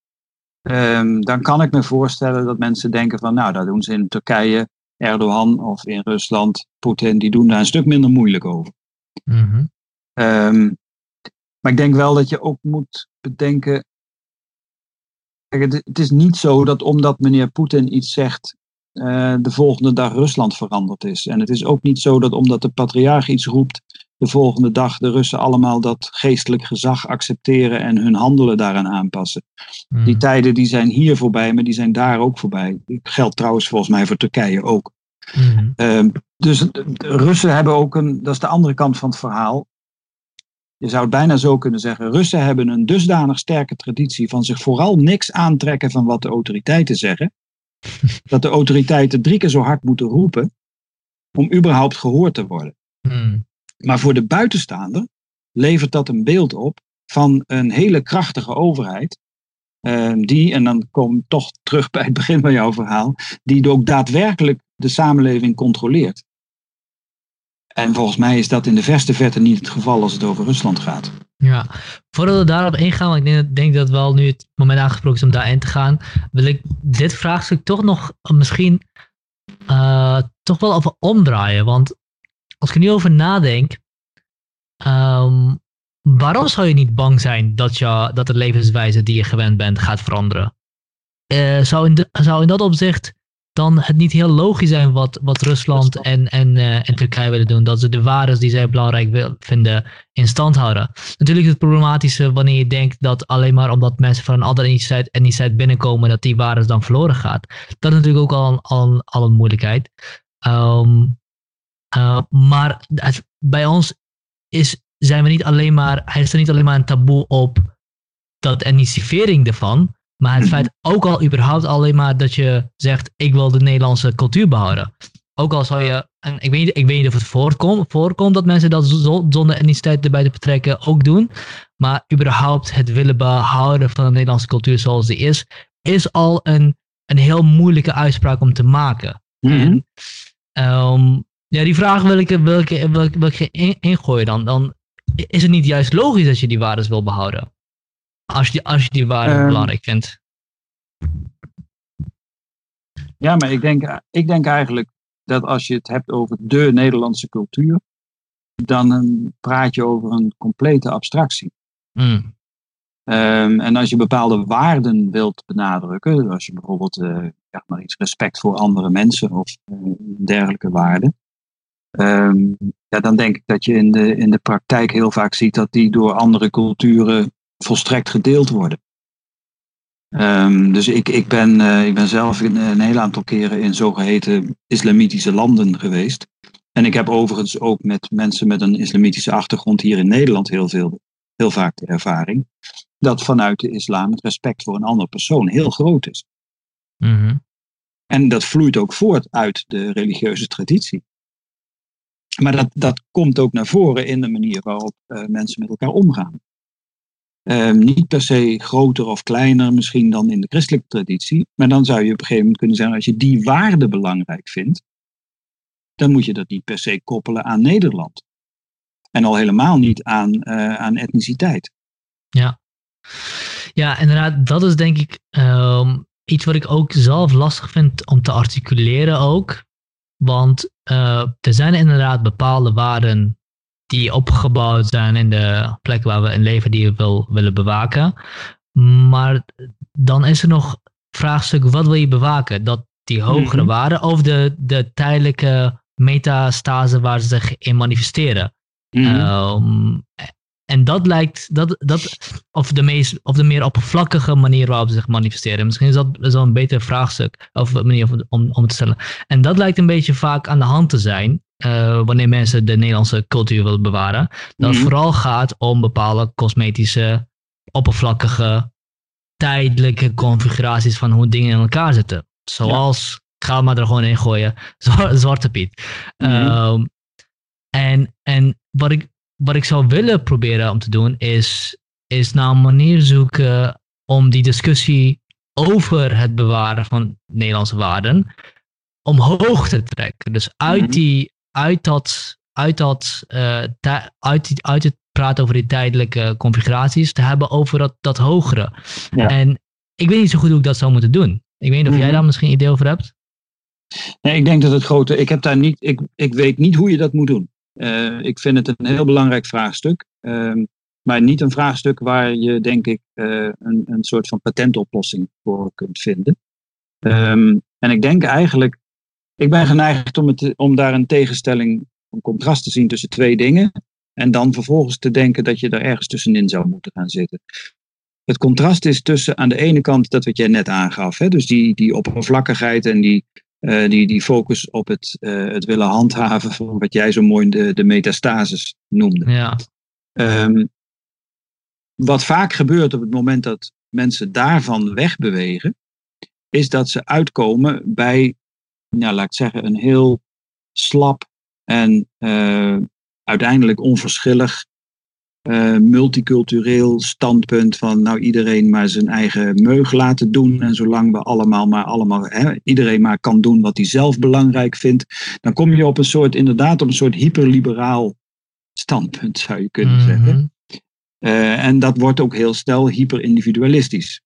Speaker 2: um, dan kan ik me voorstellen dat mensen denken van, nou, dat doen ze in Turkije, Erdogan of in Rusland, Poetin, die doen daar een stuk minder moeilijk over.
Speaker 1: Mm-hmm.
Speaker 2: Um, maar ik denk wel dat je ook moet bedenken, het is niet zo dat omdat meneer Poetin iets zegt, uh, de volgende dag Rusland veranderd is. En het is ook niet zo dat omdat de patriarch iets roept, de volgende dag de Russen allemaal dat geestelijk gezag accepteren en hun handelen daaraan aanpassen.
Speaker 1: Mm.
Speaker 2: Die tijden die zijn hier voorbij, maar die zijn daar ook voorbij. Dat geldt trouwens volgens mij voor Turkije ook.
Speaker 1: Mm.
Speaker 2: Uh, dus de Russen hebben ook een, dat is de andere kant van het verhaal. Je zou het bijna zo kunnen zeggen. Russen hebben een dusdanig sterke traditie van zich vooral niks aantrekken van wat de autoriteiten zeggen. dat de autoriteiten drie keer zo hard moeten roepen om überhaupt gehoord te worden.
Speaker 1: Hmm.
Speaker 2: Maar voor de buitenstaander levert dat een beeld op van een hele krachtige overheid. Uh, die, en dan kom ik toch terug bij het begin van jouw verhaal, die ook daadwerkelijk de samenleving controleert. En volgens mij is dat in de verste verte niet het geval als het over Rusland gaat.
Speaker 1: Ja, voordat we daarop ingaan, want ik denk, dat wel nu het moment aangesproken is om daarin te gaan, wil ik dit vraagstuk toch nog misschien uh, toch wel over omdraaien. Want als ik er nu over nadenk, um, waarom zou je niet bang zijn dat, je, dat de levenswijze die je gewend bent gaat veranderen? Uh, zou, in zou in dat opzicht dan het niet heel logisch zijn wat, wat Rusland en, en, uh, en Turkije willen doen. Dat ze de waarden die zij belangrijk wil, vinden in stand houden. Natuurlijk is het problematische wanneer je denkt dat alleen maar omdat mensen van een andere etniciteit, etniciteit binnenkomen, dat die waarden dan verloren gaat. Dat is natuurlijk ook al, al, al een moeilijkheid. Um, uh, maar het, bij ons is, zijn we niet alleen maar, hij is er niet alleen maar een taboe op dat etnisivering ervan. Maar het feit ook al überhaupt alleen maar dat je zegt, ik wil de Nederlandse cultuur behouden. Ook al zou je, en ik weet, ik weet niet of het voorkomt, voorkomt dat mensen dat zonder etniciteit erbij te betrekken ook doen. Maar überhaupt het willen behouden van de Nederlandse cultuur zoals die is, is al een, een heel moeilijke uitspraak om te maken.
Speaker 2: Mm-hmm.
Speaker 1: En, um, ja, die vraag wil ik, wil ik, wil ik, wil ik in, ingooien dan. Dan is het niet juist logisch dat je die waarden wil behouden. Als je die, als je die waarden
Speaker 2: Um,
Speaker 1: belangrijk vindt.
Speaker 2: Ja, maar ik denk, ik denk eigenlijk dat als je het hebt over de Nederlandse cultuur, dan um, praat je over een complete abstractie.
Speaker 1: Mm.
Speaker 2: Um, en als je bepaalde waarden wilt benadrukken, als je bijvoorbeeld uh, ja, maar iets respect voor andere mensen of uh, dergelijke waarden, um, ja, dan denk ik dat je in de, in de praktijk heel vaak ziet dat die door andere culturen volstrekt gedeeld worden. Um, dus ik, ik, ben, uh, ik ben zelf een, een heel aantal keren in zogeheten islamitische landen geweest. En ik heb overigens ook met mensen met een islamitische achtergrond hier in Nederland heel, veel, heel vaak de ervaring dat vanuit de islam het respect voor een andere persoon heel groot is.
Speaker 1: Mm -hmm.
Speaker 2: En dat vloeit ook voort uit de religieuze traditie. Maar dat, dat komt ook naar voren in de manier waarop uh, mensen met elkaar omgaan. Uh, niet per se groter of kleiner misschien dan in de christelijke traditie. Maar dan zou je op een gegeven moment kunnen zeggen, als je die waarde belangrijk vindt, dan moet je dat niet per se koppelen aan Nederland. En al helemaal niet aan, uh, aan etniciteit.
Speaker 1: Ja. ja, inderdaad, dat is denk ik um, iets wat ik ook zelf lastig vind om te articuleren ook. Want uh, er zijn inderdaad bepaalde waarden die opgebouwd zijn in de plek waar we in leven die we wil, willen bewaken. Maar dan is er nog vraagstuk, wat wil je bewaken? Dat die hogere mm -hmm. waarden of de, de tijdelijke metastase waar ze zich in manifesteren? Mm -hmm. um, en dat lijkt, dat, dat, of, de meest, of de meer oppervlakkige manier waarop ze zich manifesteren. Misschien is dat zo een beter vraagstuk of manier om, om te stellen. En dat lijkt een beetje vaak aan de hand te zijn. Uh, wanneer mensen de Nederlandse cultuur willen bewaren. Dat het mm. vooral gaat om bepaalde cosmetische, oppervlakkige, tijdelijke configuraties van hoe dingen in elkaar zitten. Zoals, ja. ga maar er gewoon in gooien, Zwarte Piet. Mm. Uh, en, en wat ik wat ik zou willen proberen om te doen, is, is naar een manier zoeken om die discussie over het bewaren van Nederlandse waarden omhoog te trekken. Dus uit,
Speaker 2: Mhm.
Speaker 1: die, uit, dat, uit, dat, uh, uit, die, uit het praten over die tijdelijke configuraties te hebben over dat, dat hogere.
Speaker 2: Ja.
Speaker 1: En ik weet niet zo goed hoe ik dat zou moeten doen. Ik weet niet of jij
Speaker 2: Mhm.
Speaker 1: daar misschien een idee over hebt.
Speaker 2: Nee, ik denk dat het grote. Ik, heb daar niet, ik, ik weet niet hoe je dat moet doen. Uh, ik vind het een heel belangrijk vraagstuk. Uh, maar niet een vraagstuk waar je, denk ik, uh, een, een soort van patentoplossing voor kunt vinden. Um, en ik denk eigenlijk. Ik ben geneigd om, het, om daar een tegenstelling, een contrast te zien tussen twee dingen. En dan vervolgens te denken dat je er ergens tussenin zou moeten gaan zitten. Het contrast is tussen aan de ene kant dat wat jij net aangaf. Hè, dus die, die oppervlakkigheid en die, uh, die, die focus op het, uh, het willen handhaven van wat jij zo mooi de, de metastases noemde.
Speaker 1: Ja.
Speaker 2: Um, wat vaak gebeurt op het moment dat mensen daarvan wegbewegen, is dat ze uitkomen bij, nou, laat ik zeggen, een heel slap en uh, uiteindelijk onverschillig uh, multicultureel standpunt van nou iedereen maar zijn eigen meug laten doen en zolang we allemaal maar allemaal hè, iedereen maar kan doen wat hij zelf belangrijk vindt, dan kom je op een soort inderdaad op een soort hyperliberaal standpunt zou je kunnen
Speaker 1: Mhm.
Speaker 2: zeggen. Uh, en dat wordt ook heel snel hyperindividualistisch.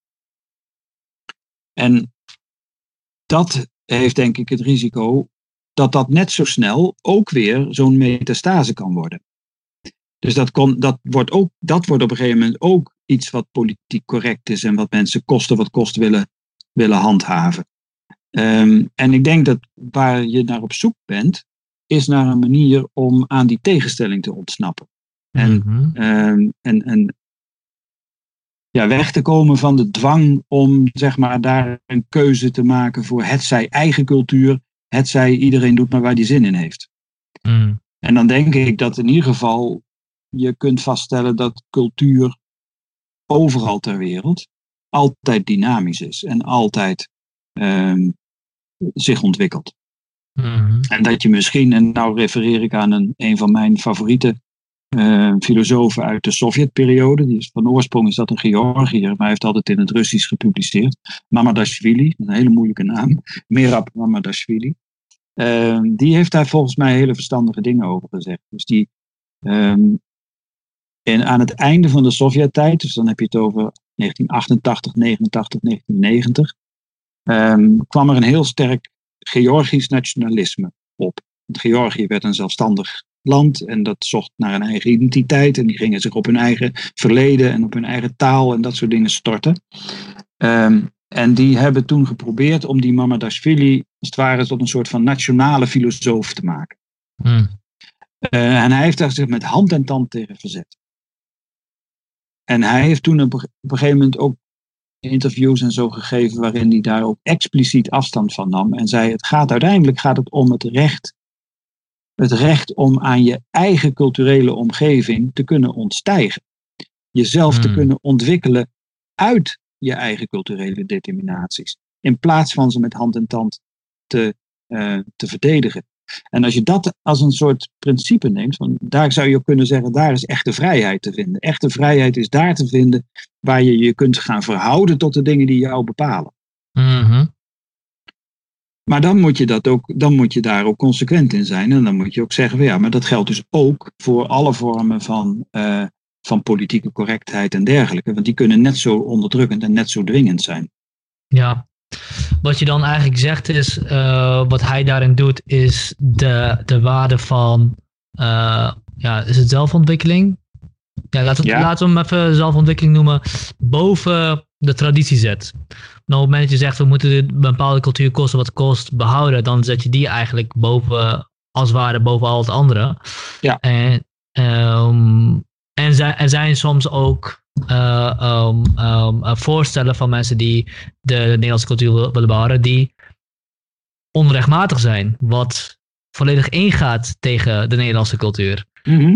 Speaker 2: En dat heeft denk ik het risico dat dat net zo snel ook weer zo'n metastase kan worden. Dus dat, kon, dat, wordt ook, dat wordt op een gegeven moment ook iets wat politiek correct is en wat mensen kosten wat kost willen, willen handhaven. Um, en ik denk dat waar je naar op zoek bent, is naar een manier om aan die tegenstelling te ontsnappen. En,
Speaker 1: Mhm.
Speaker 2: um, en, en ja, weg te komen van de dwang om zeg maar, daar een keuze te maken voor het zij eigen cultuur, het zij iedereen doet maar waar die zin in heeft.
Speaker 1: Mm.
Speaker 2: En dan denk ik dat in ieder geval je kunt vaststellen dat cultuur overal ter wereld altijd dynamisch is en altijd um, zich ontwikkelt.
Speaker 1: Mhm.
Speaker 2: En dat je misschien, en nou refereer ik aan een, een van mijn favoriete uh, filosofen uit de Sovjetperiode, van oorsprong is dat een Georgiër, maar hij heeft altijd in het Russisch gepubliceerd. Mamadashvili, een hele moeilijke naam, Merab Mamadashvili. Uh, die heeft daar volgens mij hele verstandige dingen over gezegd. Dus die um, en aan het einde van de Sovjet-tijd, dus dan heb je het over 1988, 89, 1990, um, kwam er een heel sterk Georgisch nationalisme op. Want Georgië werd een zelfstandig land en dat zocht naar een eigen identiteit en die gingen zich op hun eigen verleden en op hun eigen taal en dat soort dingen storten. Ehm, en die hebben toen geprobeerd om die Mamadashvili als het ware tot een soort van nationale filosoof te maken.
Speaker 1: Hmm.
Speaker 2: Uh, en hij heeft daar zich met hand en tand tegen verzet. En hij heeft toen op een gegeven moment ook interviews en zo gegeven waarin hij daar ook expliciet afstand van nam en zei het gaat uiteindelijk gaat het om het recht het recht om aan je eigen culturele omgeving te kunnen ontstijgen. Jezelf te
Speaker 1: Hmm.
Speaker 2: kunnen ontwikkelen uit je eigen culturele determinaties. In plaats van ze met hand en tand te, eh, te verdedigen. En als je dat als een soort principe neemt, van daar zou je ook kunnen zeggen, daar is echte vrijheid te vinden. Echte vrijheid is daar te vinden waar je je kunt gaan verhouden tot de dingen die jou bepalen.
Speaker 1: Mhm.
Speaker 2: Maar dan moet je, dat ook, dan moet je daar ook consequent in zijn. En dan moet je ook zeggen, van ja, maar dat geldt dus ook voor alle vormen van, eh, van politieke correctheid en dergelijke. Want die kunnen net zo onderdrukkend en net zo dwingend zijn.
Speaker 1: Ja. Wat je dan eigenlijk zegt is, eh, wat hij daarin doet, is de, de waarde van, eh, ja, is het zelfontwikkeling? Ja, laten, we-
Speaker 2: Ja.
Speaker 1: laten we hem even zelfontwikkeling noemen, boven de traditie zet. Nou, op het moment dat je zegt, we moeten een bepaalde cultuur kosten wat kost behouden, dan zet je die eigenlijk boven, als ware boven al het andere.
Speaker 2: Ja.
Speaker 1: En, ehm, en zij- er zijn soms ook eh, voorstellen van mensen die de Nederlandse cultuur wil- willen behouden, die onrechtmatig zijn, wat volledig ingaat tegen de Nederlandse cultuur.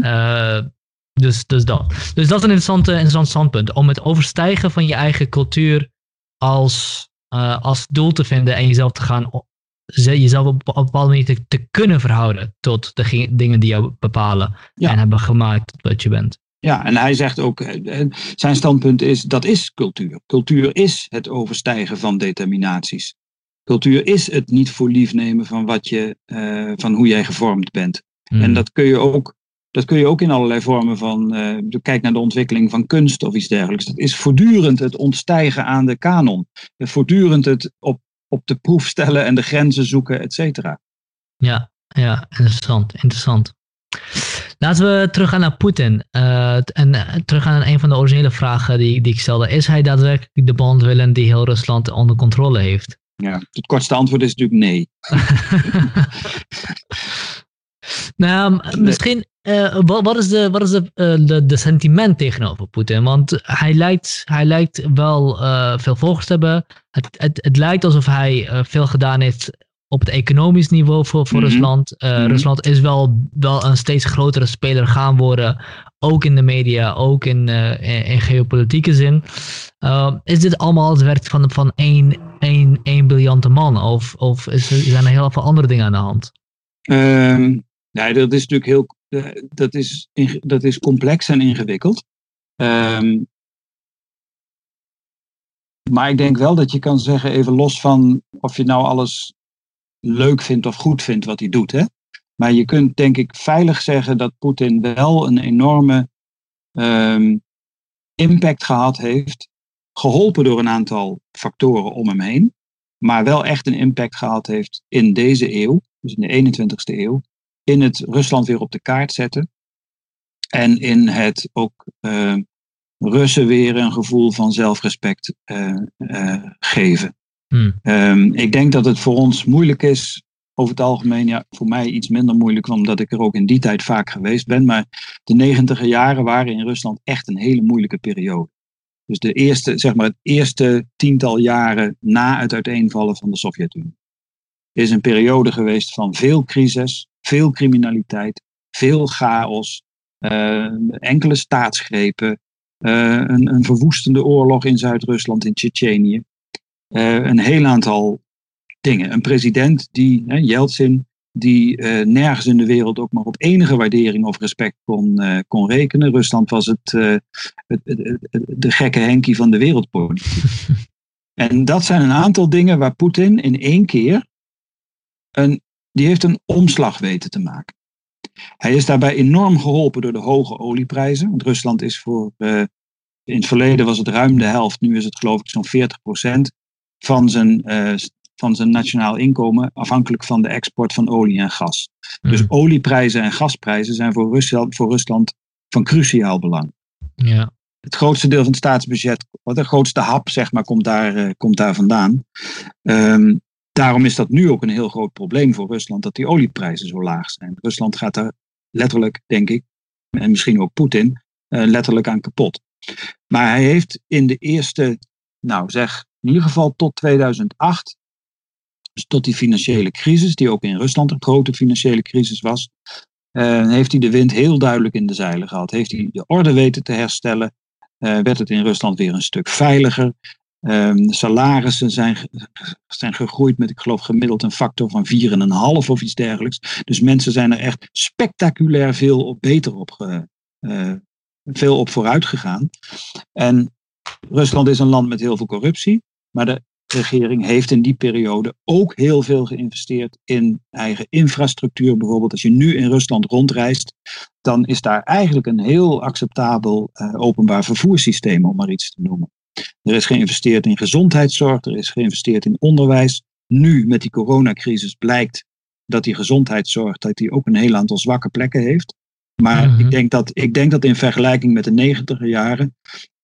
Speaker 1: Eh, dus, dus dat. Dus dat is een interessante, interessant standpunt. Om het overstijgen van je eigen cultuur als, eh, als doel te vinden en jezelf te gaan jezelf op, op een bepaalde manier te, te kunnen verhouden tot de ge- dingen die jou bepalen
Speaker 2: Ja.
Speaker 1: en hebben gemaakt tot wat je bent.
Speaker 2: Ja, en hij zegt ook, eh, eh, zijn standpunt is, dat is cultuur. Cultuur is het overstijgen van determinaties. Cultuur is het niet voor lief nemen van, wat je, van hoe jij gevormd bent.
Speaker 1: Hmm.
Speaker 2: En dat kun je ook, dat kun je ook in allerlei vormen van, eh, kijk naar de ontwikkeling van kunst of iets dergelijks. Dat is voortdurend het ontstijgen aan de kanon. Voortdurend het op, op de proef stellen en de grenzen zoeken, et cetera.
Speaker 1: Ja, ja, interessant, interessant. Laten we teruggaan naar Poetin. T- en eh, teruggaan naar een van de originele vragen die, die ik stelde. Is hij daadwerkelijk de bondwillen die heel Rusland onder controle heeft?
Speaker 2: Ja, het kortste antwoord is natuurlijk nee.
Speaker 1: nou, misschien, eh, wat, wat is, de, wat is de, eh, de, de sentiment tegenover Poetin? Want hij lijkt, hij lijkt wel eh, veel volgers te hebben. Het, het, het lijkt alsof hij veel gedaan heeft op het economisch niveau voor, voor
Speaker 2: Mhm.
Speaker 1: Rusland.
Speaker 2: Mhm.
Speaker 1: Rusland is wel, wel een steeds grotere speler gaan worden. Ook in de media, ook in, in, in geopolitieke zin. Is dit allemaal het werk van, van één, één, één briljante man? Of, of is zijn er heel veel andere dingen aan de hand?
Speaker 2: Ehm, nee, dat is natuurlijk heel. Eh, Dat is, dat is complex en ingewikkeld. Ehm, maar ik denk wel dat je kan zeggen, even los van of je nou alles leuk vindt of goed vindt wat hij doet. Hè? Maar je kunt denk ik veilig zeggen dat Poetin wel een enorme ehm, impact gehad heeft. Geholpen door een aantal factoren om hem heen. Maar wel echt een impact gehad heeft in deze eeuw dus in de 21ste eeuw, in het Rusland weer op de kaart zetten. En in het ook eh, Russen weer een gevoel van zelfrespect eh, eh, geven.
Speaker 1: Hmm.
Speaker 2: Ehm, ik denk dat het voor ons moeilijk is, over het algemeen, ja, voor mij iets minder moeilijk, omdat ik er ook in die tijd vaak geweest ben. Maar de negentiger jaren waren in Rusland echt een hele moeilijke periode. Dus de eerste, zeg maar, het eerste tiental jaren na het uiteenvallen van de Sovjet-Unie is een periode geweest van veel crisis, veel criminaliteit, veel chaos, eh, enkele staatsgrepen, eh, een, een verwoestende oorlog in Zuid-Rusland, in Tsjetsjenië. Eh, een heel aantal dingen. Een president die, hè, Yeltsin, die nergens in de wereld ook maar op enige waardering of respect kon, kon rekenen. Rusland was het, het, het, het- de gekke Henkie van de wereldpolitiek. en dat zijn een aantal dingen waar Poetin in één keer een, die heeft een omslag weten te maken. Hij is daarbij enorm geholpen door de hoge olieprijzen. Want Rusland is voor, eh, in het verleden was het ruim de helft, nu is het geloof ik zo'n 40% van zijn, eh, van zijn nationaal inkomen afhankelijk van de export van olie en gas. Dus
Speaker 1: Mhm.
Speaker 2: olieprijzen en gasprijzen zijn voor Rusland, voor Rusland van cruciaal belang.
Speaker 1: Ja.
Speaker 2: Het grootste deel van het staatsbudget, wat de grootste hap, zeg maar, komt daar, eh, komt daar vandaan. Ehm, daarom is dat nu ook een heel groot probleem voor Rusland, dat die olieprijzen zo laag zijn. Rusland gaat daar letterlijk, denk ik, en misschien ook Poetin, eh, letterlijk aan kapot. Maar hij heeft in de eerste, nou zeg, in ieder geval tot 2008, dus tot die financiële crisis, die ook in Rusland een grote financiële crisis was, eh, heeft hij de wind heel duidelijk in de zeilen gehad. Heeft hij de orde weten te herstellen, eh, werd het in Rusland weer een stuk veiliger. De salarissen zijn, zijn gegroeid met, ik geloof, gemiddeld een factor van 4,5 of iets dergelijks. Dus mensen zijn er echt spectaculair veel op beter op, eh, veel op vooruit gegaan. En Rusland is een land met heel veel corruptie, maar de regering heeft in die periode ook heel veel geïnvesteerd in eigen infrastructuur. Bijvoorbeeld als je nu in Rusland rondreist, dan is daar eigenlijk een heel acceptabel eh, openbaar vervoerssysteem, om maar iets te noemen. Er is geïnvesteerd in gezondheidszorg, er is geïnvesteerd in onderwijs. Nu met die coronacrisis blijkt dat die gezondheidszorg dat die ook een heel aantal zwakke plekken heeft. Maar
Speaker 1: Mhm.
Speaker 2: ik, denk dat, ik denk dat in vergelijking met de negentiger jaren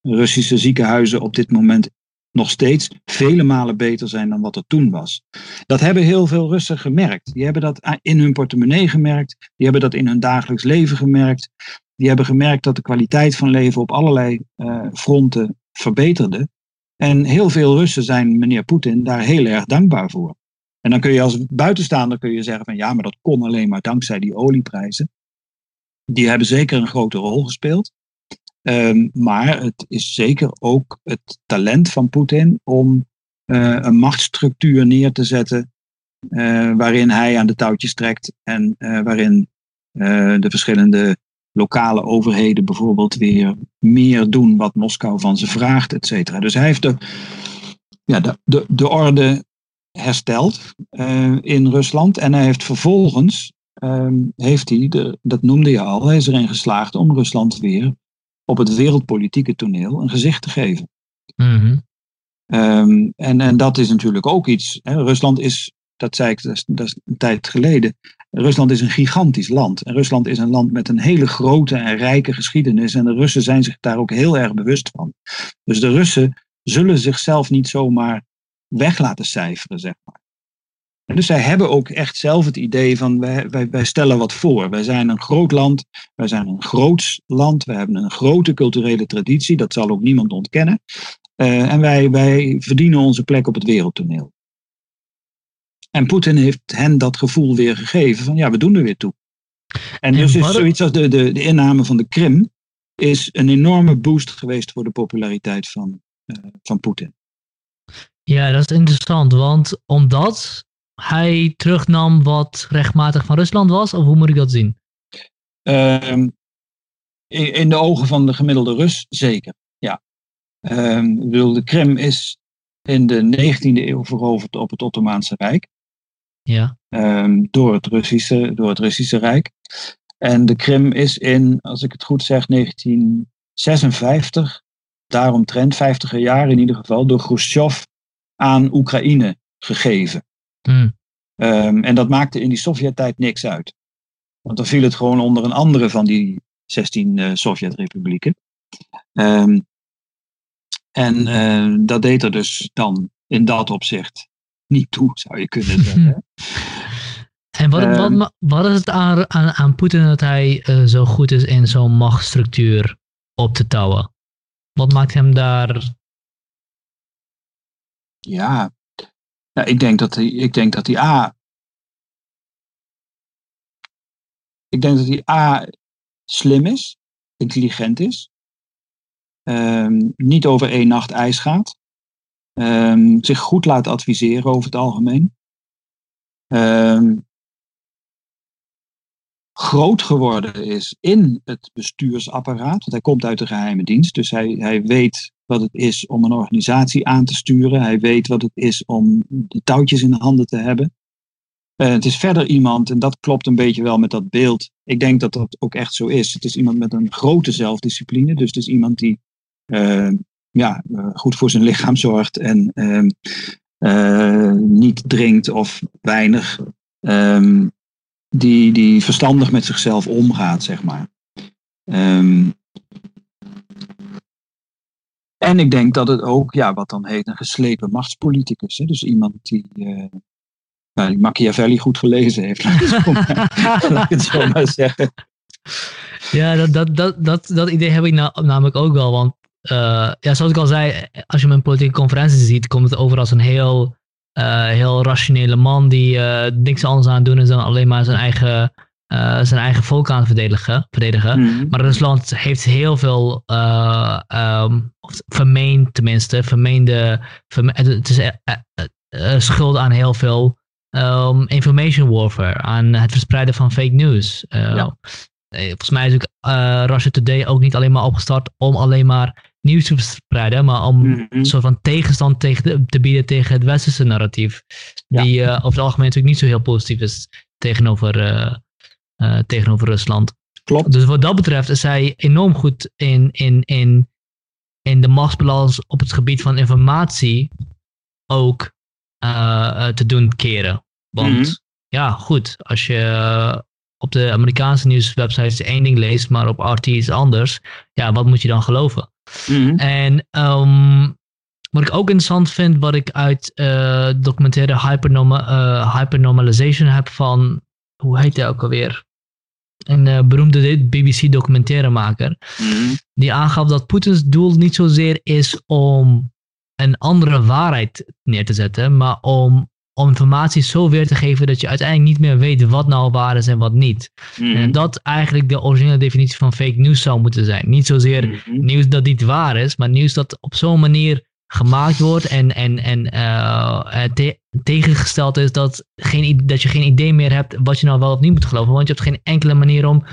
Speaker 2: Russische ziekenhuizen op dit moment nog steeds vele malen beter zijn dan wat er toen was. Dat hebben heel veel Russen gemerkt. Die hebben dat in hun portemonnee gemerkt. Die hebben dat in hun dagelijks leven gemerkt. Die hebben gemerkt dat de kwaliteit van leven op allerlei eh, fronten verbeterde. En heel veel Russen zijn meneer Poetin daar heel erg dankbaar voor. En dan kun je als buitenstaander kun je zeggen van ja, maar dat kon alleen maar dankzij die olieprijzen. Die hebben zeker een grote rol gespeeld. Um, maar het is zeker ook het talent van Poetin om uh, een machtsstructuur neer te zetten uh, waarin hij aan de touwtjes trekt en uh, waarin de verschillende lokale overheden bijvoorbeeld weer meer doen wat Moskou van ze vraagt, et cetera. Dus hij heeft de, ja, de, de, de orde hersteld in Rusland en hij heeft vervolgens, um, heeft hij, de, dat noemde je al, hij is erin geslaagd om Rusland weer op het wereldpolitieke toneel een gezicht te geven.
Speaker 1: Mm -hmm.
Speaker 2: um, en, en dat is natuurlijk ook iets. Hè. Rusland is, dat zei ik dat is, dat is een tijd geleden, Rusland is een gigantisch land. En Rusland is een land met een hele grote en rijke geschiedenis. En de Russen zijn zich daar ook heel erg bewust van. Dus de Russen zullen zichzelf niet zomaar weg laten cijferen, zeg maar. En dus zij hebben ook echt zelf het idee van wij, wij, wij, stellen wat voor. Wij zijn een groot land, wij zijn een groots land, we hebben een grote culturele traditie, dat zal ook niemand ontkennen. Uh, en wij, wij verdienen onze plek op het wereldtoneel. En Poetin heeft hen dat gevoel weer gegeven van ja, we doen er weer toe. En dus is zoiets als de, de, de inname van de Krim is een enorme boost geweest voor de populariteit van, uh, van Poetin.
Speaker 1: Ja, dat is interessant, want omdat hij terugnam wat rechtmatig van Rusland was? Of hoe moet ik dat zien?
Speaker 2: Uh, in, in, de ogen van de gemiddelde Rus zeker, ja. Uh, de Krim is in de 19e eeuw veroverd op het Ottomaanse Rijk.
Speaker 1: Ja.
Speaker 2: Uh, door, het Russische, door het Russische Rijk. En de Krim is in, als ik het goed zeg, 1956, daaromtrent, 50 jaar in ieder geval, door Khrushchev aan Oekraïne gegeven.
Speaker 1: Mm.
Speaker 2: Um, en dat maakte in die Sovjet-tijd niks uit. Want dan viel het gewoon onder een andere van die 16 uh, Sovjet-republieken. Um, en uh, dat deed er dus dan in dat opzicht niet toe, zou je kunnen zeggen.
Speaker 1: En wat, um, wat, wat, is het aan, aan, aan Poetin dat hij uh, zo goed is in zo'n machtsstructuur op te touwen? Wat maakt hem daar.
Speaker 2: Ja, nou, ik denk dat hij, ik denk dat hij A. Ik denk dat hij A. slim is, intelligent is, um, niet over één nacht ijs gaat, um, zich goed laat adviseren over het algemeen, um, groot geworden is in het bestuursapparaat, want hij komt uit de geheime dienst, dus hij, hij weet wat het is om een organisatie aan te sturen. Hij weet wat het is om de touwtjes in de handen te hebben. Uh, het is verder iemand, en dat klopt een beetje wel met dat beeld. Ik denk dat dat ook echt zo is. Het is iemand met een grote zelfdiscipline. Dus het is iemand die uh, ja, uh, goed voor zijn lichaam zorgt en eh, niet drinkt of weinig, ehm, die, die verstandig met zichzelf omgaat, zeg maar. Ehm, en ik denk dat het ook, ja, wat dan heet, een geslepen machtspoliticus. Hè? Dus iemand die, uh, nou, die Machiavelli goed gelezen heeft, laat ik het zo maar zeggen.
Speaker 1: Ja, dat, dat, dat, dat, dat idee heb ik namelijk ook wel. Want uh, ja, zoals ik al zei, als je mijn politieke conferenties ziet, komt het over als een heel, uh, heel rationele man die uh, niks anders aan doen is dan alleen maar zijn eigen, zijn eigen volk aan het verdedigen. verdedigen. Mm. Maar Rusland heeft heel veel, um, vermeend tenminste, vermeende, verme het is schuld aan heel veel um, information warfare, aan het verspreiden van fake news. Ja. Volgens mij is ook Russia Today ook niet alleen maar opgestart om alleen maar nieuws te verspreiden, maar om mm een soort van tegenstand tegen te bieden tegen het westerse narratief. Die uh, over het algemeen natuurlijk niet zo heel positief is tegenover, uh, uh, tegenover Rusland.
Speaker 2: Klopt.
Speaker 1: Dus wat dat betreft is hij enorm goed in, in, in, in de machtsbalans op het gebied van informatie ook te doen keren. Want mm -hmm. ja, goed, als je op de Amerikaanse nieuwswebsites één ding leest, maar op RT is anders, ja, wat moet je dan geloven? Mm-hmm. En um, wat ik ook interessant vind, wat ik uit uh, documentaire hypernorma uh, Hypernormalization heb van, hoe heet hij ook alweer? Een uh, beroemde BBC documentairemaker. Mm-hmm. Die aangaf dat Poetins doel niet zozeer is om een andere waarheid neer te zetten, maar om om informatie zo weer te geven dat je uiteindelijk niet meer weet wat nou waar is en wat niet. Mm. En dat eigenlijk de originele definitie van fake news zou moeten zijn. Niet zozeer mm-hmm. nieuws dat niet waar is, maar nieuws dat op zo'n manier gemaakt wordt en, en, en uh, te tegengesteld is dat, geen, dat je geen idee meer hebt wat je nou wel of niet moet geloven. Want je hebt geen enkele manier om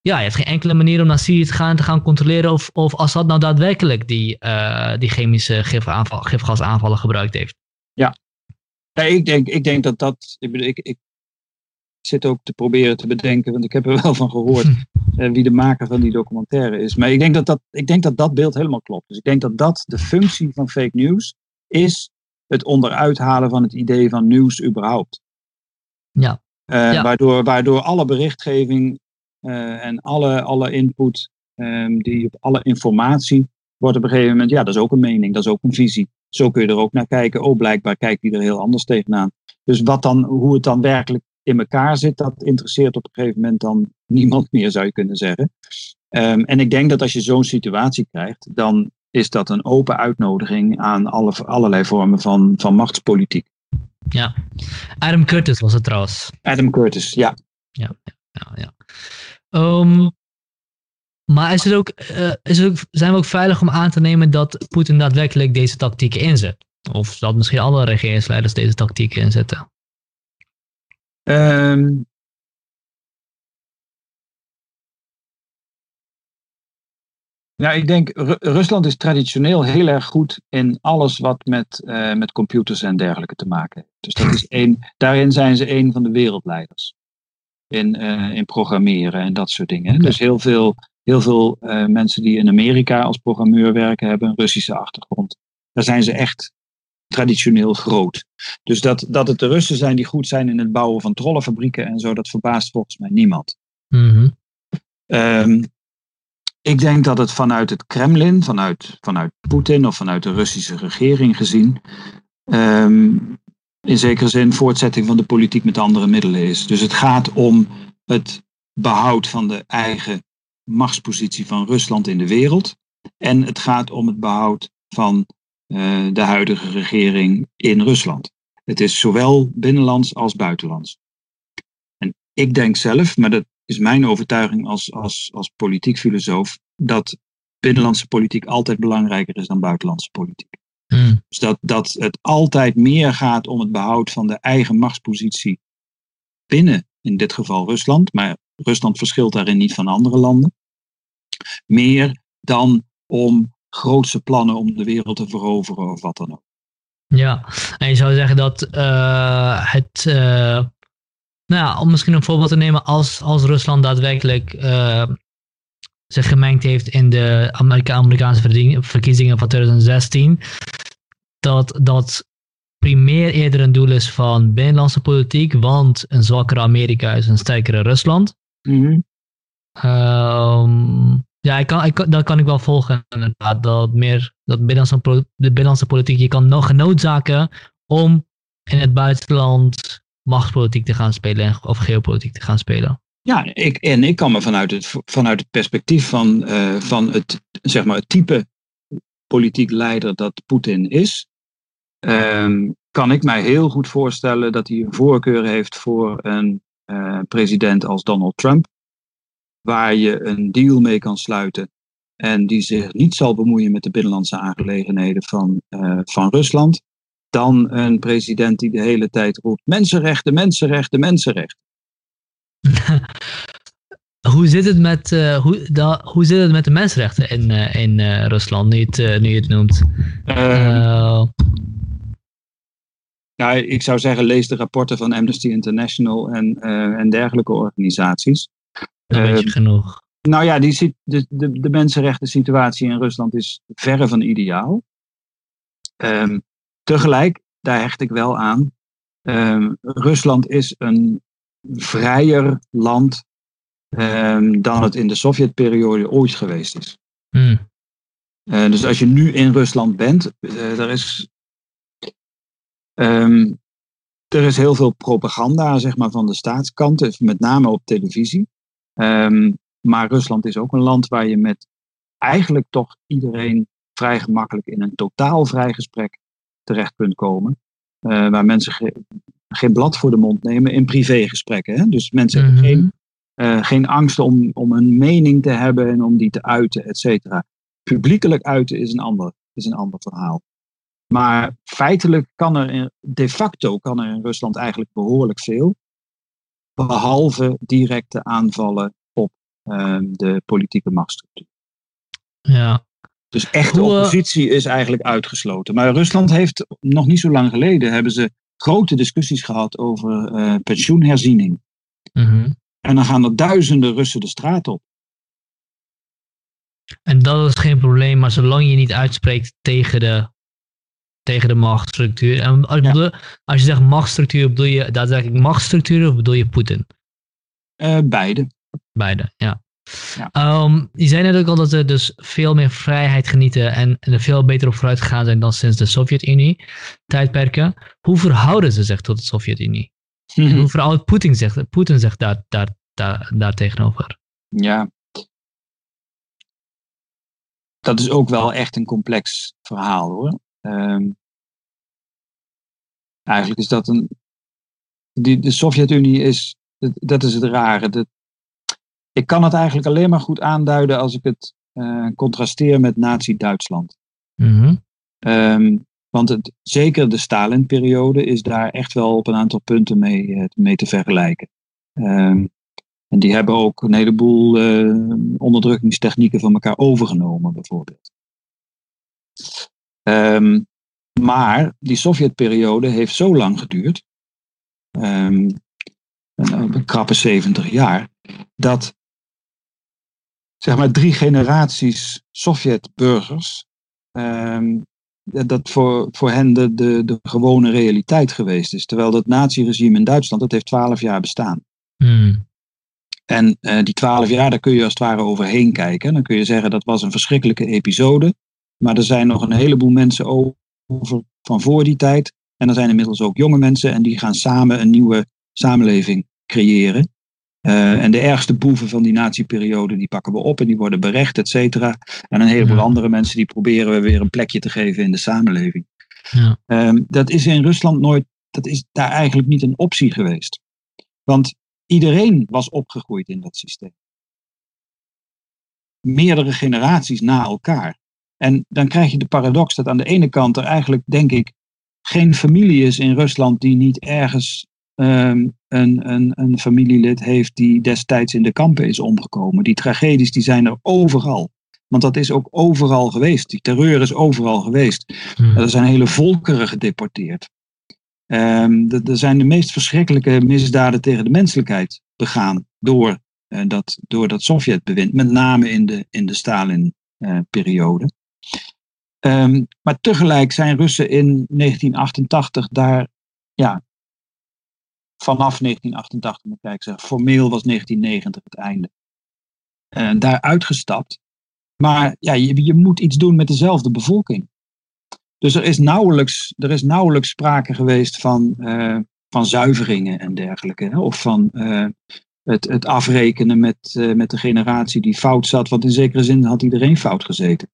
Speaker 1: ja, je hebt geen enkele manier om naar Syrië te gaan te gaan controleren of, of Assad nou daadwerkelijk die, uh, die chemische gifaanval, gifgasaanvallen gebruikt heeft.
Speaker 2: Ja, ja, ik, denk, ik denk dat dat. Ik, bedoel, ik, ik zit ook te proberen te bedenken, want ik heb er wel van gehoord eh, wie de maker van die documentaire is. Maar ik denk dat dat, ik denk dat dat beeld helemaal klopt. Dus ik denk dat dat de functie van fake news is: het onderuithalen van het idee van nieuws überhaupt.
Speaker 1: Ja.
Speaker 2: Uh, Waardoor, waardoor alle berichtgeving uh, en alle, alle input, um, die op alle informatie, wordt op een gegeven moment, ja, dat is ook een mening, dat is ook een visie. Zo kun je er ook naar kijken. Oh, blijkbaar kijkt hij er heel anders tegenaan. Dus wat dan, hoe het dan werkelijk in elkaar zit, dat interesseert op een gegeven moment dan niemand meer, zou je kunnen zeggen. Um, en ik denk dat als je zo'n situatie krijgt, dan is dat een open uitnodiging aan alle, allerlei vormen van, van machtspolitiek.
Speaker 1: Ja, Adam Curtis was het trouwens.
Speaker 2: Adam Curtis, ja.
Speaker 1: Ja, ja, ja. Um, maar is het ook, uh, is het ook, zijn we ook veilig om aan te nemen dat Poetin daadwerkelijk deze tactieken inzet? Of dat misschien alle regeringsleiders deze tactieken inzetten?
Speaker 2: Um, ja, ik denk, Rusland is traditioneel heel erg goed in alles wat met, uh, met computers en dergelijke te maken heeft. Dus dat is één, daarin zijn ze een van de wereldleiders. In, uh, in programmeren en dat soort dingen. Okay. Dus heel veel heel veel uh, mensen die in Amerika als programmeur werken hebben een Russische achtergrond. Daar zijn ze echt traditioneel groot. Dus dat, dat het de Russen zijn die goed zijn in het bouwen van trollenfabrieken en zo, dat verbaast volgens mij niemand.
Speaker 1: Mm -hmm.
Speaker 2: um, ik denk dat het vanuit het Kremlin, vanuit, vanuit Poetin of vanuit de Russische regering gezien, um, in zekere zin voortzetting van de politiek met andere middelen is. Dus het gaat om het behoud van de eigen machtspositie van Rusland in de wereld. En het gaat om het behoud van uh, de huidige regering in Rusland. Het is zowel binnenlands als buitenlands. En ik denk zelf, maar dat is mijn overtuiging als, als, als politiek filosoof, dat binnenlandse politiek altijd belangrijker is dan buitenlandse politiek.
Speaker 1: Mm.
Speaker 2: Dus dat, dat het altijd meer gaat om het behoud van de eigen machtspositie binnen, in dit geval Rusland, maar Rusland verschilt daarin niet van andere landen. Meer dan om grootse plannen om de wereld te veroveren of wat dan ook.
Speaker 1: Ja, en je zou zeggen dat uh, het, uh, nou ja, om misschien een voorbeeld te nemen, als, als Rusland daadwerkelijk uh, zich gemengd heeft in de Amerika Amerikaanse verkiezingen van 2016, dat, dat primair eerder een doel is van binnenlandse politiek, want een zwakkere Amerika is een sterkere Rusland. Ehm, ja, ik ik, dat kan ik wel volgen inderdaad. Dat meer dat binnenlandse, de binnenlandse politiek je kan nog genoodzaken om in het buitenland machtspolitiek te gaan spelen en- of geopolitiek te gaan spelen.
Speaker 2: Ja, ik, en ik kan me vanuit het, vanuit het perspectief van, eh, van het, zeg maar, het type politiek leider dat Poetin is, ehm, kan ik mij heel goed voorstellen dat hij een voorkeur heeft voor een eh, president als Donald Trump, waar je een deal mee kan sluiten en die zich niet zal bemoeien met de binnenlandse aangelegenheden van, eh, van Rusland, dan een president die de hele tijd roept mensenrechten, mensenrechten, mensenrechten.
Speaker 1: hoe, zit het met, eh, hoe, da, hoe zit het met de mensenrechten in, eh, in Rusland, nu je het, nu je het noemt?
Speaker 2: Ehm,
Speaker 1: Eh,
Speaker 2: ik zou zeggen, lees de rapporten van Amnesty International en, en dergelijke organisaties.
Speaker 1: Je
Speaker 2: Ehm,
Speaker 1: genoeg.
Speaker 2: Nou ja, die, sit- de, de, de mensenrechten situatie in Rusland is verre van ideaal. Ehm, tegelijk, daar hecht ik wel aan, ehm, Rusland is een vrijer land dan het in de Sovjetperiode ooit geweest is.
Speaker 1: Hm.
Speaker 2: Eh, dus als je nu in Rusland bent, eh, er, is, er is heel veel propaganda zeg maar, van de staatskant, met name op televisie. Ehm, maar Rusland is ook een land waar je met eigenlijk toch iedereen vrij gemakkelijk in een totaal vrij gesprek terecht kunt komen. Eh, waar mensen ge- geen blad voor de mond nemen in privégesprekken. Hè? Dus mensen hebben
Speaker 1: Mhm.
Speaker 2: geen, eh, geen angst om, om een mening te hebben en om die te uiten, et cetera publiekelijk uiten is een ander, is een ander verhaal. Maar feitelijk kan er, in- de facto kan er in Rusland eigenlijk behoorlijk veel. Behalve directe aanvallen op ehm, de politieke machtsstructuur.
Speaker 1: Ja.
Speaker 2: Dus echte
Speaker 1: Hoe, eh,
Speaker 2: oppositie is eigenlijk uitgesloten. Maar Rusland heeft nog niet zo lang geleden hebben ze grote discussies gehad over eh, pensioenherziening.
Speaker 1: Mhm.
Speaker 2: En dan gaan er duizenden Russen de straat op.
Speaker 1: En dat is geen probleem, maar zolang je niet uitspreekt tegen de, tegen de machtsstructuur. En als,
Speaker 2: Ja.
Speaker 1: bedoel- als je zegt machtsstructuur, bedoel je daadwerkelijk machtsstructuur of bedoel je Poetin?
Speaker 2: Eh, beide.
Speaker 1: Beide, ja.
Speaker 2: Ja.
Speaker 1: Ehm, je zei net ook al dat ze dus veel meer vrijheid genieten en, en er veel beter op vooruit gegaan zijn dan sinds de Sovjet-Unie tijdperken. Hoe verhouden ze zich tot de Sovjet-Unie? En hoe verhoudt Poetin zich, Poetin zich daar, daar, daar, daar tegenover?
Speaker 2: Ja. Dat is ook wel echt een complex verhaal hoor. Ehm, eigenlijk is dat een. Die, de Sovjet-Unie is. Dat, dat is het rare. Dat, ik kan het eigenlijk alleen maar goed aanduiden als ik het eh, contrasteer met Nazi-Duitsland.
Speaker 1: Mhm.
Speaker 2: Ehm, want het, zeker de Stalin-periode is daar echt wel op een aantal punten mee, eh, mee te vergelijken. Ehm, en die hebben ook een heleboel eh, onderdrukkingstechnieken van elkaar overgenomen, bijvoorbeeld. Ehm, maar die Sovjet-periode heeft zo lang geduurd, ehm, een, krappe 70 jaar, dat zeg maar drie generaties Sovjet-burgers ehm, dat voor, voor hen de, de, de gewone realiteit geweest is. Terwijl dat naziregime in Duitsland, dat heeft twaalf jaar bestaan.
Speaker 1: Hmm.
Speaker 2: En eh, die twaalf jaar, daar kun je als het ware overheen kijken. Dan kun je zeggen dat was een verschrikkelijke episode. Maar er zijn nog een heleboel mensen over van voor die tijd. En er zijn inmiddels ook jonge mensen en die gaan samen een nieuwe samenleving creëren. Eh, en de ergste boeven van die nazi-periode, die pakken we op en die worden berecht, et cetera. En een heleboel
Speaker 1: Ja.
Speaker 2: andere mensen, die proberen we weer een plekje te geven in de samenleving.
Speaker 1: Ja.
Speaker 2: Ehm, dat is in Rusland nooit, dat is daar eigenlijk niet een optie geweest. Want iedereen was opgegroeid in dat systeem. Meerdere generaties na elkaar. En dan krijg je de paradox dat aan de ene kant er eigenlijk, denk ik, geen familie is in Rusland die niet ergens ehm, een, een, een familielid heeft die destijds in de kampen is omgekomen. Die tragedies die zijn er overal. Want dat is ook overal geweest. Die terreur is overal geweest.
Speaker 1: Hmm.
Speaker 2: Er zijn hele volkeren gedeporteerd. Ehm, er zijn de meest verschrikkelijke misdaden tegen de menselijkheid begaan door, eh, dat, door dat Sovjetbewind, met name in de, in de Stalin-periode. Ehm, maar tegelijk zijn Russen in 1988 daar, ja, vanaf 1988 moet ik zeggen, formeel was 1990 het einde, uh, daar uitgestapt. Maar ja, je, je moet iets doen met dezelfde bevolking. Dus er is nauwelijks, er is nauwelijks sprake geweest van, uh, van zuiveringen en dergelijke. Hè? Of van uh, het, het afrekenen met, met de generatie die fout zat. Want in zekere zin had iedereen fout gezeten.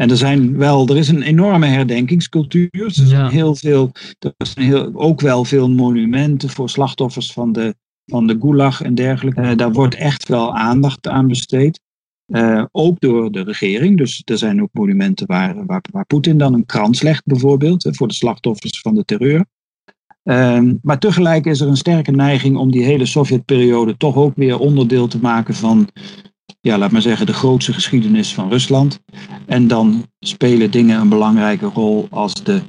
Speaker 2: En er zijn wel, er is een enorme herdenkingscultuur. Er zijn ja. heel veel, er zijn heel, ook wel veel monumenten voor slachtoffers van de, van de gulag en dergelijke. daar wordt echt wel aandacht aan besteed. Uh, ook door de regering. Dus er zijn ook monumenten waar, waar, waar Poetin dan een krans legt, bijvoorbeeld, voor de slachtoffers van de terreur. Uh, maar tegelijk is er een sterke neiging om die hele Sovjetperiode toch ook weer onderdeel te maken van, ja, laat maar zeggen, de grootste geschiedenis van Rusland. En dan spelen dingen een belangrijke rol als de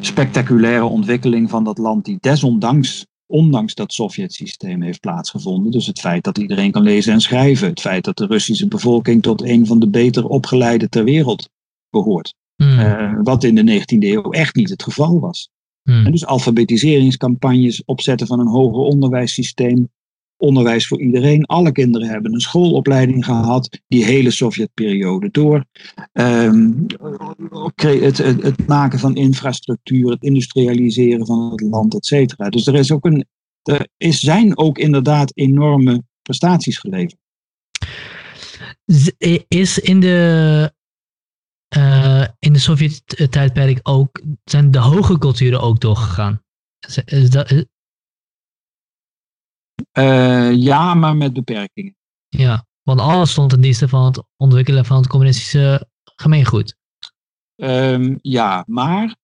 Speaker 2: spectaculaire ontwikkeling van dat land, die desondanks ondanks dat Sovjet-systeem heeft plaatsgevonden. Dus het feit dat iedereen kan lezen en schrijven. Het feit dat de Russische bevolking tot een van de beter opgeleide ter wereld behoort.
Speaker 1: Hmm.
Speaker 2: Uh, wat in de 19e eeuw echt niet het geval was.
Speaker 1: Hmm.
Speaker 2: En dus alfabetiseringscampagnes, opzetten van een hoger onderwijssysteem. Onderwijs voor iedereen. Alle kinderen hebben een schoolopleiding gehad. Die hele Sovjetperiode door. Um, het, het, het, maken van infrastructuur. Het industrialiseren van het land, et cetera. Dus er, is ook een, er is, zijn ook inderdaad enorme prestaties geleverd.
Speaker 1: Is in de, uh, in de Sovjet-tijdperk ook, zijn de hoge culturen ook doorgegaan? Is, dat.
Speaker 2: Uh, ja, maar met beperkingen.
Speaker 1: Ja, want alles stond in dienste van het ontwikkelen van het communistische gemeengoed.
Speaker 2: Um, ja, maar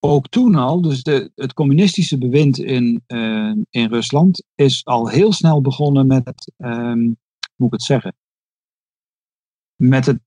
Speaker 2: ook toen al, dus de, het communistische bewind in, uh, in Rusland is al heel snel begonnen met um, moet ik het zeggen, met het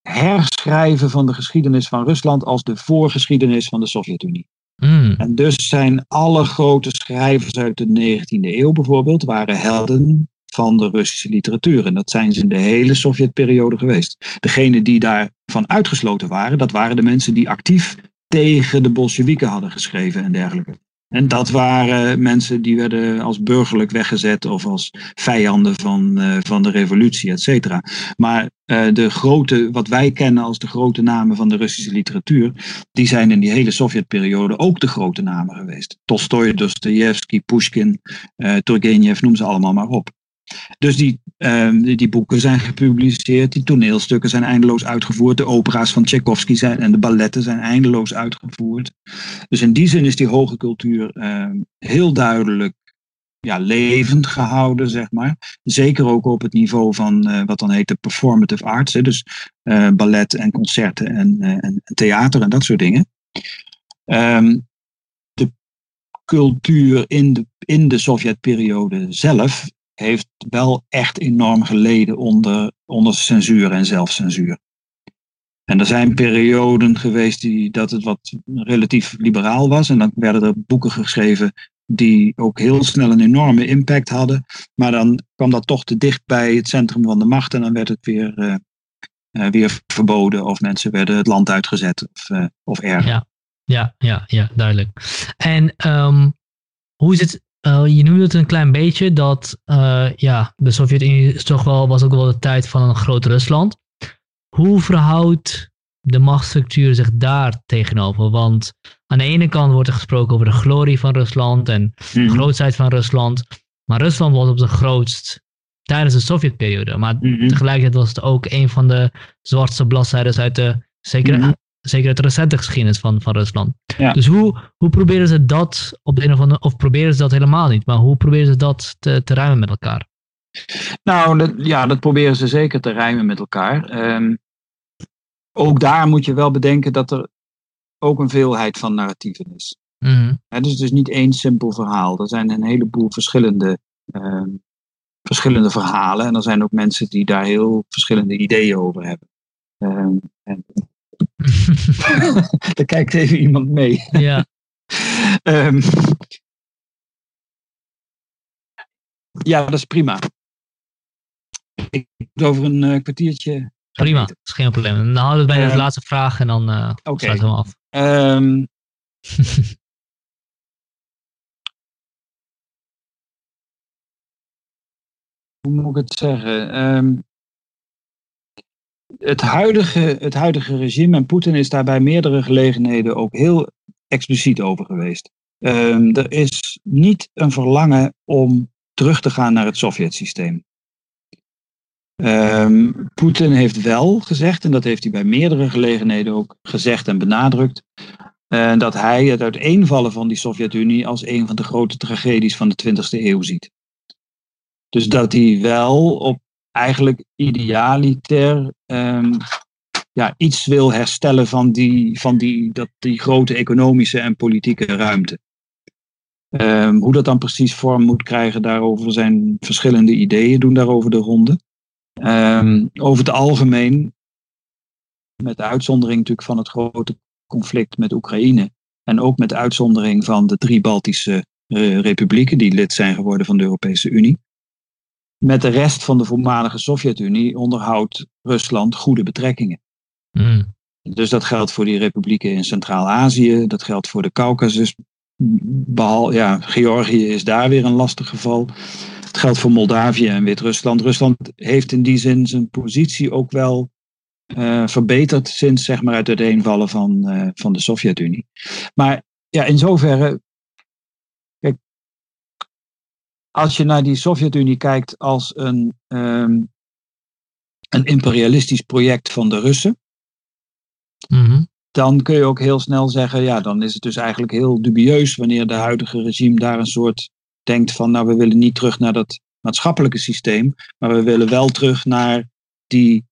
Speaker 2: herschrijven van de geschiedenis van Rusland als de voorgeschiedenis van de Sovjet-Unie.
Speaker 1: Mm.
Speaker 2: En dus zijn alle grote schrijvers uit de 19e eeuw bijvoorbeeld, waren helden van de Russische literatuur. En dat zijn ze in de hele Sovjetperiode geweest. Degenen die daarvan uitgesloten waren, dat waren de mensen die actief tegen de Bolsjewieken hadden geschreven en dergelijke. En dat waren mensen die werden als burgerlijk weggezet of als vijanden van, uh, van de revolutie, et cetera. Maar uh, de grote, wat wij kennen als de grote namen van de Russische literatuur, die zijn in die hele Sovjetperiode ook de grote namen geweest. Tolstoy, Dostoevsky, Pushkin, uh, Turgenev, noem ze allemaal maar op. Dus die, uh, die, die, boeken zijn gepubliceerd, die toneelstukken zijn eindeloos uitgevoerd, de opera's van Tchaikovsky zijn, en de balletten zijn eindeloos uitgevoerd. Dus in die zin is die hoge cultuur uh, heel duidelijk ja, levend gehouden, zeg maar. Zeker ook op het niveau van uh, wat dan heet de performative arts, dus uh, ballet en concerten en, uh, en, theater en dat soort dingen. Um, de cultuur in de, in de Sovjetperiode zelf heeft wel echt enorm geleden onder, onder censuur en zelfcensuur. En er zijn perioden geweest die, dat het wat relatief liberaal was. En dan werden er boeken geschreven die ook heel snel een enorme impact hadden. Maar dan kwam dat toch te dicht bij het centrum van de macht. En dan werd het weer, uh, uh, weer verboden. Of mensen werden het land uitgezet. Of, uh, of erger.
Speaker 1: Ja, ja, ja, ja duidelijk. En um, hoe is het uh, je noemde het een klein beetje dat uh, ja, de Sovjet-Unie toch wel, was ook wel de tijd van een groot Rusland. Hoe verhoudt de machtsstructuur zich daar tegenover? Want aan de ene kant wordt er gesproken over de glorie van Rusland en de
Speaker 2: Mhm.
Speaker 1: grootheid van Rusland. Maar Rusland was op zijn grootst tijdens de Sovjetperiode. Maar
Speaker 2: Mhm.
Speaker 1: tegelijkertijd was het ook een van de zwartste bladzijden uit de, zeker,
Speaker 2: Mhm.
Speaker 1: Zeker uit de recente geschiedenis van, van Rusland.
Speaker 2: Ja.
Speaker 1: Dus hoe, hoe proberen ze dat op de een of andere, of proberen ze dat helemaal niet, maar hoe proberen ze dat te, te ruimen met elkaar?
Speaker 2: Nou, dat, ja, dat proberen ze zeker te rijmen met elkaar. Um, ook daar moet je wel bedenken dat er ook een veelheid van narratieven is.
Speaker 1: Mm
Speaker 2: Het is dus niet één simpel verhaal. Er zijn een heleboel verschillende, um, verschillende verhalen. En er zijn ook mensen die daar heel verschillende ideeën over hebben. Um, en... Daar kijkt even iemand mee.
Speaker 1: ja.
Speaker 2: um, ja, dat is prima. Ik moet over een uh, kwartiertje
Speaker 1: Prima, dat is geen probleem. Dan houden we bij de
Speaker 2: Ehm,
Speaker 1: laatste vraag en dan eh sluiten we hem af.
Speaker 2: Ehm, hoe moet ik het zeggen? Ehm, het, huidige, het huidige regime en Poetin is daar bij meerdere gelegenheden ook heel expliciet over geweest. Ehm, er is niet een verlangen om terug te gaan naar het Sovjet-systeem. Ehm, Poetin heeft wel gezegd, en dat heeft hij bij meerdere gelegenheden ook gezegd en benadrukt, eh, dat hij het uiteenvallen van die Sovjet-Unie als een van de grote tragedies van de 20e eeuw ziet. Dus dat hij wel op eigenlijk idealiter ehm, ja, iets wil herstellen van, die, van die, dat, die grote economische en politieke ruimte. Ehm, hoe dat dan precies vorm moet krijgen, daarover zijn verschillende ideeën, doen daarover de ronde. Ehm, over het algemeen, met de uitzondering natuurlijk van het grote conflict met Oekraïne. En ook met de uitzondering van de drie Baltische eh, republieken die lid zijn geworden van de Europese Unie. Met de rest van de voormalige Sovjet-Unie onderhoudt Rusland goede betrekkingen.
Speaker 1: Mm.
Speaker 2: Dus dat geldt voor die republieken in Centraal-Azië, dat geldt voor de Caucasus. Behal, ja, Georgië is daar weer een lastig geval. Het geldt voor Moldavië en Wit-Rusland. Rusland heeft in die zin zijn positie ook wel eh, verbeterd sinds zeg maar, het uiteenvallen van, eh, van de Sovjet-Unie. Maar ja, in zoverre. Kijk, als je naar die Sovjet-Unie kijkt als een, ehm, een imperialistisch project van de Russen
Speaker 1: Mhm.
Speaker 2: dan kun je ook heel snel zeggen, ja, dan is het dus eigenlijk heel dubieus wanneer de huidige regime daar een soort denkt van, nou, we willen niet terug naar dat maatschappelijke systeem, maar we willen wel terug naar die,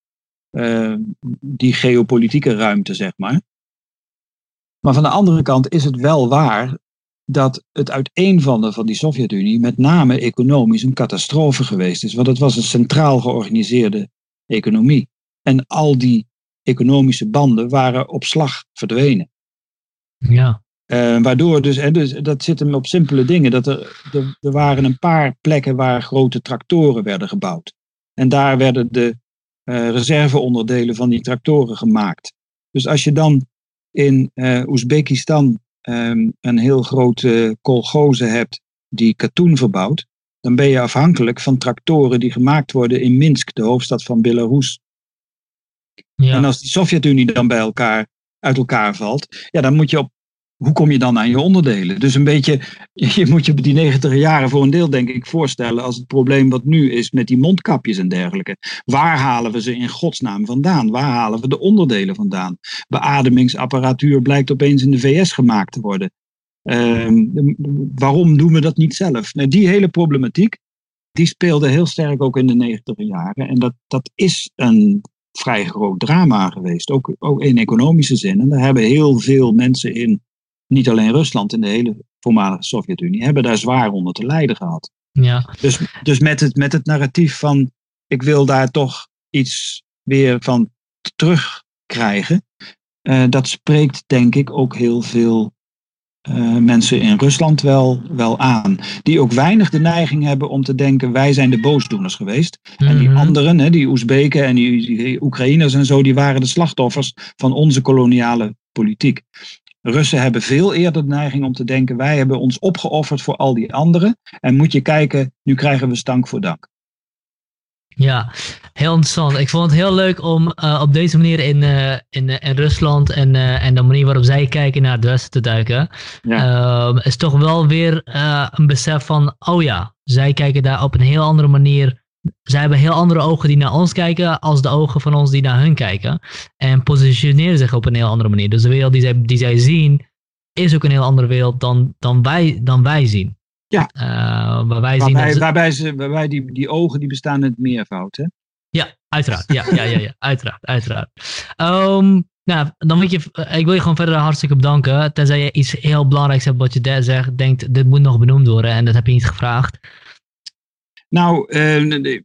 Speaker 2: eh, die geopolitieke ruimte, zeg maar. Maar van de andere kant is het wel waar dat het uiteenvallen van die Sovjet-Unie met name economisch een catastrofe geweest is. Want het was een centraal georganiseerde economie. En al die economische banden waren op slag verdwenen.
Speaker 1: Ja.
Speaker 2: Eh, waardoor dus, hè, dus, dat zit hem op simpele dingen. Dat er, er, er waren een paar plekken waar grote tractoren werden gebouwd. En daar werden de eh, reserveonderdelen van die tractoren gemaakt. Dus als je dan in eh Oezbekistan ehm, een heel grote kolgoze hebt die katoen verbouwt, dan ben je afhankelijk van tractoren die gemaakt worden in Minsk, de hoofdstad van Belarus.
Speaker 1: Ja.
Speaker 2: En als die Sovjet-Unie dan bij elkaar uit elkaar valt, ja, dan moet je op. Hoe kom je dan aan je onderdelen? Dus een beetje, je moet je die 90 jaren voor een deel, denk ik, voorstellen als het probleem wat nu is met die mondkapjes en dergelijke. Waar halen we ze in godsnaam vandaan? Waar halen we de onderdelen vandaan? Beademingsapparatuur blijkt opeens in de VS gemaakt te worden. Ehm, waarom doen we dat niet zelf? Nou, die hele problematiek, die speelde heel sterk ook in de 90 jaren. En dat, dat is een vrij groot drama geweest, ook, ook in economische zin. En daar hebben heel veel mensen in, niet alleen Rusland, in de hele voormalige Sovjet-Unie, hebben daar zwaar onder te lijden gehad.
Speaker 1: ja.
Speaker 2: Dus, dus met, het, met het narratief van ik wil daar toch iets weer van terugkrijgen, eh, dat spreekt denk ik ook heel veel eh, mensen in Rusland wel, wel aan. Die ook weinig de neiging hebben om te denken wij zijn de boosdoeners geweest. En die
Speaker 1: Mhm.
Speaker 2: anderen, hè, die Oezbeken en die, die Oekraïners en zo, die waren de slachtoffers van onze koloniale politiek. Russen hebben veel eerder de neiging om te denken: wij hebben ons opgeofferd voor al die anderen. En moet je kijken, nu krijgen we stank voor dank.
Speaker 1: Ja, heel interessant. Ik vond het heel leuk om eh, op deze manier in, eh, in, eh, in Rusland en, eh, en de manier waarop zij kijken naar het Westen te duiken. Ehm, is toch wel weer eh, een besef van, oh ja, zij kijken daar op een heel andere manier. Zij hebben heel andere ogen die naar ons kijken als de ogen van ons die naar hun kijken. En positioneren zich op een heel andere manier. Dus de wereld die zij, die zij zien is ook een heel andere wereld dan, dan, wij, dan wij zien.
Speaker 2: Ja.
Speaker 1: Eh, waar wij zien
Speaker 2: Waarbij,
Speaker 1: ze-
Speaker 2: waarbij, ze, waarbij die, die ogen die bestaan in het meervoud. Hè?
Speaker 1: Ja, uiteraard. Ja, ja, ja, ja uiteraard, uiteraard. Ehm, nou, dan moet je, eh, ik wil je gewoon verder hartstikke bedanken. Tenzij je iets heel belangrijks hebt wat je de- zegt, denkt, dit moet nog benoemd worden en dat heb je niet gevraagd.
Speaker 2: Nou, eh,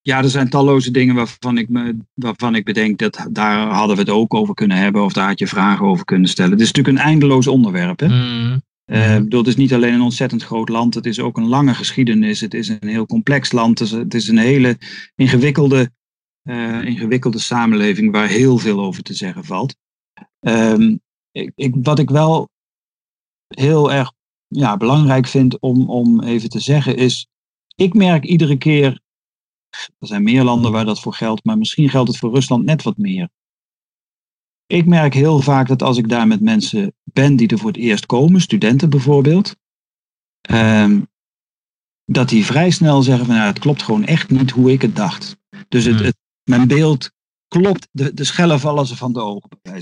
Speaker 2: ja, er zijn talloze dingen waarvan ik, me, waarvan ik bedenk dat daar hadden we het ook over kunnen hebben. Of daar had je vragen over kunnen stellen. Het is natuurlijk een eindeloos onderwerp. Hè?
Speaker 1: Mm,
Speaker 2: Eh, ik bedoel, het is niet alleen een ontzettend groot land, het is ook een lange geschiedenis. Het is een heel complex land. Het is, het is een hele ingewikkelde eh, ingewikkelde samenleving waar heel veel over te zeggen valt. Ehm, ik, ik, wat ik wel heel erg ja, belangrijk vind om, om even te zeggen is, ik merk iedere keer, er zijn meer landen waar dat voor geldt, maar misschien geldt het voor Rusland net wat meer. Ik merk heel vaak dat als ik daar met mensen ben die er voor het eerst komen, studenten bijvoorbeeld, ehm, dat die vrij snel zeggen van nou, het klopt gewoon echt niet hoe ik het dacht. Dus het,
Speaker 1: Hmm.
Speaker 2: het, mijn beeld klopt, de, de schellen vallen ze van de ogen.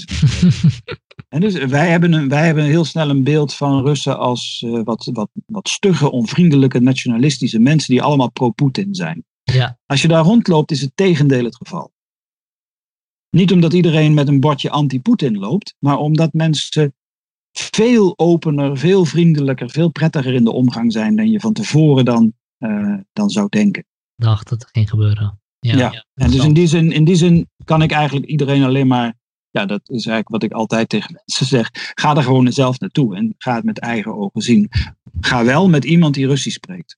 Speaker 2: En dus wij hebben, een, wij hebben heel snel een beeld van Russen als eh, wat, wat, wat stugge, onvriendelijke, nationalistische mensen die allemaal pro-Poetin zijn.
Speaker 1: Ja.
Speaker 2: Als je daar rondloopt, is het tegendeel het geval. Niet omdat iedereen met een bordje anti-Poetin loopt, maar omdat mensen veel opener, veel vriendelijker, veel prettiger in de omgang zijn dan je van tevoren dan, eh, dan zou denken.
Speaker 1: dacht dat het ging gebeuren. Ja.
Speaker 2: Ja. En dus in die, zin, in die zin kan ik eigenlijk iedereen alleen maar, ja, dat is eigenlijk wat ik altijd tegen mensen zeg, ga er gewoon zelf naartoe en ga het met eigen ogen zien. Ga wel met iemand die Russisch spreekt.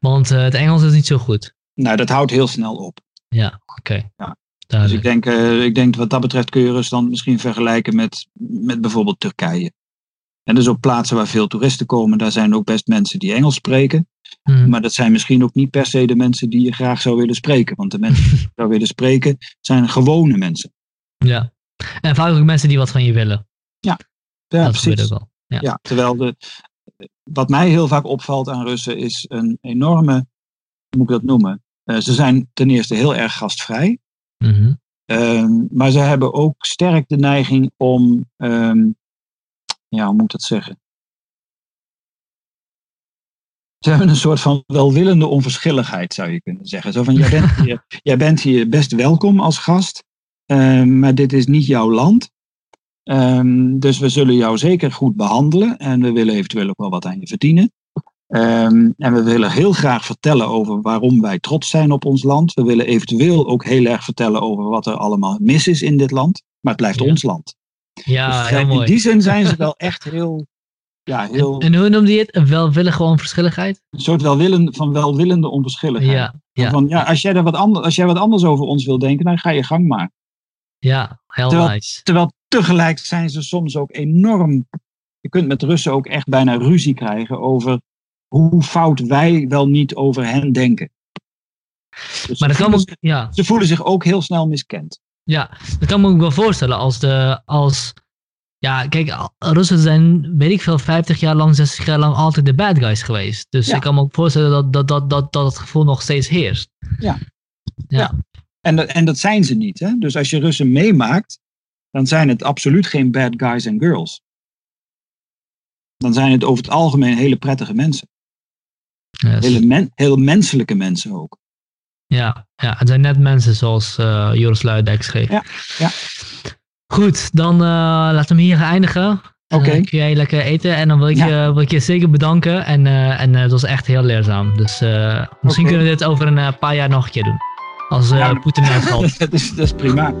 Speaker 1: Want eh, het Engels is niet zo goed.
Speaker 2: Nou, dat houdt heel snel op.
Speaker 1: Ja, oké.
Speaker 2: Ja. Dus ik denk, eh, ik denk wat dat betreft kun je Rusland misschien vergelijken met, met bijvoorbeeld Turkije. En dus op plaatsen waar veel toeristen komen, daar zijn ook best mensen die Engels spreken.
Speaker 1: Hm.
Speaker 2: Maar dat zijn misschien ook niet per se de mensen die je graag zou willen spreken. Want de mensen die je zou willen spreken zijn gewone mensen.
Speaker 1: Ja. En vaak ook mensen die wat van je willen.
Speaker 2: Ja,
Speaker 1: dat gebeurt
Speaker 2: precies.
Speaker 1: ook wel. Ja.
Speaker 2: Ja, terwijl de, wat mij heel vaak opvalt aan Russen is een enorme, hoe moet ik dat noemen? Eh, ze zijn ten eerste heel erg gastvrij.
Speaker 1: Mhm.
Speaker 2: Ehm, maar ze hebben ook sterk de neiging om, ehm, ja, hoe moet ik dat zeggen? Ze hebben een soort van welwillende onverschilligheid, zou je kunnen zeggen. Zo van, jij bent hier, jij bent hier best welkom als gast, ehm, maar dit is niet jouw land. Ehm, dus we zullen jou zeker goed behandelen en we willen eventueel ook wel wat aan je verdienen. Ehm, en we willen heel graag vertellen over waarom wij trots zijn op ons land. We willen eventueel ook heel erg vertellen over wat er allemaal mis is in dit land. Maar het blijft
Speaker 1: Ja.
Speaker 2: ons land.
Speaker 1: Ja,
Speaker 2: Dus
Speaker 1: heel
Speaker 2: in die zin zijn ze wel echt heel, ja, heel
Speaker 1: En hoe noemde je het? Een welwillige onverschilligheid?
Speaker 2: een soort welwillend, van welwillende onverschilligheid.
Speaker 1: Ja, ja,
Speaker 2: Van, ja, als, jij er wat anders, als jij wat anders over ons wil denken, dan ga je gang maar.
Speaker 1: ja, heel
Speaker 2: Terwijl-
Speaker 1: nice.
Speaker 2: Terwijl tegelijk zijn ze soms ook enorm. Je kunt met Russen ook echt bijna ruzie krijgen over hoe fout wij wel niet over hen denken. Dus
Speaker 1: Maar dat
Speaker 2: ze,
Speaker 1: kan ook, ja,
Speaker 2: ze voelen zich ook heel snel miskend.
Speaker 1: Ja, dat kan me ook wel voorstellen als de, als, ja, kijk, Russen zijn, weet ik veel, 50 jaar lang, 60 jaar lang altijd de bad guys geweest. Dus
Speaker 2: Ja.
Speaker 1: ik kan me ook voorstellen dat, dat, dat, dat, dat het gevoel nog steeds heerst.
Speaker 2: Ja.
Speaker 1: Ja.
Speaker 2: Ja. En dat, en dat zijn ze niet. Hè? Dus als je Russen meemaakt, dan zijn het absoluut geen bad guys en girls. Dan zijn het over het algemeen hele prettige mensen.
Speaker 1: Yes.
Speaker 2: Hele, men, heel menselijke mensen ook.
Speaker 1: Ja, ja, het zijn net mensen zoals eh, Joris Luijendijk schreef.
Speaker 2: Ja, ja.
Speaker 1: Goed, dan eh, laten we hem hier eindigen. En
Speaker 2: Oké.
Speaker 1: Dan kun jij lekker eten en dan wil ik,
Speaker 2: Ja.
Speaker 1: je, wil ik je zeker bedanken. En, eh, en eh, het was echt heel leerzaam. Dus eh, misschien kunnen we dit over een eh, paar jaar nog een keer doen. Als eh
Speaker 2: Ja.
Speaker 1: Poetin uitvalt.
Speaker 2: dat, is, dat is prima.